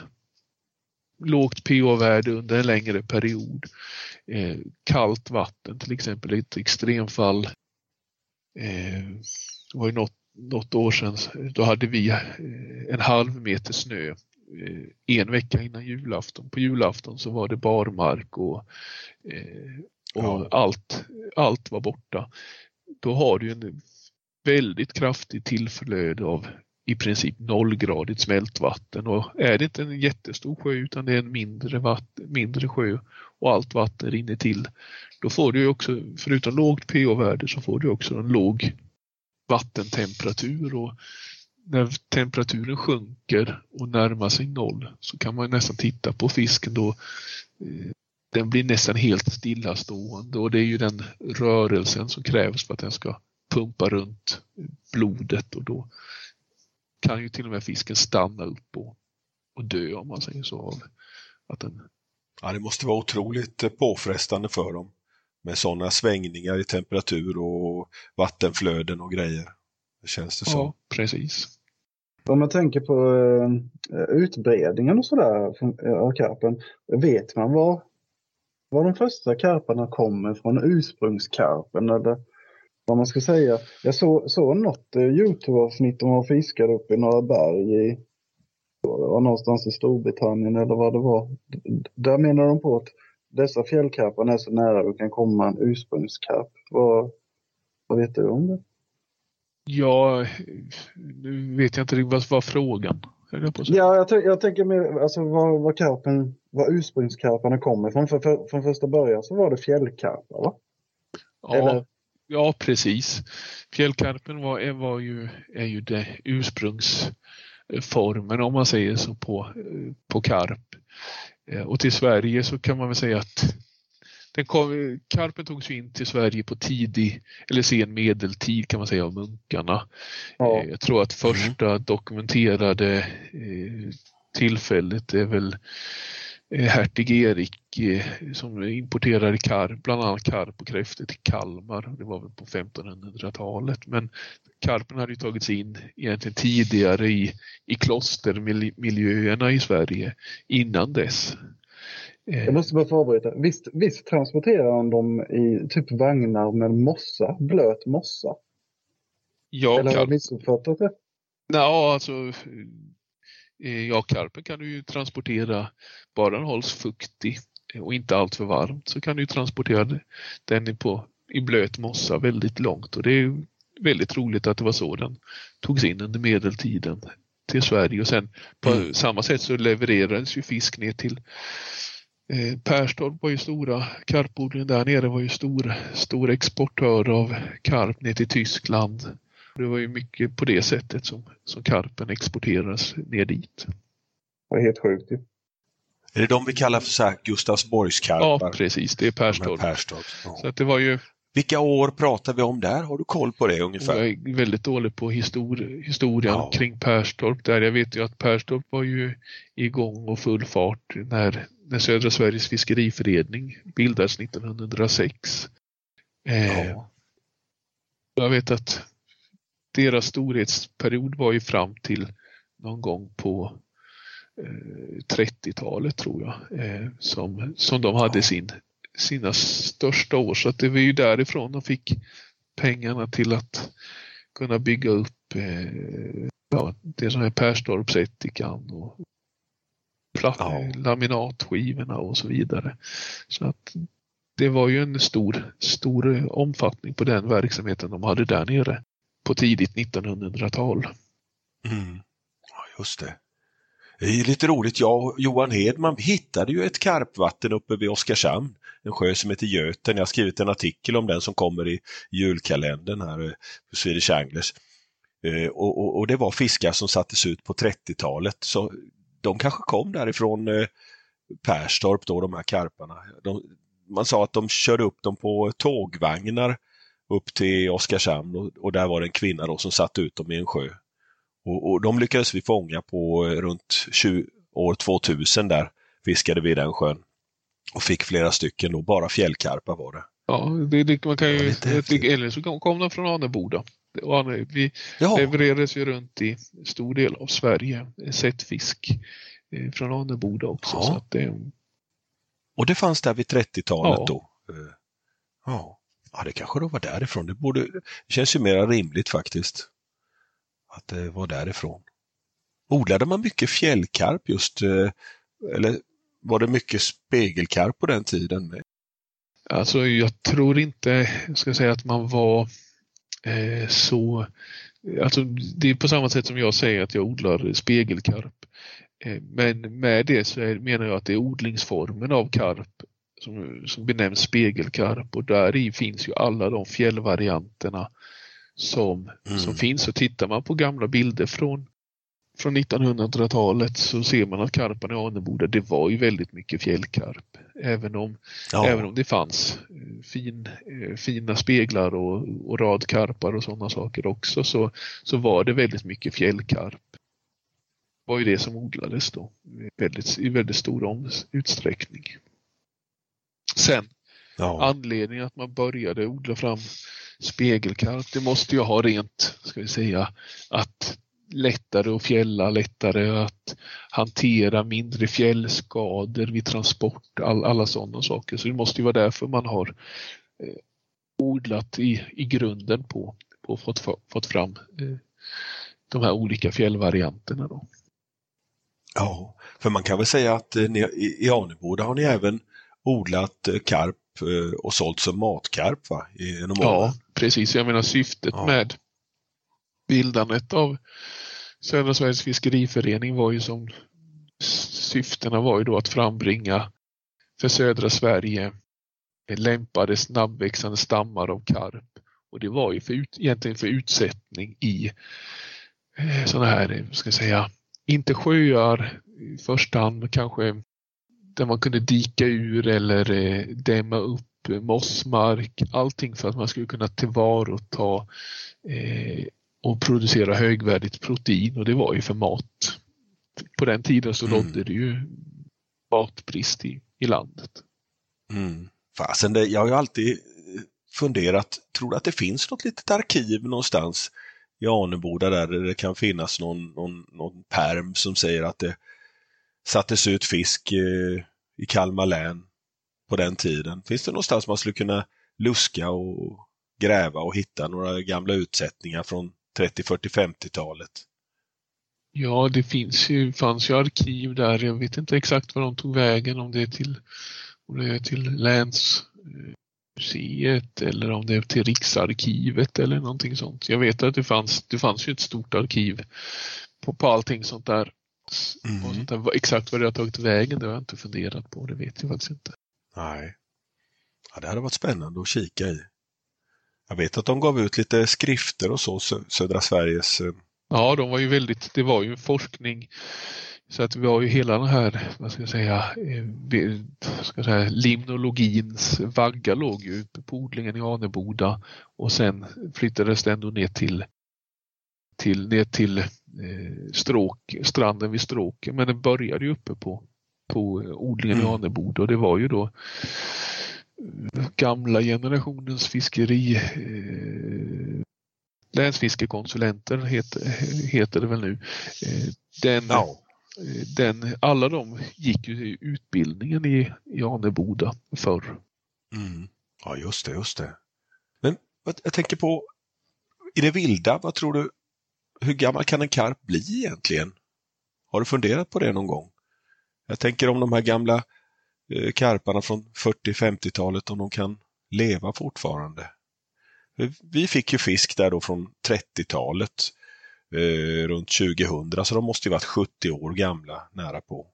lågt pH-värde under en längre period. Eh, kallt vatten till exempel, ett extremfall. Eh, det var ju något, något år sedan, då hade vi eh, en halv meter snö en vecka innan julafton. På julafton så var det barmark och, och ja. allt, allt var borta. Då har du en väldigt kraftig tillflöde av i princip nollgradigt smältvatten och är det inte en jättestor sjö utan det är en mindre, vatten, mindre sjö och allt vatten rinner till. Då får du också, förutom lågt pH-värde, så får du också en låg vattentemperatur och när temperaturen sjunker och närmar sig noll så kan man nästan titta på fisken då eh, den blir nästan helt stillastående och det är ju den rörelsen som krävs för att den ska pumpa runt blodet och då kan ju till och med fisken stanna upp och, och dö om man säger så. Av att den... Ja, det måste vara otroligt eh, påfrestande för dem med sådana svängningar i temperatur och vattenflöden och grejer. Det känns det som. Ja, precis. Om man tänker på uh, utbredningen och sådär av karpen, vet man var, var de första karparna kommer från, ursprungskarpen eller vad man ska säga. Jag såg så något eh, Youtube-avsnitt om att fiskade uppe i några berg i var någonstans i Storbritannien eller vad det var. Där menar de på att dessa fjällkarparna är så nära du kan komma en ursprungskarp. Vad, vad vet du om det? Ja, nu vet jag inte riktigt vad var frågan. Ja, jag, jag tänker mer alltså var, var karpen, var ursprungskarparna kommer ifrån. För, för, från första början så var det fjällkarpar va? Ja, Eller? Ja, precis. Fjällkarpen var, var ju, är ju det ursprungsformen om man säger så på, på karp. Eh, och till Sverige så kan man väl säga att den kom, karpen togs in till Sverige på tidig eller sen medeltid kan man säga av munkarna. Ja. Eh, jag tror att första dokumenterade eh, tillfället är väl hertig Erik eh, som importerade karp, bland annat karp och kräftor till Kalmar. Det var väl på 1500-talet. Men karpen hade ju tagits in egentligen tidigare i, i klostermiljöerna i Sverige innan dess. Eh, Jag måste bara förbereda. Visst, visst transporterar han dem i typ vagnar med mossa, blöt mossa? Ja, Eller har jag missuppfattat det? Ja, alltså Ja, karpen kan du ju transportera, bara den hålls fuktig och inte allt för varmt så kan du transportera den på, i blöt mossa väldigt långt. Och det är väldigt roligt att det var så den togs in under medeltiden till Sverige. Och sen på mm. samma sätt så levererades ju fisk ner till eh, Perstorp var ju stora, karpodlingen där nere var ju stor, stor exportör av karp ner till Tyskland det var ju mycket på det sättet som, som karpen exporteras ner dit. Det är helt sjukt ju. Är det de vi kallar för så här Gustavsborgskarpar? Ja, precis. Det är Perstorp. Perstorp. Ja. Så att det var ju... Vilka år pratar vi om där? Har du koll på det ungefär? Jag är väldigt dålig på histor historien ja. kring Perstorp. Där jag vet ju att Perstorp var ju igång och full fart när, när Södra Sveriges fiskeriförening bildades 1906. Eh, ja. Jag vet att deras storhetsperiod var ju fram till någon gång på eh, 30-talet tror jag eh, som, som de hade sin, sina största år. Så att det var ju därifrån de fick pengarna till att kunna bygga upp eh, ja, det som är Perstorpsättikan och ja. laminatskivorna och så vidare. Så att det var ju en stor, stor omfattning på den verksamheten de hade där nere på tidigt 1900-tal. Mm. Ja, just det. Det är lite roligt, jag och Johan Hedman hittade ju ett karpvatten uppe vid Oskarshamn, en sjö som heter Göten. Jag har skrivit en artikel om den som kommer i julkalendern här eh, på Swedish Anglers. Eh, och, och, och, det var fiskar som sattes ut på 30-talet, så de kanske kom därifrån eh, Perstorp då, de här karparna. De, man sa att de körde upp dem på tågvagnar upp till Oskarshamn och, och där var det en kvinna då som satte ut dem i en sjö. Och, och de lyckades vi fånga på eh, runt 20, år 2000 där, fiskade vi den sjön. Och fick flera stycken då, bara fjällkarpar var det. Ja, det, det, man kan Ja, ju, häftigt. eller så kom, de från Aneboda. Vi Ja, levererades ju runt i stor del av Sverige, eh, sett fisk eh, från Aneboda också. Ja. Så att det, och det fanns där vid 30-talet Ja. då. Ja ja, det kanske då var därifrån. Det, borde, det känns ju mer rimligt faktiskt. Att eh, det var därifrån. Odlade man mycket fjällkarp just, eh, eller var det mycket spegelkarp på den tiden? Alltså jag tror inte, jag ska säga att man var eh, så, alltså det är på samma sätt som jag säger att jag odlar spegelkarp. Eh, men med det så är, menar jag att det är odlingsformen av karp som, som benämns spegelkarp och där i finns ju alla de fjällvarianterna som, Mm. som finns. Och tittar man på gamla bilder från från 1900-talet så ser man att karparna i Aneboda, det var ju väldigt mycket fjällkarp. Även om Ja, Även om det fanns eh, fin, eh, fina speglar och, och radkarpar och sådana saker också så, så var det väldigt mycket fjällkarp. Det var ju det som odlades då i väldigt, i väldigt stor utsträckning. Sen ja. anledningen att man började odla fram spegelkarp, det måste ju ha rent, ska vi säga, att lättare att fjälla, lättare att hantera mindre fjällskador vid transport, all, alla sådana saker. Så det måste ju vara därför man har eh, odlat i, i grunden på, på fått, fått fram eh, de här olika fjällvarianterna. Då. Ja, för man kan väl säga att eh, ni, i, i Aneboda har ni även odlat eh, karp eh, och sålt som matkarp va? I, genom åren. Ja, precis. Jag menar syftet Ja. med bildandet av Södra Sveriges fiskeriförening var ju som syftena var ju då att frambringa för södra Sverige lämpade snabbväxande stammar av karp. Och det var ju för ut, egentligen för utsättning i eh, sådana här, eh, ska jag säga, inte sjöar i första hand, kanske där man kunde dika ur eller eh, dämma upp eh, mossmark. Allting för att man skulle kunna tillvarata eh, och producera högvärdigt protein och det var ju för mat. På den tiden så Mm. rådde det ju matbrist i, i landet. Mm. Fasen, det, jag har ju alltid eh, funderat, tror du att det finns något litet arkiv någonstans i Aneboda där det kan finnas någon, någon, någon perm som säger att det sattes ut fisk eh, i Kalmar län på den tiden. Finns det någonstans man skulle kunna luska och gräva och hitta några gamla utsättningar från 30, 40, 50-talet? Ja, det finns ju, fanns ju arkiv där. Jag vet inte exakt var de tog vägen, om det är till, om det är till länsmuseet eller om det är till Riksarkivet eller någonting sånt. Jag vet att det fanns, det fanns ju ett stort arkiv på, på allting sånt där. Mm. Och sånt där. Exakt var det har tagit vägen, det har jag inte funderat på. Det vet jag faktiskt inte. Nej. Ja, det hade varit spännande att kika i. Jag vet att de gav ut lite skrifter och så, Sö- Södra Sveriges eh, Ja, de var ju väldigt, det var ju forskning. Så att vi har ju hela den här, vad ska jag säga, eh, ska jag säga limnologins vagga låg ju uppe på odlingen i Aneboda och sen flyttades den då ner till till, ner till stråk, stranden vid Stråken. Men den började ju uppe på, på eh, odlingen i Mm. Aneboda och det var ju då eh, gamla generationens fiskeri eh, länsfiskekonsulenter heter, heter det väl nu. Eh, Den, eh, den, alla de gick ju utbildningen i, i Aneboda förr. Mm. Ja, just det, just det. Men vad- jag tänker på, i det vilda, vad tror du, hur gammal kan en karp bli egentligen? Har du funderat på det någon gång? Jag tänker om de här gamla eh, karparna från 40-50-talet, om de kan leva fortfarande. Vi fick ju fisk där då från 30-talet, eh, runt 2000, så de måste ju varit 70 år gamla, nära på.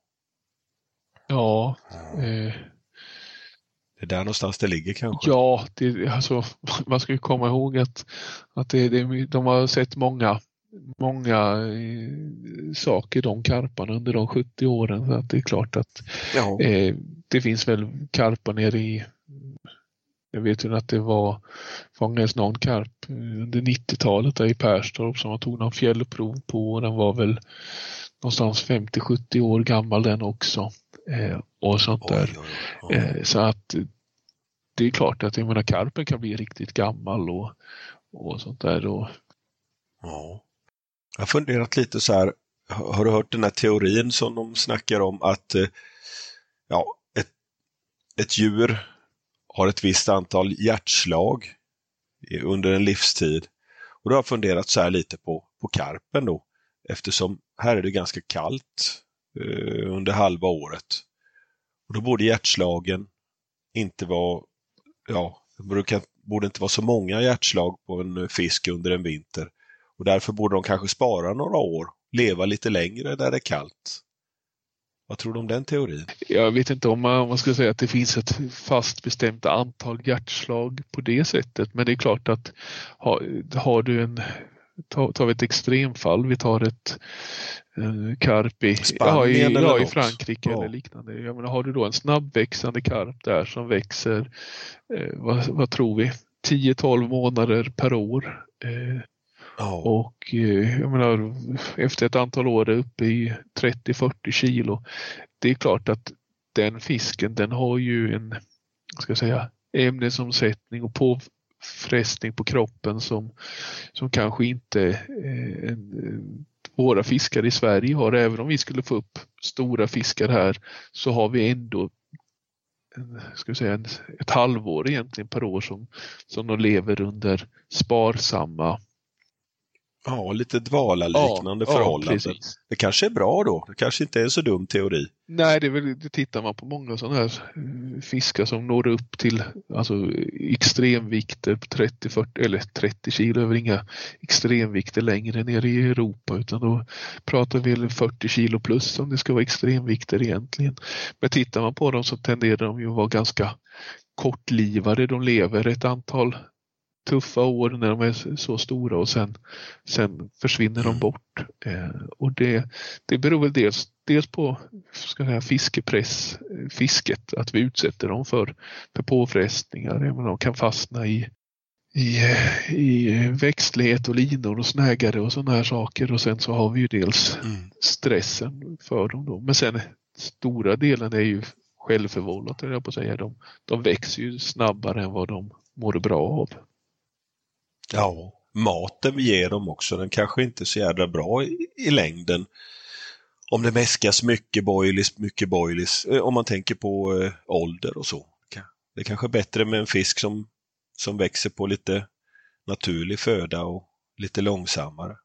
Ja, eh, Det är där någonstans det ligger kanske. ja det, alltså, man ska ju komma ihåg att, att det, det, de har sett många många eh, saker de karparna under de 70 åren. Så att det är klart att eh, det finns väl karpar nere i jag vet ju att det var fångades någon karp eh, under 90-talet där i Perstorp som man tog någon fjällprov på och den var väl någonstans 50-70 år gammal den också. Eh, och sånt där. Oj, oj, oj. Eh, så att det är klart att jag menar karpen kan bli riktigt gammal och, och sånt där. Och, Ja. Jag har funderat lite så här, har du hört den här teorin som de snackar om att eh, ja, ett, ett djur har ett visst antal hjärtslag under en livstid. Och då har jag funderat så här lite på, på karpen då, eftersom här är det ganska kallt eh, under halva året. Och då borde hjärtslagen inte vara, ja, det borde inte vara så många hjärtslag på en fisk under en vinter. Och därför borde de kanske spara några år, leva lite längre där det är kallt. Vad tror du om den teorin? jag vet inte om man, om man ska säga att det finns ett fast bestämt antal hjärtslag på det sättet. Men det är klart att har, har du en ta- tar vi ett extremfall, vi tar ett eh, karp i, ja, i, ja, i. Frankrike Ja. eller liknande. Jag menar, har du då en snabbväxande karp där som växer, eh, vad, vad tror vi, 10-12 månader per år. Eh, Oh. och eh, jag menar, efter ett antal år är uppe i 30-40 kilo. Det är klart att den fisken den har ju en ska jag säga, ämnesomsättning och påfrestning på kroppen som, som kanske inte eh, en, eh, våra fiskare i Sverige har. Även om vi skulle få upp stora fiskar här så har vi ändå ska jag säga, en, ett halvår egentligen per år som, som de lever under sparsamma ja lite dvala-liknande förhållanden. precis. det kanske är bra då. Det kanske inte är en så dum teori. Nej, det är väl, det tittar man på många sådana här eh, fiskar som når upp till alltså, extremvikter på 30-40 eller 30 kilo väl inga extremvikter längre nere i Europa utan då pratar vi väl 40 kilo plus om det ska vara extremvikter egentligen. Men tittar man på dem så tenderar de ju att vara ganska kortlivade. De lever ett antal tuffa år när de är så stora och sen, sen försvinner de bort. Eh, och det, det beror väl dels, dels på ska säga, fiskepress, eh, fisket, att vi utsätter dem för, för påfrestningar. Menar, de kan fastna i, i, eh, i växtlighet och linor och snägare och sådana här saker och sen så har vi ju dels stressen för dem då. Men sen stora delen är ju självförvållat höll jag på att säga. De, de växer ju snabbare än vad de mår bra av. Ja, maten vi ger dem också, den kanske inte är så jädra bra i, i längden. Om det mäskas mycket boilies, mycket boilies, eh, om man tänker på eh, ålder och så. Det är kanske är bättre med en fisk som, som växer på lite naturlig föda och lite långsammare.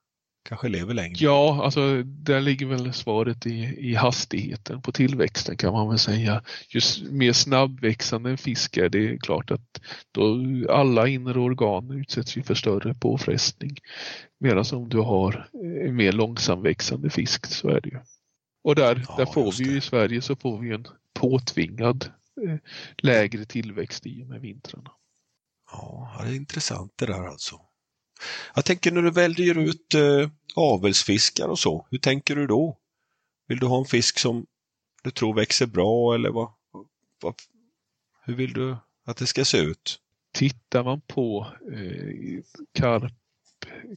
Kanske lever längre. Ja, alltså där ligger väl svaret i, i hastigheten på tillväxten kan man väl säga. Ju mer snabbväxande en fisk är, det är klart att då alla inre organ utsätts ju för större påfrestning. Medan om du har en mer långsamväxande fisk så är det ju. Och där, Ja, där får vi ju i Sverige så får vi en påtvingad eh, lägre tillväxt i och med vintrarna. Ja, det är intressant det där alltså. Jag tänker när du väljer ut eh, avelsfiskar och så, hur tänker du då? Vill du ha en fisk som du tror växer bra eller vad, vad, hur vill du att det ska se ut? Tittar man på eh, karp,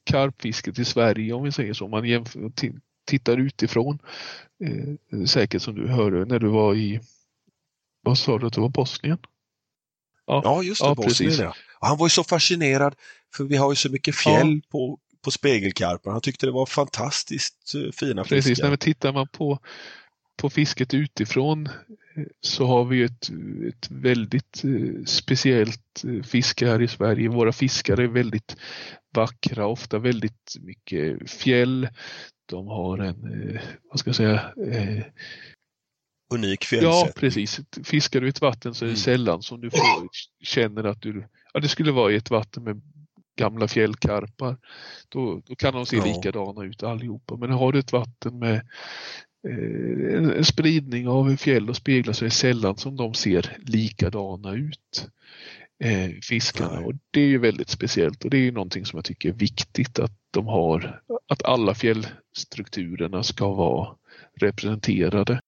karpfisket i Sverige om vi säger så, om man jämför, ti- tittar utifrån, eh, säkert som du hörde när du var i, vad sa du att det var Bosnien? Ja, just det, ja, Bosnien precis. ja. Och han var ju så fascinerad, för vi har ju så mycket fjäll på, på spegelkarpen. Han tyckte det var fantastiskt eh, fina Precis, fiskar. när vi tittar man på, på fisket utifrån eh, så har vi ett, ett väldigt eh, speciellt fiske här i Sverige. Våra fiskare är väldigt vackra, ofta väldigt mycket fjäll. De har en, vad ska jag säga, Unik Ja, fjällsättning. precis. Fiskar du i ett vatten så är det Mm. sällan som du får, känner att du... Ja, det skulle vara i ett vatten med gamla fjällkarpar. Då, då kan de se Ja. likadana ut allihopa. Men har du ett vatten med eh, en, en spridning av fjäll och speglar så är det sällan som de ser likadana ut. eh, fiskarna. Och det är ju väldigt speciellt och det är ju någonting som jag tycker är viktigt att de har, att alla fjällstrukturerna ska vara representerade.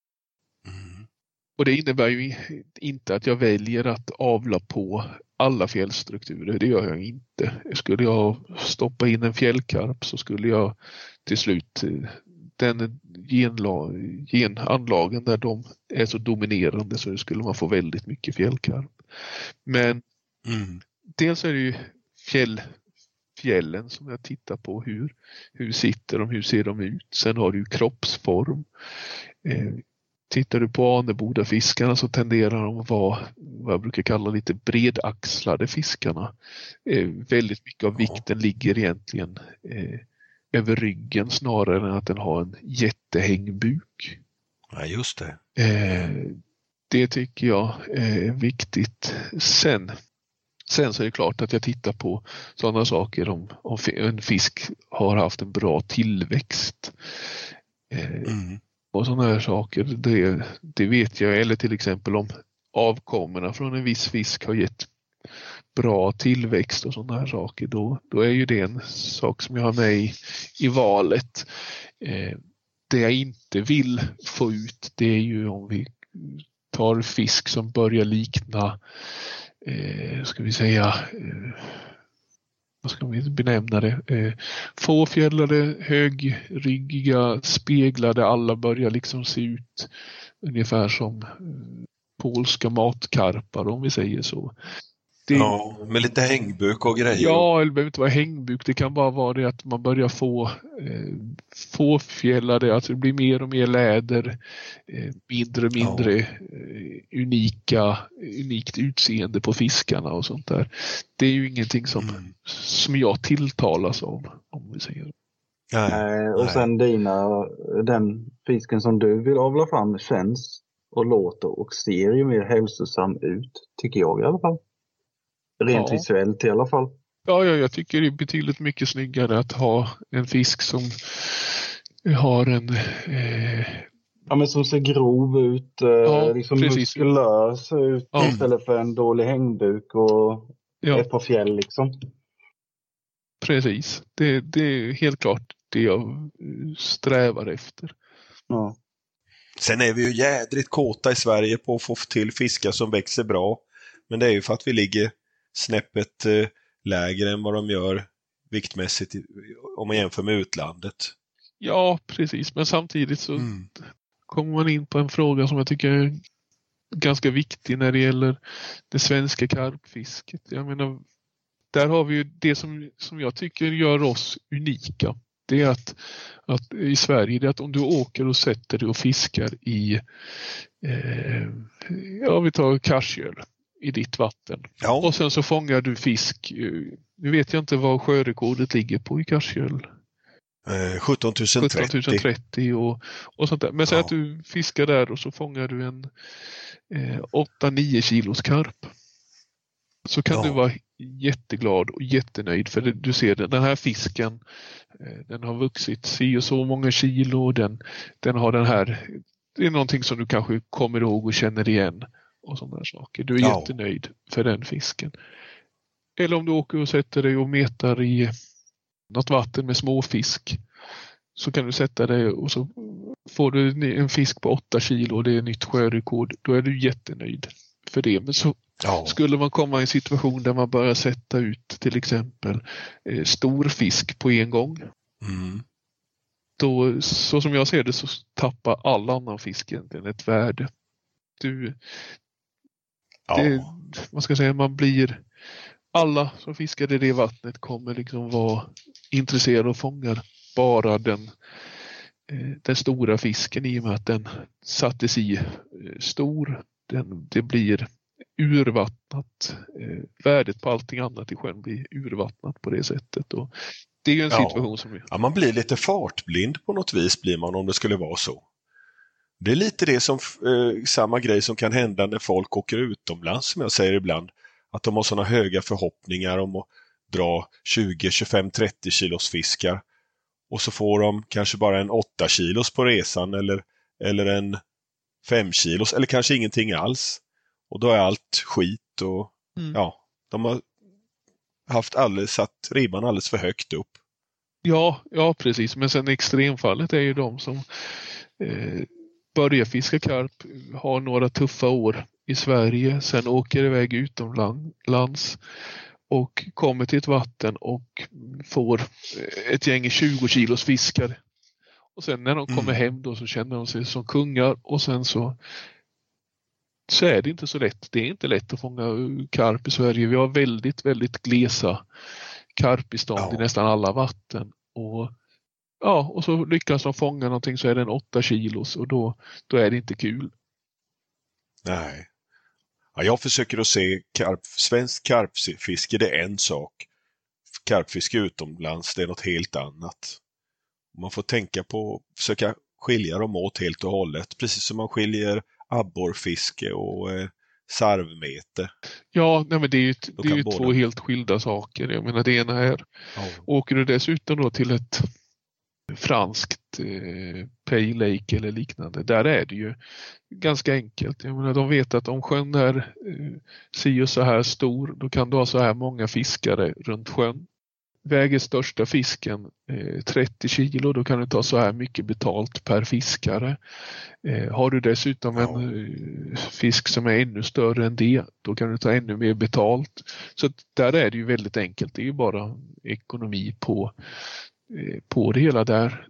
Och det innebär ju inte att jag väljer att avla på alla fjällstrukturer. Det gör jag inte. Skulle jag stoppa in en fjällkarp så skulle jag till slut den genla, genanlagen där de är så dominerande så skulle man få väldigt mycket fjällkarp. Men Mm. dels är det ju fjäll, fjällen som jag tittar på. Hur, hur sitter de? Hur ser de ut? Sen har du kroppsform. Eh, tittar du på Anebodafiskarna så tenderar de att vara vad jag brukar kalla lite bredaxlade fiskarna. Eh, väldigt mycket av vikten ligger egentligen eh, över ryggen snarare än att den har en jättehängbuk. Ja, just det. Eh, det tycker jag är viktigt. Sen, sen så är det klart att jag tittar på sådana saker om, om en fisk har haft en bra tillväxt. Eh, Mm och sådana här saker, det, det vet jag. Eller till exempel om avkommorna från en viss fisk har gett bra tillväxt och sådana här saker. Då, då är ju det en sak som jag har med i, i valet. Eh, det jag inte vill få ut det är ju om vi tar fisk som börjar likna, eh, ska vi säga, eh, vad ska vi benämna det? Eh, fåfjällade, högryggiga, speglade, alla börjar liksom se ut ungefär som eh, polska matkarpar om vi säger så. Det, Ja, med lite hängbök och grejer. Ja, det behöver inte vara hängbuk. Det kan bara vara det att man börjar få eh, fåfjällade, alltså det blir mer och mer läder, eh, mindre och mindre eh, unika, unikt utseende på fiskarna och sånt där. Det är ju ingenting som, Mm. som jag tilltalas av, om vi säger. Nej. Eh, och Nej. sen dina, den fisken som du vill avla fram känns och låter och ser ju mer hälsosam ut, tycker jag i alla fall. Rent Ja. visuellt i alla fall. Ja, ja, jag tycker det är betydligt mycket snyggare att ha en fisk som har en eh, Ja, men som ser grov ut, eh, liksom precis. muskulös ut Ja. istället för en dålig hängbuk och ja, ett par fjäll liksom. precis. Det, det är helt klart det jag strävar efter. Ja. Sen är vi ju jädrigt kåta i Sverige på att få till fiskar som växer bra. Men det är ju för att vi ligger snäppet eh, lägre än vad de gör viktmässigt om man jämför med utlandet. Ja, precis. Men samtidigt så Mm. kommer man in på en fråga som jag tycker är ganska viktig när det gäller det svenska karpfisket. Jag menar, där har vi ju det som, som jag tycker gör oss unika. Det är att, att i Sverige, det är att om du åker och sätter dig och fiskar i, eh, ja vi tar Karsgöl i ditt vatten. Ja, Och sen så fångar du fisk. Nu vet jag inte vad sjörekordet ligger på i Karsgöl. eh, 17 030. 17 030 och, och sånt där. Men säg Ja. att du fiskar där och så fångar du en eh, 8-9 kilos karp. Så kan Ja. du vara jätteglad och jättenöjd för det, du ser den, den här fisken eh, den har vuxit si och så många kilo den, den har den här det är någonting som du kanske kommer ihåg och känner igen och sådana saker. Du är Ja. jättenöjd för den fisken. Eller om du åker och sätter dig och metar i något vatten med småfisk så kan du sätta dig och så får du en fisk på 8 kilo och det är nytt sjörekord. Då är du jättenöjd för det. Men så Ja. skulle man komma i en situation där man börjar sätta ut till exempel eh, stor fisk på en gång. Mm. Då, så som jag ser det så tappar all annan fisk egentligen ett värde. Du. Det, vad ska säga, man blir alla som fiskar i det vattnet kommer liksom vara intresserade och fångar bara den, eh, den stora fisken i och med att den sattes i eh, stor. Den, det blir urvattnat. Eh, värdet på allting annat i sjön blir urvattnat på det sättet. Och det är ju en Ja. situation som Ja, man blir lite fartblind på något vis blir man om det skulle vara så. Det är lite det som, eh, samma grej som kan hända när folk åker utomlands som jag säger ibland. Att de har sådana höga förhoppningar om att dra 20, 25, 30 kilos fiskar. Och så får de kanske bara en 8 kilos på resan eller, eller en 5 kilos eller kanske ingenting alls. Och då är allt skit och Mm. ja, De har haft alldeles, satt ribban alldeles för högt upp. Ja, ja precis. Men sen extremfallet är ju de som eh, börjar fiska karp, har några tuffa år i Sverige, sen åker iväg utomlands och kommer till ett vatten och får ett gäng 20 kilos fiskar. Och sen när de kommer Mm. hem då så känner de sig som kungar och sen så så är det inte så lätt. Det är inte lätt att fånga karp i Sverige. Vi har väldigt, väldigt glesa karpbestånd i Ja. nästan alla vatten. Och Ja, och så lyckas de fånga någonting så är den 8 kilos och då, då är det inte kul. Nej. Ja, jag försöker att se karp, svensk karpfiske, det är en sak. Karpfiske utomlands, det är något helt annat. Man får tänka på att försöka skilja dem åt helt och hållet. Precis som man skiljer abborrfiske och eh, sarvmete. Ja, nej men det är ju, det är ju båda. två helt skilda saker. Jag menar det ena är, åker du dessutom då till ett franskt eh, Pay Lake eller liknande, där är det ju ganska enkelt. Jag menar, de vet att om sjön är eh, si och så här stor, då kan du ha så här många fiskare runt sjön. Väger största fisken eh, 30 kilo, då kan du ta så här mycket betalt per fiskare. Eh, har du dessutom en eh, fisk som är ännu större än det, då kan du ta ännu mer betalt. Så där är det ju väldigt enkelt. Det är ju bara ekonomi på, på det hela där.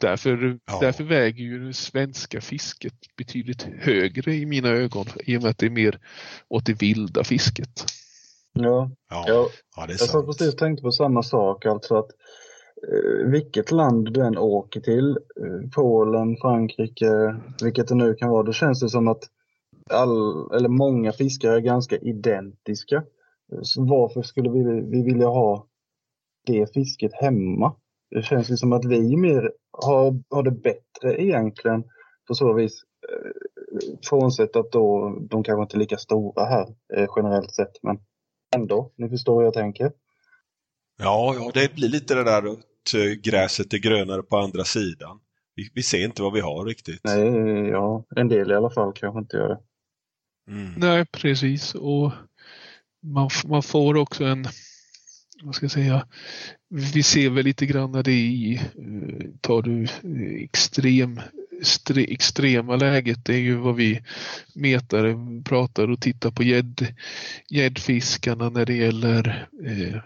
Därför, Ja. därför väger ju det svenska fisket betydligt högre i mina ögon i och med att det är mer åt det vilda fisket. Ja, Ja, ja ja det är jag satt precis och tänkte på samma sak. Alltså att eh, vilket land du än åker till, eh, Polen, Frankrike, vilket det nu kan vara, då känns det som att all, eller många fiskare är ganska identiska. Så varför skulle vi, vi vilja ha det fisket hemma? Det känns ju som att vi mer har, har det bättre egentligen på så vis. Eh, Frånsett att då de kanske inte är lika stora här eh, generellt sett. Men ändå, ni förstår hur jag tänker. Ja, ja, det blir lite det där att eh, gräset är grönare på andra sidan. Vi, vi ser inte vad vi har riktigt. Nej, ja, en del i alla fall kanske inte gör det. Mm. Nej, precis. Och man, man får också en, vad ska jag säga, vi ser väl lite grann när det är i, eh, tar du eh, extrem, stre, extrema läget, det är ju vad vi metare pratar och tittar på gäddfiskarna när det gäller eh, eh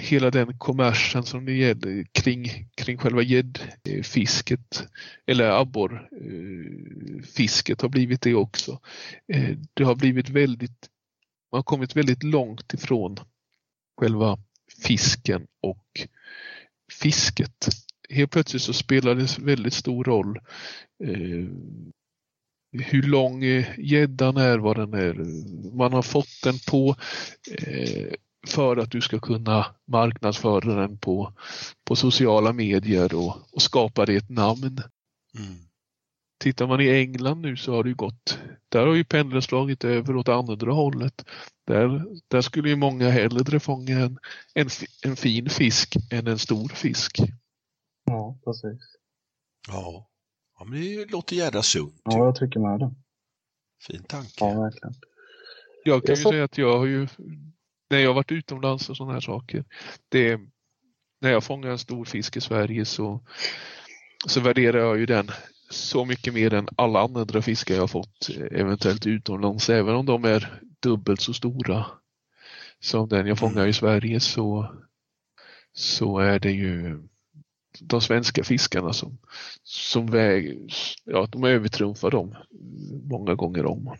hela den kommersen som det gäller kring, kring själva gäddfisket eller abborrfisket har blivit det också. Det har blivit väldigt, man har kommit väldigt långt ifrån själva fisken och fisket. Helt plötsligt så spelar det väldigt stor roll eh, hur lång eh, gäddan är, vad den är. Man har fått den på eh, för att du ska kunna marknadsföra den på, på sociala medier och, och skapa dig ett namn. Mm. Tittar man i England nu så har det ju gått, där har ju pendeln slagit över åt andra hållet. Där, där skulle ju många hellre fånga en, en, en fin fisk än en stor fisk. Ja, precis. Ja. ja, men det låter jädra sunt. Ja, jag tycker med det. Fin tanke. Ja, verkligen. Jag kan Jag ju så- säga att jag har ju, när jag har varit utomlands och sådana här saker, det, när jag fångar en stor fisk i Sverige så, så värderar jag ju den så mycket mer än alla andra fiskar jag har fått eh, eventuellt utomlands. Även om de är dubbelt så stora som den jag fångar i Sverige så, så är det ju de svenska fiskarna som, som väger, ja, de övertrumfar dem många gånger om.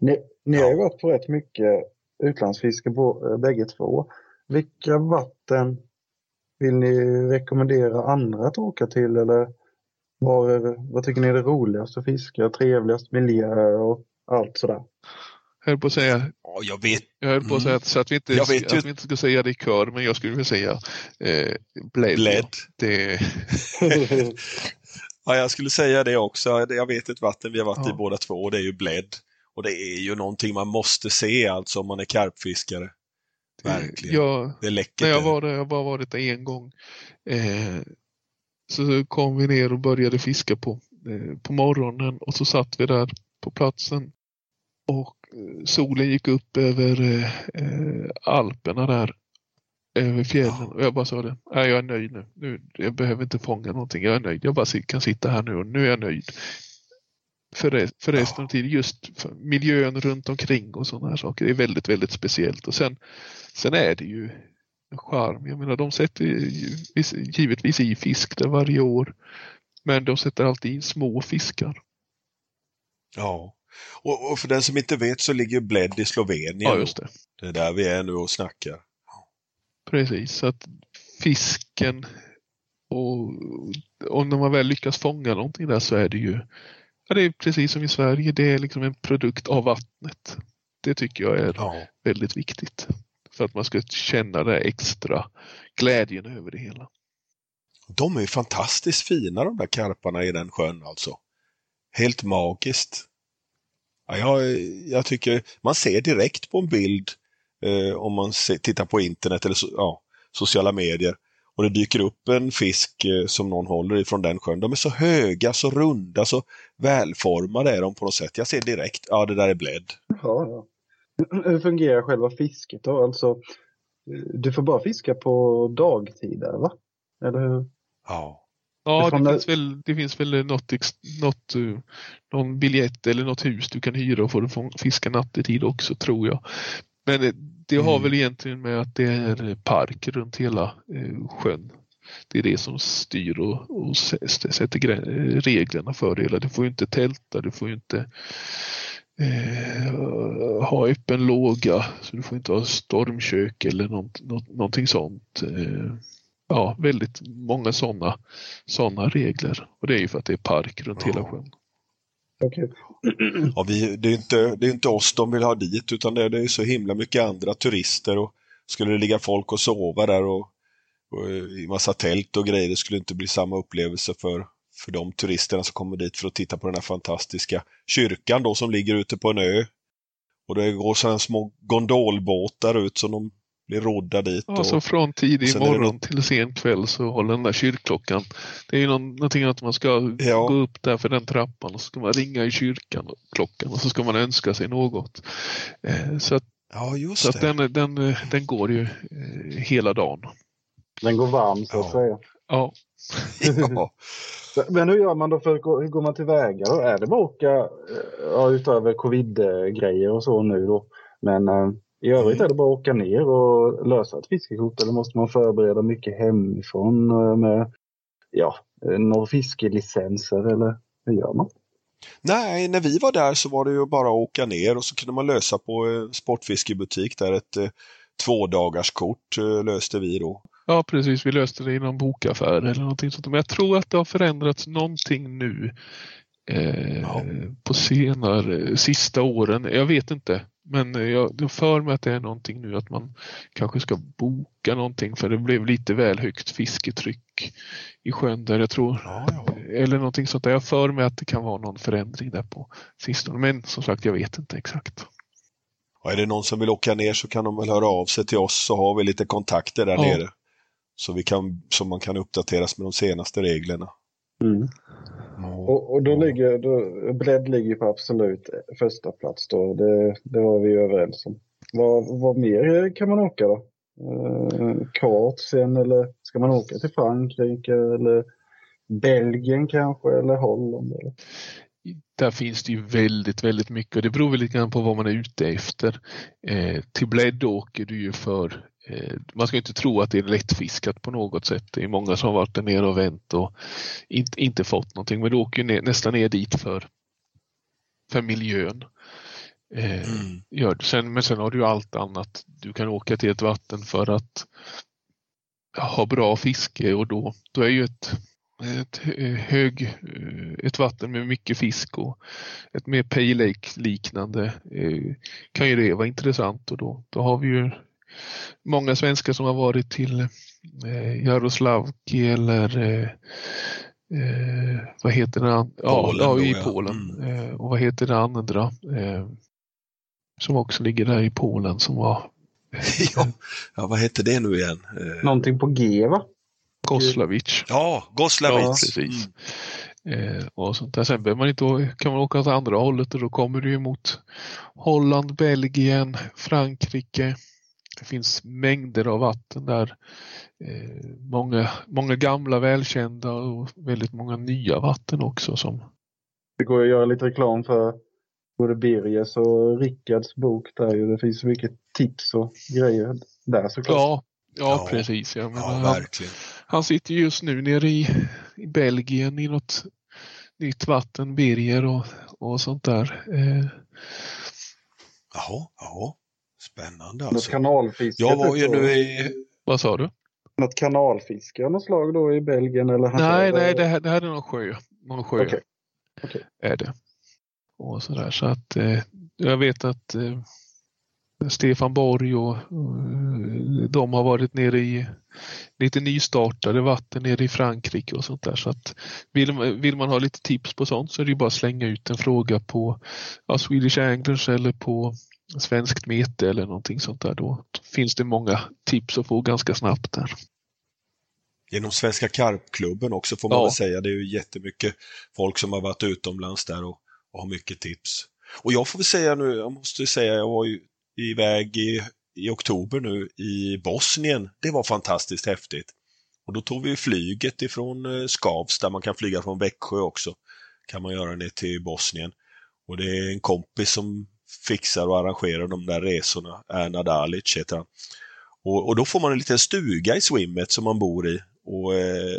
Ni, ni har ju varit på rätt mycket utlandsfiske på, eh, bägge två. Vilka vatten vill ni rekommendera andra att åka till eller var vad tycker ni är det roligaste att fiska, trevligast miljö och allt sådär? Jag höll på att säga, Ja, jag vet. jag höll på att säga att, så att vi inte, Jag vet ju- att vi inte ska säga det i kör, men jag skulle vilja säga eh, bled. Bled. Det, Ja, jag skulle säga det också. Jag vet ett vatten vi har varit i Ja. båda två och det är ju Bled. Och det är ju någonting man måste se alltså om man är karpfiskare. Verkligen. jag, Det är läckert. när jag var där, jag har bara varit där en gång, eh, så kom vi ner och började fiska på, eh, på morgonen och så satt vi där på platsen. Och eh, solen gick upp över eh, eh, Alperna där. Över fjällen och jag bara sa det. Nej, jag är nöjd nu. nu. Jag behöver inte fånga någonting. Jag är nöjd. Jag bara kan sitta här nu och nu är jag nöjd. För, rest, för resten av tiden just miljön runt omkring och sådana här saker är väldigt, väldigt speciellt. Och sen, sen är det ju charm. Jag menar de sätter givetvis i fisk där varje år. Men de sätter alltid in små fiskar. Ja, och, och, för den som inte vet så ligger Bled i Slovenien. Ja, just det. Det är där vi är nu och snackar. Precis, så att fisken och, när man väl lyckas fånga någonting där så är det ju ja, det är precis som i Sverige, det är liksom en produkt av vattnet. Det tycker jag är ja. väldigt viktigt för att man ska känna det extra glädjen över det hela. De är fantastiskt fina de där karparna i den sjön alltså. Helt magiskt. Ja, jag, jag tycker man ser direkt på en bild eh, om man ser, tittar på internet eller so, ja, sociala medier och det dyker upp en fisk eh, som någon håller ifrån den sjön. De är så höga, så runda, så välformade är de på något sätt. Jag ser direkt, ja det där är blädd. Ja, ja. Hur fungerar själva fisket då? Alltså, du får bara fiska på dagtider va? Eller hur? Ja. Ja, det, finns väl, det finns väl något, något, eh, någon biljett eller något hus du kan hyra och få fiska nattetid också tror jag. Men det, det har mm. väl egentligen med att det är park runt hela eh, sjön. Det är det som styr och, och sätter reglerna för det hela. Du får ju inte tälta, du får ju inte eh, ha öppen låga, så du får inte ha stormkök eller något, något, någonting sånt. Eh, ja, väldigt många sådana såna regler. Och det är ju för att det är park runt hela sjön. Okay. Ja, vi, det, är inte, det är inte oss de vill ha dit utan det, det är så himla mycket andra turister. och Skulle det ligga folk och sova där och, och i massa tält och grejer, det skulle inte bli samma upplevelse för, för de turisterna som kommer dit för att titta på den här fantastiska kyrkan då som ligger ute på en ö. Och det går sådana små gondolbåtar ut som de blir rodda dit. Och, alltså från tidig morgon till sen kväll så håller den där kyrkklockan. Det är ju någon, någonting att man ska ja. gå upp där för den trappan och så ska man ringa i kyrkan och klockan och så ska man önska sig något. Eh, så att, ja, så att den, den, den går ju eh, hela dagen. Den går varm så att ja. säga. Ja. ja. Men hur gör man då för hur går man tillväga då? Är det bara att åka eh, ja, utöver covid-grejer och så nu då? Men i övrigt är det bara att åka ner och lösa ett fiskekort eller måste man förbereda mycket hemifrån eh, med ja, eh, några fiskelicenser eller hur gör man? Nej, när vi var där så var det ju bara att åka ner och så kunde man lösa på sportfiskebutik där ett eh, tvådagarskort eh, löste vi då. Ja precis, vi löste det i någon bokaffär eller någonting sånt. Men jag tror att det har förändrats någonting nu eh, ja. på senare, sista åren. Jag vet inte. Men jag, jag för mig att det är någonting nu att man kanske ska boka någonting för det blev lite väl högt fisketryck i sjön där jag tror. Ja, ja. Eller någonting sånt där. Jag för mig att det kan vara någon förändring där på sistone. Men som sagt, jag vet inte exakt. Och är det någon som vill åka ner så kan de väl höra av sig till oss så har vi lite kontakter där ja. nere. Så, vi kan, så man kan uppdateras med de senaste reglerna. Mm. Och, och, då ligger, då, Bled ligger på absolut första plats då. Det, det var vi överens om. Vad, vad mer kan man åka då? Eh, Kroatien eller ska man åka till Frankrike eller Belgien kanske eller Holland? Eller? Där finns det ju väldigt, väldigt mycket och det beror väl lite grann på vad man är ute efter. Eh, till Bled åker du ju för man ska inte tro att det är lättfiskat på något sätt. Det är många som har varit där nere och vänt och inte, inte fått någonting. Men du åker ner, nästan ner dit för, för miljön. Eh, mm. gör Sen, men sen har du allt annat. Du kan åka till ett vatten för att ha bra fiske och då, då är ju ett, ett, hög, eh, ett vatten med mycket fisk och ett mer pay lake liknande kan ju det vara intressant och då, då har vi ju många svenskar som har varit till eh, Jaroslavki eller eh, eh, vad heter det? Ja, Polen, ja, i Polen. Mm. Eh, och vad heter det andra? Eh, som också ligger där i Polen som var... ja, ja, vad heter det nu igen? Eh, Någonting på G va? Goslavic. Ja, Goslavic. Ja, precis. Mm. Eh, och sånt där. Sen man inte, kan man åka åt andra hållet och då kommer du ju mot Holland, Belgien, Frankrike. Det finns mängder av vatten där. Eh, många, många gamla välkända och väldigt många nya vatten också som Det går att göra lite reklam för både Birgers och Rickards bok där ju. Det finns så mycket tips och grejer där såklart. Ja, ja, Ja. precis. Jag menar, Ja, han, verkligen. han sitter just nu nere i, i Belgien i något nytt vatten, Birger och, och sånt där. Eh, Jaha, ja. Spännande Något alltså. kanalfiske. Jag var typ ju då. nu i... vad sa du? Något kanalfiske av något slag då i Belgien eller? Nej, nej, det här, det här är någon sjö. Någon sjö Okej. Okej. är det. Och sådär. Så att eh, jag vet att eh, Stefan Borg och eh, de har varit nere i lite nystartade vatten nere i Frankrike och sånt där. Så att vill, man- vill man ha lite tips på sånt så är det ju bara att slänga ut en fråga på ja, Swedish Anglers eller på Svenskt Mete eller någonting sånt där. Då finns det många tips att få ganska snabbt där. Genom Svenska Karpklubben också får man Ja. väl säga. Det är ju jättemycket folk som har varit utomlands där och, och har mycket tips. Och jag får väl säga nu, jag måste säga, jag var ju iväg i, i oktober nu i Bosnien. Det var fantastiskt häftigt. Och då tog vi flyget ifrån eh, Skavsta, man kan flyga från Växjö också. Kan man göra ner till Bosnien. Och det är en kompis som fixar och arrangerar de där resorna, Ernad Alic heter han. Och, och då får man en liten stuga i swimmet som man bor i. Och eh,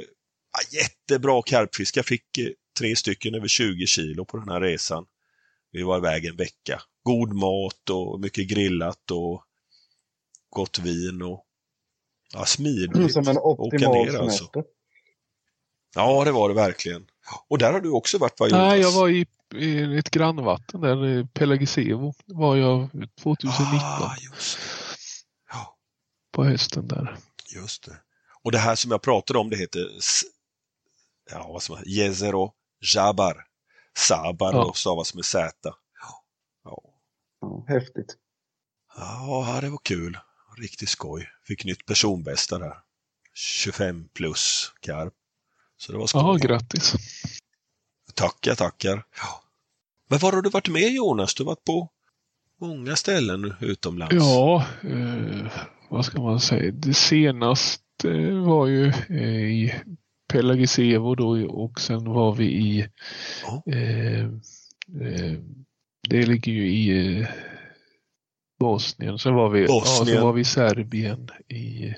Jättebra karpfisk. Jag fick eh, tre stycken över 20 kilo på den här resan. Vi var iväg en vecka. God mat och mycket grillat och gott vin och ja, smidigt. Som en optimal ner, alltså. semester. Ja, det var det verkligen. Och där har du också varit, va Jonas? Nej, jag var i, i ett grannvatten där, eh, Pelagisevo, var jag 2019 Ah. Ja, på hösten där. just det. Och det här som jag pratade om, det heter ja, vad som Jezero Jabar. Sabar Ja. och stavas med Z. Ja. Ja, häftigt. ja, det var kul. Riktigt skoj. Fick nytt personbästa där. 25 plus karp. Så det var skoj. Ja, grattis. Tackar, tackar. Ja. Men var har du varit med Jonas? Du har varit på många ställen utomlands. Ja, eh, vad ska man säga? Det senaste var ju eh, i Pelagisevo då och sen var vi i Ja. eh, eh, det ligger ju i eh, Bosnien. Sen var vi, Ja, Bosnien. sen var vi i Serbien i,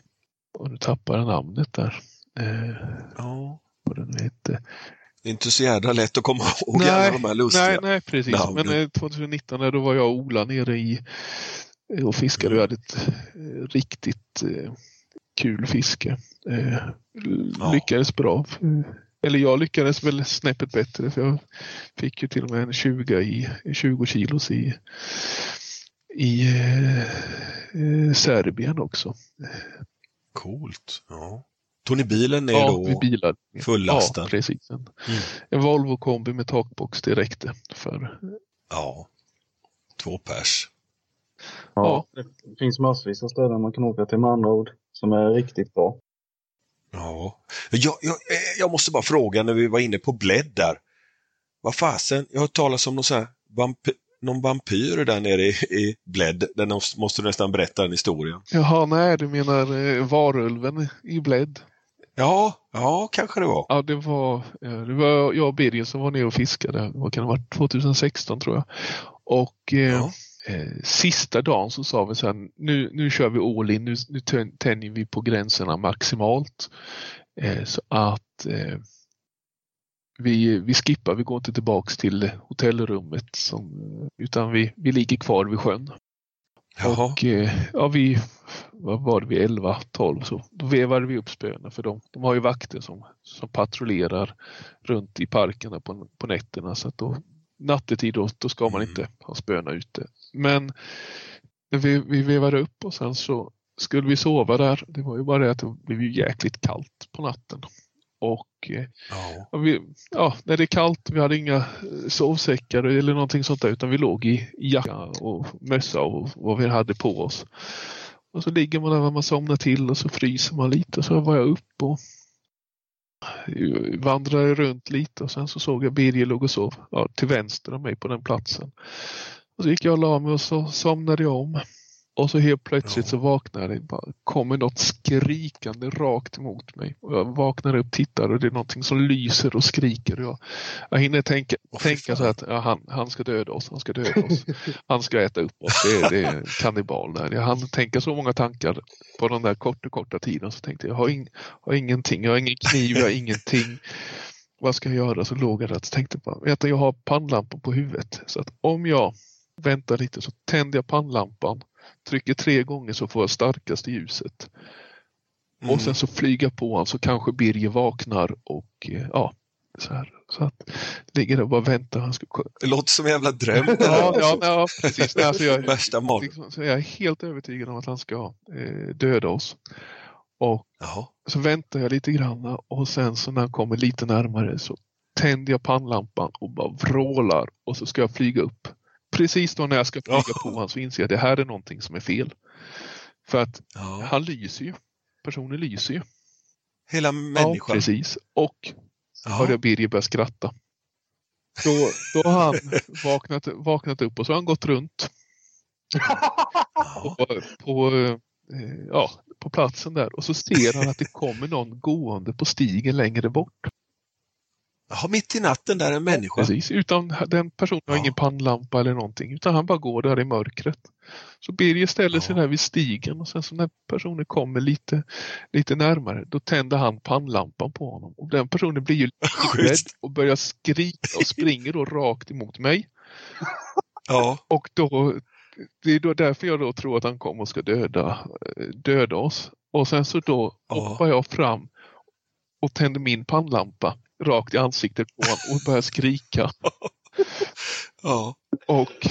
och nu tappar jag namnet där. Eh, Ja. vad den hette. Det är inte så jädra lätt att komma ihåg Nej, alla de här lustiga. Nej, nej precis. namnen. Men eh, 2019 där, då var jag och Ola nere i eh, och fiskade. Vi hade ett eh, riktigt eh, kul fiske. Eh, l- Ja. Lyckades bra. Eh, Eller jag lyckades väl snäppet bättre för jag fick ju till och med en 20 i 20 kilos i, i eh, eh, Serbien också. Coolt. Ja. Tog ni bilen ner Ja, då? vi bilade. fullastad? Ja, precis. En, Mm. en Volvo kombi med takbox, det räckte för Ja. Två pers. Ja. Det finns massvis av ställen man kan åka till med andra ord. Som är riktigt bra. Ja. Jag, jag, jag måste bara fråga när vi var inne på Bled där. Vad fasen, jag har hört talas om någon, sån här vampy, någon vampyr där nere i, i Bled. Den måste, måste du nästan berätta den historien. Jaha, nej, du menar eh, varulven i Bled? Ja, ja kanske det var. Ja, det var, eh, det var jag och Birger som var nere och fiskade. Vad kan det ha varit? 2016 tror jag. Och eh, Ja. eh, sista dagen så sa vi så här, nu, nu kör vi all in, nu, nu tän- tänjer vi på gränserna maximalt. Eh, så att eh, vi, vi skippar, vi går inte tillbaks till hotellrummet som, utan vi, vi ligger kvar vid sjön. Jaha. Och eh, ja, vi vad var det, vid 11, 12 så då vevade vi upp spöna för de, de har ju vakter som, som patrullerar runt i parkerna på, på nätterna så att då nattetid då, då ska man Mm. inte ha spöna ute. Men vi, vi vevade upp och sen så skulle vi sova där. Det var ju bara det att det blev ju jäkligt kallt på natten. Och eh, Ja. Vi, ja, när det är kallt, vi hade inga eh, sovsäckar eller någonting sånt där utan vi låg i jacka och mössa och vad vi hade på oss. Och så ligger man där och man somnar till och så fryser man lite och så var jag upp och vandrade runt lite och sen så såg jag Birger låg och sov ja, till vänster om mig på den platsen. Och så gick jag och la mig och så somnade jag om. Och så helt plötsligt Ja. så vaknade jag. Bara kommer något skrikande rakt emot mig. Och jag vaknar upp, tittar och det är någonting som lyser och skriker. Och jag, jag hinner tänka, fy tänka så att ja, han, han ska döda oss, han ska döda oss. Han ska äta upp oss. Det är, det är kannibal där. Jag hann tänka så många tankar på den där korta, korta tiden. Så tänkte jag, jag har, ing, har ingenting, jag har ingen kniv, jag har ingenting. Vad ska jag göra? Så låg jag där och tänkte bara, vet du, jag har pannlampan på huvudet. Så att om jag väntar lite så tänder jag pannlampan, trycker tre gånger så får jag starkaste ljuset. Mm. Och sen så flyga på honom så kanske Birger vaknar och eh, ja, så här. Så att ligger där och bara väntar. Han ska... Det låter som en jävla dröm. ja, alltså. ja, ja, precis. Alltså jag, Värsta liksom, så jag är helt övertygad om att han ska eh, döda oss. Och Jaha. så väntar jag lite grann och sen så när han kommer lite närmare så tänder jag pannlampan och bara vrålar och så ska jag flyga upp. Precis då när jag ska flyga Ja. på honom så inser jag att det här är någonting som är fel. För att Ja. han lyser ju. Personen lyser ju. Hela Ja, människan. precis. Och Ja. hörde jag Birger börja skratta. Då, då har han vaknat, vaknat upp och så har han gått runt Ja. på, på, eh, ja, på platsen där och så ser han att det kommer någon gående på stigen längre bort. Jaha, mitt i natten där är en människa. Precis, utan den personen har Ja. ingen pannlampa eller någonting utan han bara går där i mörkret. Så Birger ställer sig Ja. där vid stigen och sen så när personen kommer lite, lite närmare då tänder han pannlampan på honom och den personen blir ju rädd och börjar skrika och springer då rakt emot mig. Ja. Och då, det är då därför jag då tror att han kommer och ska döda, döda oss. Och sen så då Ja. hoppar jag fram och tänder min pannlampa rakt i ansiktet på honom och börjar skrika. Ja. Och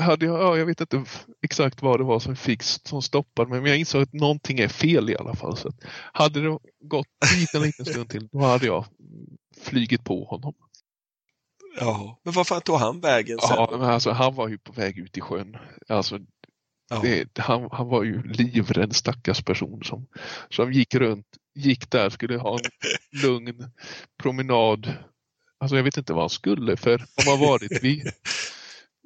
hade jag, ja, jag vet inte exakt vad det var som fick som stoppade mig men jag insåg att någonting är fel i alla fall. Så hade det gått dit en liten stund till då hade jag flygit på honom. ja. Men fan tog han vägen sen? Ja, men alltså, han var ju på väg ut i sjön. Alltså, Ja. det, han, han var ju livrädd stackars person som, som gick runt, gick där, skulle ha en lugn promenad. Alltså jag vet inte vad han skulle för om man varit vid,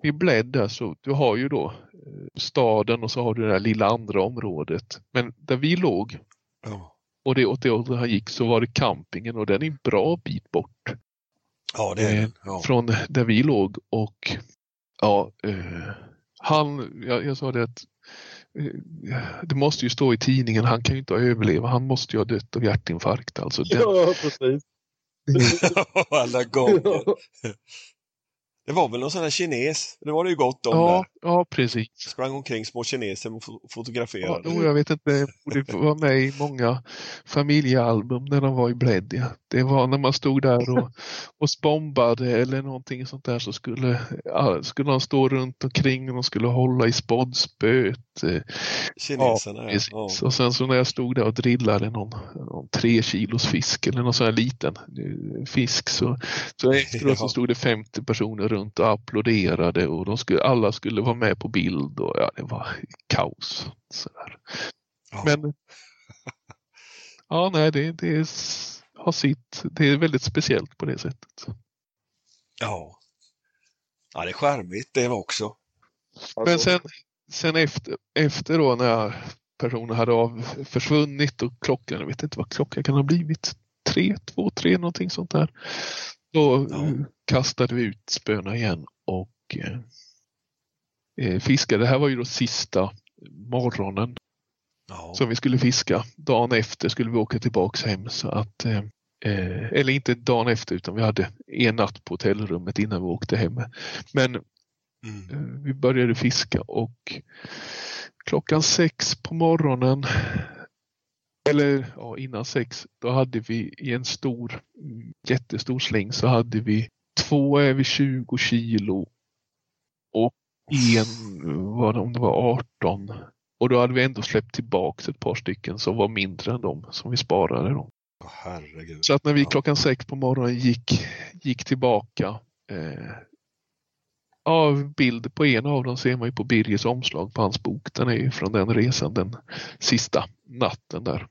vid Bled där så du har ju då eh, staden och så har du det där lilla andra området. Men där vi låg Ja. och det åt det hållet han gick så var det campingen och den är en bra bit bort ja, det är Eh, den. Ja. från där vi låg och ja, eh, han, jag, jag sa det att det måste ju stå i tidningen, han kan ju inte överleva, han måste ju ha dött av hjärtinfarkt. Alltså, den, Ja, precis. Alla gånger. Det var väl någon sån här kines? Det var det ju gott om ja, där. ja, precis. Sprang omkring små kineser och fo- Ja, fotograferade. då, jag vet inte, det var med i många familjealbum när de var i Bled. Ja. Det var när man stod där och, och bombade eller någonting sånt där så skulle, skulle de stå runt omkring och de skulle hålla i spoddspöet. eh, Kineserna, ja. Precis. ja. Och sen så när jag stod där och drillade någon, någon tre kilos fisk eller någon sån här liten eh, fisk så, så efteråt så stod det 50 personer runt och applåderade och de skulle, alla skulle vara med på bild och ja, det var kaos. Ja. Men ja, nej, det, det är, har sitt, det är väldigt speciellt på det sättet. Ja. ja, det är charmigt det var också. Men sen, sen efter, efter då när personen hade av, försvunnit och klockan, jag vet inte vad klockan kan ha blivit, tre, två, tre någonting sånt där. Då Ja. eh, kastade vi ut spöna igen och eh, eh, fiskade. Det här var ju då sista morgonen Ja. som vi skulle fiska. Dagen efter skulle vi åka tillbaks hem så att eh, eh, eller inte dagen efter utan vi hade en natt på hotellrummet innan vi åkte hem. Men Mm. Vi började fiska och klockan sex på morgonen eller ja, innan sex, då hade vi i en stor, jättestor släng så hade vi två över 20 kilo och en, var det, om det var 18. Och då hade vi ändå släppt tillbaks ett par stycken som var mindre än de som vi sparade. Då. Herregud. Så att när vi klockan sex på morgonen gick, gick tillbaka eh, Ja, bild på en av dem ser man ju på Birgers omslag på hans bok. Den är ju från den resan, den sista natten där.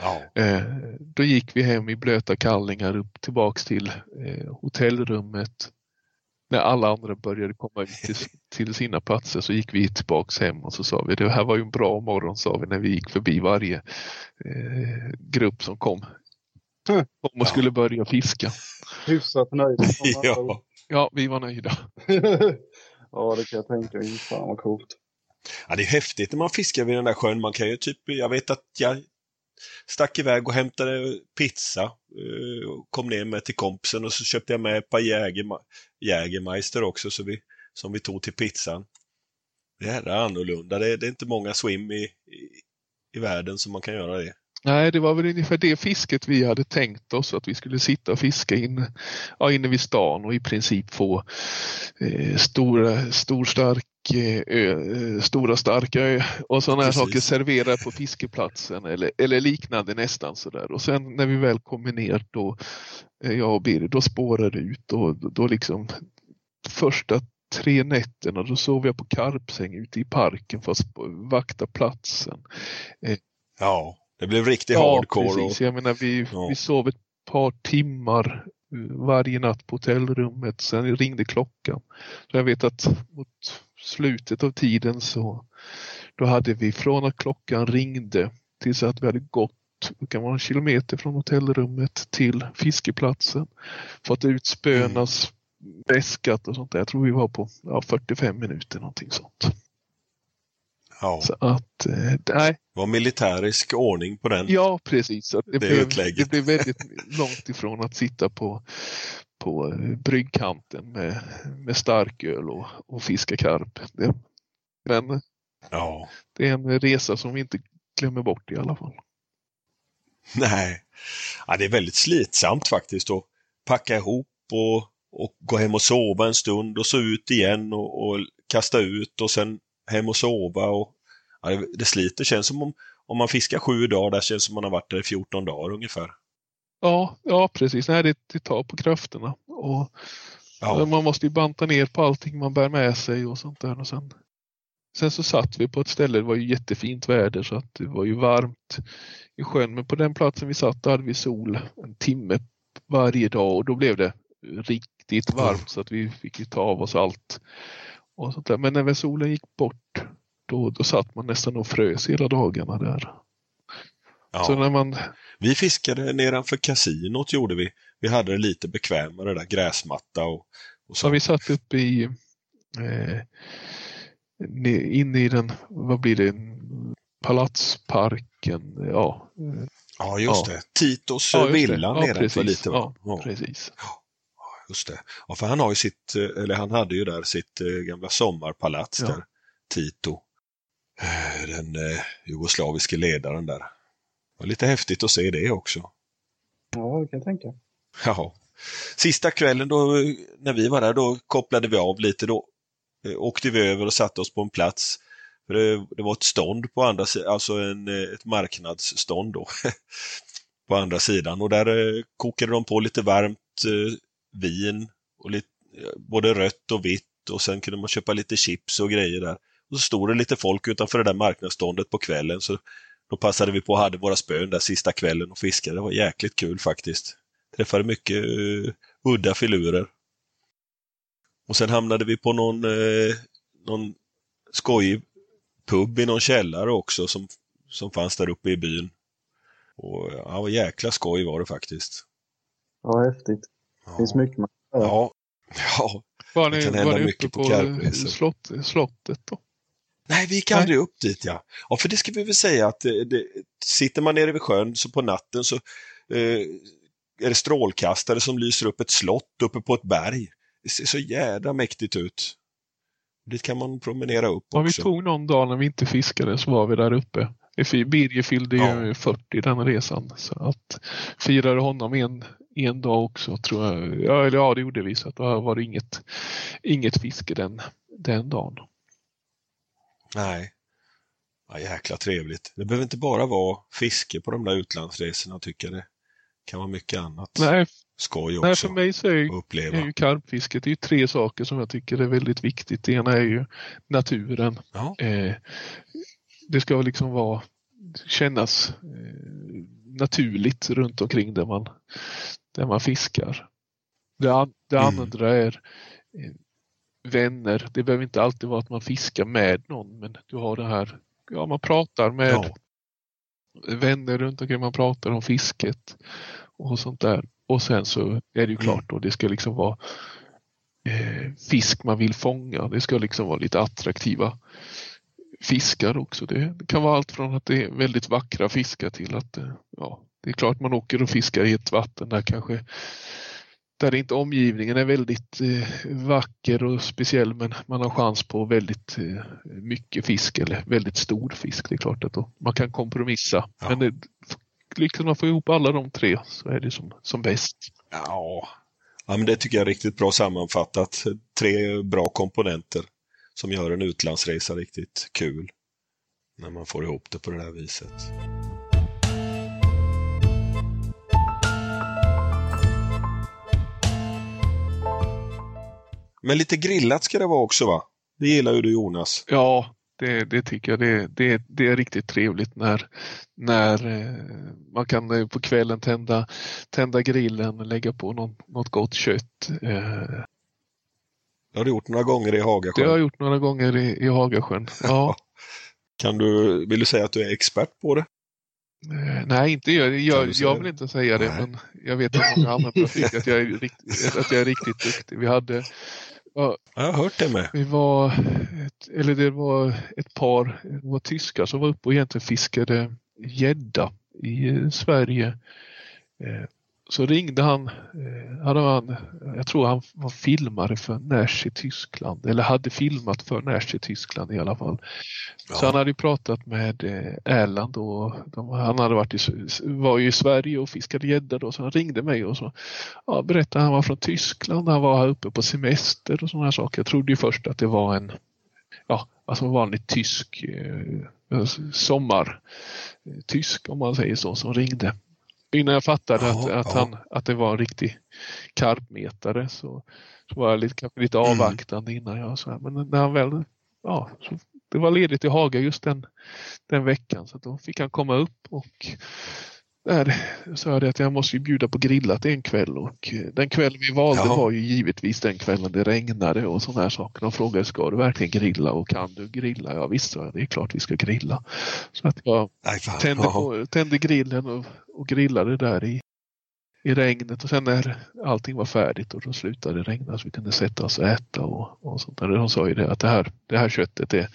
Ja. Eh, då gick vi hem i blöta kallingar upp tillbaks till eh, hotellrummet. När alla andra började komma ut till, till sina platser så gick vi tillbaks hem och så sa vi det här var ju en bra morgon sa vi när vi gick förbi varje eh, grupp som kom. Mm. Kom och skulle börja fiska. Hyfsat nöjd. Ja. Ja, vi var nöjda. ja, det kan jag tänka mig. Fan vad coolt. ja, det är häftigt när man fiskar vid den där sjön. Man kan ju typ, jag vet att jag stack iväg och hämtade pizza. eh, och Kom ner med till kompisen och så köpte jag med ett par Jägerma- Jägermeister också så vi, som vi tog till pizzan. Det här är annorlunda. Det är, det är inte många swim i, i, i världen som man kan göra det. Nej, det var väl ungefär det fisket vi hade tänkt oss att vi skulle sitta och fiska in, ja, inne vid stan och i princip få eh, stora, stor stark eh, ö, eh, stora starka ö och sådana här saker serverade på fiskeplatsen eller, eller liknande nästan sådär. Och sen när vi väl kommer ner då, eh, jag och Birger, då spårar det ut och då, liksom första tre nätterna då sov jag på karpsäng ute i parken för att vakta platsen. Ja, det blev riktigt hardcore. Och, precis. Jag menar, vi, Ja. vi sov ett par timmar eh, varje natt på hotellrummet. Sen ringde klockan. Så jag vet att mot slutet av tiden så då hade vi från att klockan ringde tills att vi hade gått det kan vara en kilometer från hotellrummet till fiskeplatsen. Fått ut spöna, mm. väskat och sånt där. Jag tror vi var på ja, 45 minuter någonting sånt. Ja, Så att, eh, nej, det var militärisk ordning på den. Ja, precis. Så Det, Det blev, utlägget. det blev väldigt långt ifrån att sitta på, på eh, bryggkanten med, med starköl och, och fiska karp. Det, men Ja. det är en resa som vi inte glömmer bort i alla fall. Nej, ja, det är väldigt slitsamt faktiskt att packa ihop och, och gå hem och sova en stund och så ut igen och, och kasta ut och sen hem och sova. Och, ja, det, det sliter. känns som om, om man fiskar sju dagar, där känns som man har varit där i 14 dagar ungefär. Ja, ja precis. Nej, det, det tar på krafterna. Och Ja, Man måste ju banta ner på allting man bär med sig och sånt där. Och sen, sen så satt vi på ett ställe, det var ju jättefint väder så att det var ju varmt i sjön. Men på den platsen vi satt, där hade vi sol en timme varje dag och då blev det riktigt varmt så att vi fick ju ta av oss allt. Och sånt där. Men när solen gick bort, då, då satt man nästan och frös hela dagarna där. Så ja. när man, Vi fiskade nedanför kasinot gjorde vi. Vi hade det lite bekvämare där, gräsmatta och, och så så. vi satt uppe i eh, ne- inne i den, vad blir det, palatsparken, ja. Ja, just Ja. det. Titos ja, ja, det. villa ja, nedanför lite va? Ja, Ja. precis. Just det. Ja, för han har ju sitt, eh, eller han hade ju där sitt eh, gamla sommarpalats Ja. där, Tito. Eh, Den eh, jugoslaviske ledaren där. Det var lite häftigt att se det också. Ja, det kan jag tänka. Ja. Sista kvällen då, när vi var där, då kopplade vi av lite. Då åkte vi över och satte oss på en plats. För det, det var ett stånd på andra sidan, alltså en, ett marknadsstånd då. på andra sidan. Och där kokade de på lite varmt vin, och lite, både rött och vitt. Och sen kunde man köpa lite chips och grejer där. Och så stod det lite folk utanför det där marknadsståndet på kvällen. Så då passade vi på och hade våra spön där sista kvällen och fiskade. Det var jäkligt kul faktiskt. Träffade mycket uh, udda filurer. Och sen hamnade vi på någon, uh, någon skojig pub i någon källare också som, som fanns där uppe i byn. Och ja, vad jäkla skoj var det faktiskt. Ja, häftigt. Det finns mycket man kan göra. Ja, ja. Var Det ni, kan var hända ni uppe mycket på på, slott, slottet då? Nej, vi gick Nej. aldrig upp dit ja. Ja, för det ska vi väl säga att det, det, sitter man nere vid sjön så på natten så eh, är det strålkastare som lyser upp ett slott uppe på ett berg. Det ser så jädra mäktigt ut. Dit kan man promenera upp Ja, vi också. tog någon dag när vi inte fiskade så var vi där uppe. Vi- Birger fyllde ju Ja. 40 den resan. Så att firade honom en, en dag också tror jag. Ja, eller ja, det gjorde vi. Så att då var det inget, inget fiske den, den dagen. Nej. Ja, jäkla trevligt. Det behöver inte bara vara fiske på de där utlandsresorna tycker jag. Det kan vara mycket annat Nej, skoj nej också för mig så är ju, uppleva. är ju karpfisket det är ju tre saker som jag tycker är väldigt viktigt. Det ena är ju naturen. Ja. Eh, det ska liksom vara kännas eh, naturligt runt omkring där man, där man fiskar. Det, an, det Mm. andra är eh, vänner. Det behöver inte alltid vara att man fiskar med någon men du har det här, ja man pratar med Ja. vänner runt omkring, man pratar om fisket och sånt där. Och sen så är det ju klart då, det ska liksom vara eh, fisk man vill fånga. Det ska liksom vara lite attraktiva fiskar också. Det, det kan vara allt från att det är väldigt vackra fiskar till att eh, ja, det är klart man åker och fiskar i ett vatten där kanske där inte omgivningen är väldigt eh, vacker och speciell men man har chans på väldigt eh, mycket fisk eller väldigt stor fisk. Det är klart att då, man kan kompromissa. Ja. Men det, liksom man får ihop alla de tre så är det som, som bäst. Ja. ja, men det tycker jag är riktigt bra sammanfattat. Tre bra komponenter som gör en utlandsresa riktigt kul. När man får ihop det på det här viset. Men lite grillat ska det vara också va? Det gillar ju du Jonas. Ja, det, det tycker jag. Det, det, det är riktigt trevligt när, när eh, man kan eh, på kvällen tända, tända grillen och lägga på någon, något gott kött. Eh, Eh, Det har du gjort några gånger i det har Hagasjön. jag gjort några gånger i, i Hagasjön. Ja, Kan du, vill du säga att du är expert på det? eh, nej, inte jag. Jag, jag vill inte säga det, Nej. men jag vet att många andra tycker att jag är, rikt, att jag är riktigt duktig. Vi hade Jag har hört det med. Vi var, ett, eller det var ett par det var tyskar som var uppe och egentligen fiskade gädda i eh, Sverige. Så ringde han, eh, hade han, jag tror han var filmare för Nash i Tyskland, eller hade filmat för Nash i Tyskland i alla fall. Så han hade ju pratat med eh, Erland och de, han hade varit i, var ju i Sverige och fiskade gädda då, så han ringde mig och så ja, berättade han var från Tyskland, han var här uppe på semester och sådana saker. Jag trodde ju först att det var en, ja, alltså en vanlig tysk eh, sommar, eh, tysk om man säger så, som ringde. Innan jag fattade att, Ja, att, ja. han, att det var en riktig karpmetare så, så var jag lite, kanske lite Mm. avvaktande innan jag så här. Men när han väl, ja, så det var ledigt i Haga just den, den veckan så då fick han komma upp och där sa jag det att jag måste ju bjuda på grillat en kväll och eh, den kväll vi valde Jaha. var ju givetvis den kvällen det regnade och sådana här saker. De frågade ska du verkligen grilla och kan du grilla? Ja visst, det är klart vi ska grilla. Så att jag tände, på, tände grillen och, och grillade där i, i regnet och sen när allting var färdigt och då slutade det regna så vi kunde sätta oss och äta och, och sånt där. De sa ju det att det här, det här köttet det,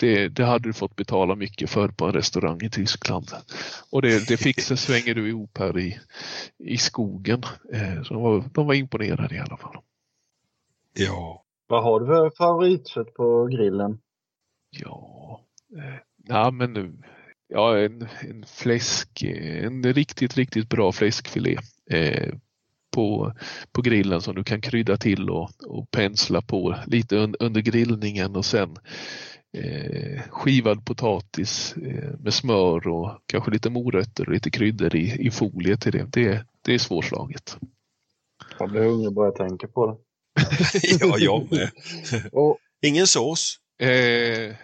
det, det hade du fått betala mycket för på en restaurang i Tyskland. Och det, det fixar svänger du ihop här i, i skogen. Eh, så de var, de var imponerade i alla fall. Ja. Vad har du för favoritkött på grillen? Ja, eh, ja men nu- ja, en, en fläsk, eh, en riktigt, riktigt bra fläskfilé eh, på, på grillen som du kan krydda till och, och pensla på lite un, under grillningen och sen eh, skivad potatis eh, med smör och kanske lite morötter och lite kryddor i, i folie till det. Det, det är svårslaget. Jag blir hungrig bara jag tänker på det. ja, jag med. Och Ingen sås? Eh,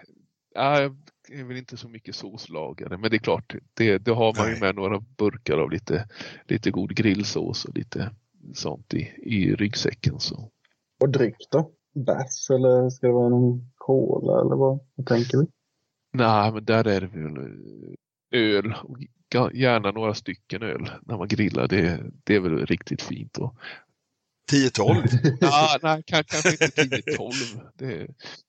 ja, jag är väl inte så mycket såslagare, men det är klart, det, det har man ju Nej. med några burkar av lite, lite god grillsås och lite sånt i, i ryggsäcken. Så. Och dryck då? Bärs eller ska det vara någon cola eller vad, vad tänker vi? Nej, men där är det väl öl och gärna några stycken öl när man grillar. Det, det är väl riktigt fint. Och, 10-12? ja, nej, kan, kanske inte 10-12. Det,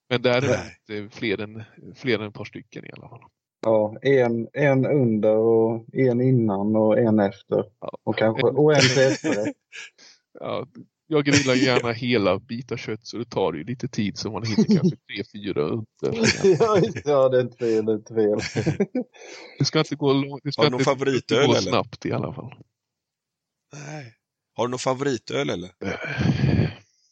men där är det fler än, fler än ett par stycken i alla fall. Ja, en, en under och en innan och en efter. Ja. Och, kanske, och en till efterrätt. Ja, jag grillar gärna hela bitar kött så det tar ju lite tid så man hinner kanske tre, fyra under. ja, det. ja, det är inte fel. Det är inte fel. Det ska inte gå, lång- det ska Har du någon favoritöl, gå eller? snabbt i alla fall. Nej. Har du någon favoritöl eller? Eh,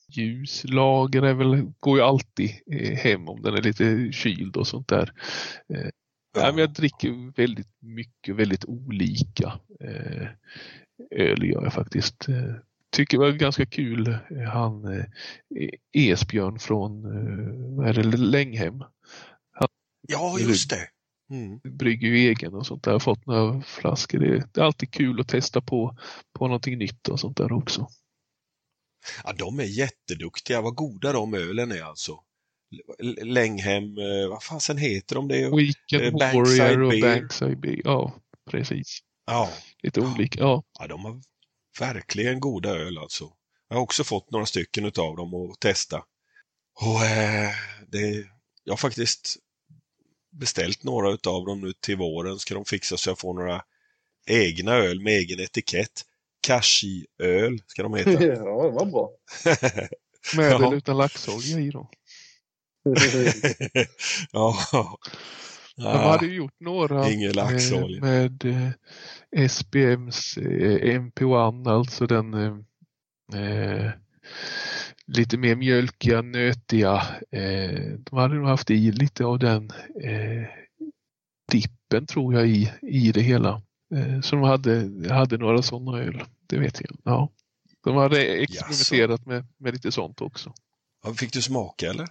Ljuslager är väl, går ju alltid eh, hem om den är lite kyld och sånt där. Eh, Nej, men jag dricker väldigt mycket, väldigt olika öl gör jag faktiskt. Eh, tycker var ganska kul, eh, han eh, Esbjörn från eh, vad är det, Länghem. Ja, just det. Mm. brygger ju egen och sånt där. Fått några flaskor. Det är, alltid kul att testa på, på någonting nytt och sånt där också. Ja, de är jätteduktiga. Vad goda de ölen är alltså. Länghem, eh, vad fasen heter de? Det? Weekend eh, Bankside Warrior och. Bankside Beer. Ja, precis. Ja, Lite olika. Ja, ja, de har verkligen goda öl alltså. Jag har också fått några stycken utav dem att testa. Och eh, det, jag har faktiskt beställt några utav dem nu till våren. Ska de fixa så jag får några egna öl med egen etikett. Kashi-öl ska de heta. ja, det var bra. med Ja. eller utan laxolja i då. ja. De hade gjort några eh, med eh, SBMs eh, MP1, alltså den eh, eh, lite mer mjölkiga, nötiga. Eh, de hade nog haft i lite av den eh, dippen tror jag i, i det hela. Så de hade, hade några sådana öl. Det vet jag. Ja. De hade experimenterat med, med lite sånt också. Ja, Fick du smaka eller?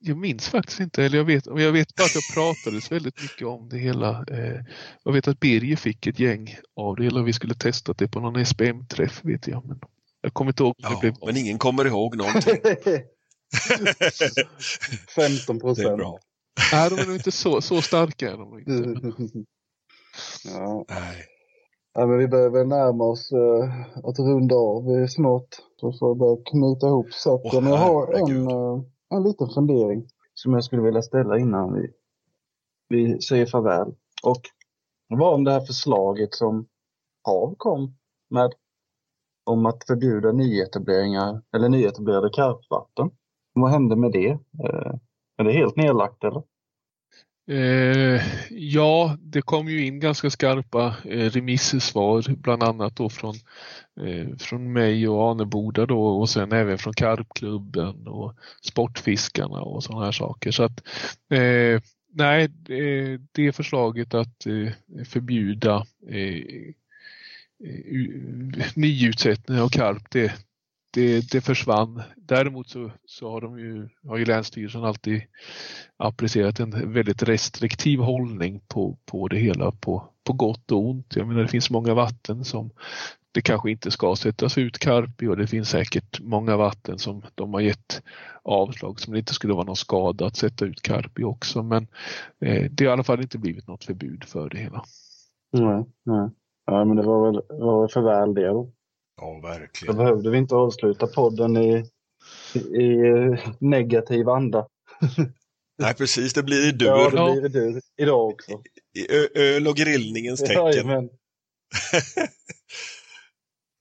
Jag minns faktiskt inte, eller jag vet, jag vet bara att det pratades väldigt mycket om det hela. Eh, jag vet att Birger fick ett gäng av det hela. Vi skulle testa det på någon SPM-träff vet jag. Men jag kommer inte ihåg om det Ja, blev men ingen kommer ihåg någonting. 15 Det är procent. bra. Nej, de är nog inte så, så starka. Är de inte. ja. Nej. Ja, men vi börjar väl närma oss uh, att runda av eh, snart. Så får jag börja knyta ihop säcken. Men jag har en, eh, en liten fundering som jag skulle vilja ställa innan vi, vi säger farväl. Och var om det här förslaget som HaV kom med om att förbjuda nyetableringar eller nyetablerade karpvatten. Vad hände med det? Eh, är det helt nedlagt eller? Eh, ja, det kom ju in ganska skarpa eh, remissvar, bland annat då från, eh, från mig och Aneboda då och sen även från Karpklubben och Sportfiskarna och sådana här saker. Så att eh, nej, det, det förslaget att eh, förbjuda eh, eh nyutsättning av karp, det, det, det försvann. Däremot så, så har, de ju, har ju Länsstyrelsen alltid applicerat en väldigt restriktiv hållning på, på det hela på, på gott och ont. Jag menar det finns många vatten som det kanske inte ska sättas ut karp i och det finns säkert många vatten som de har gett avslag som det inte skulle vara någon skada att sätta ut karp i också. Men eh, det har i alla fall inte blivit något förbud för det hela. Nej, nej. Ja, men det var väl, var väl för väl det då. Ja, Då verkligen. behövde vi inte avsluta podden i, i, i negativ anda. Nej, precis. Det blir i dur. Ja, det blir det idag också. I öl och grillningens tecken.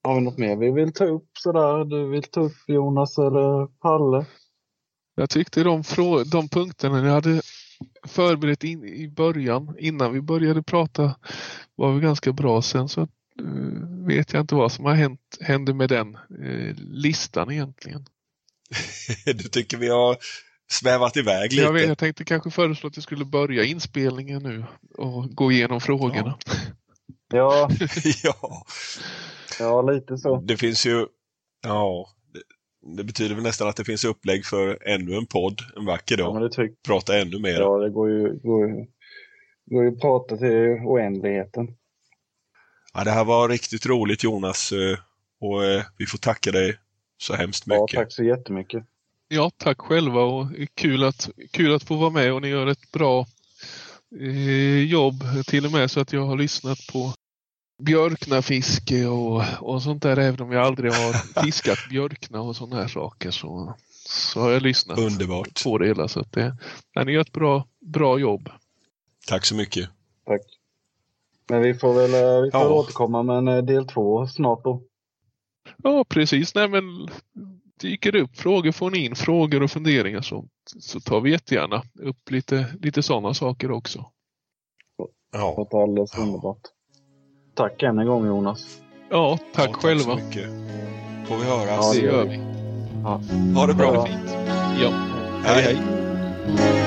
Har vi något mer vi vill ta upp sådär? Du vill ta upp Jonas eller Palle? Jag tyckte de, frå- de punkterna ni hade förberett in, i början, innan vi började prata, var väl ganska bra. Sen så vet jag inte vad som har hänt, hände med den eh, listan egentligen. Du tycker vi har svävat iväg lite? Jag, vet, jag tänkte kanske föreslå att vi skulle börja inspelningen nu och gå igenom frågorna. Ja, ja, ja lite så. det finns ju... Ja, det, det betyder väl nästan att det finns upplägg för ännu en podd en vacker Ja, dag. det tycker Prata ännu mer. Ja, det går ju, går ju, går ju att prata till oändligheten. Ja, det här var riktigt roligt Jonas eh, och eh, vi får tacka dig så hemskt Ja, mycket. tack så jättemycket. Ja, tack själva och kul att, kul att få vara med och ni gör ett bra eh, jobb till och med så att jag har lyssnat på björknafiske och, och sånt där även om jag aldrig har fiskat björkna och sådana här saker så, så har jag lyssnat Underbart. på det hela så att det, ja, ni gör ett bra, bra jobb. Tack så mycket. Tack. Men vi får väl eh, vi får Ja. återkomma med en eh, del två snart då. Ja precis, nej men dyker det upp frågor får ni in frågor och funderingar så, så tar vi jättegärna upp lite, lite sådana saker också. Det Ja, låter alldeles Ja. underbart. Tack än en gång Jonas. Ja, tack ja, själva. Tack så mycket. Får vi höras. Ja, det det gör vi. Ha det bra. Ja. Fint. Ja, Hej. hej. hej.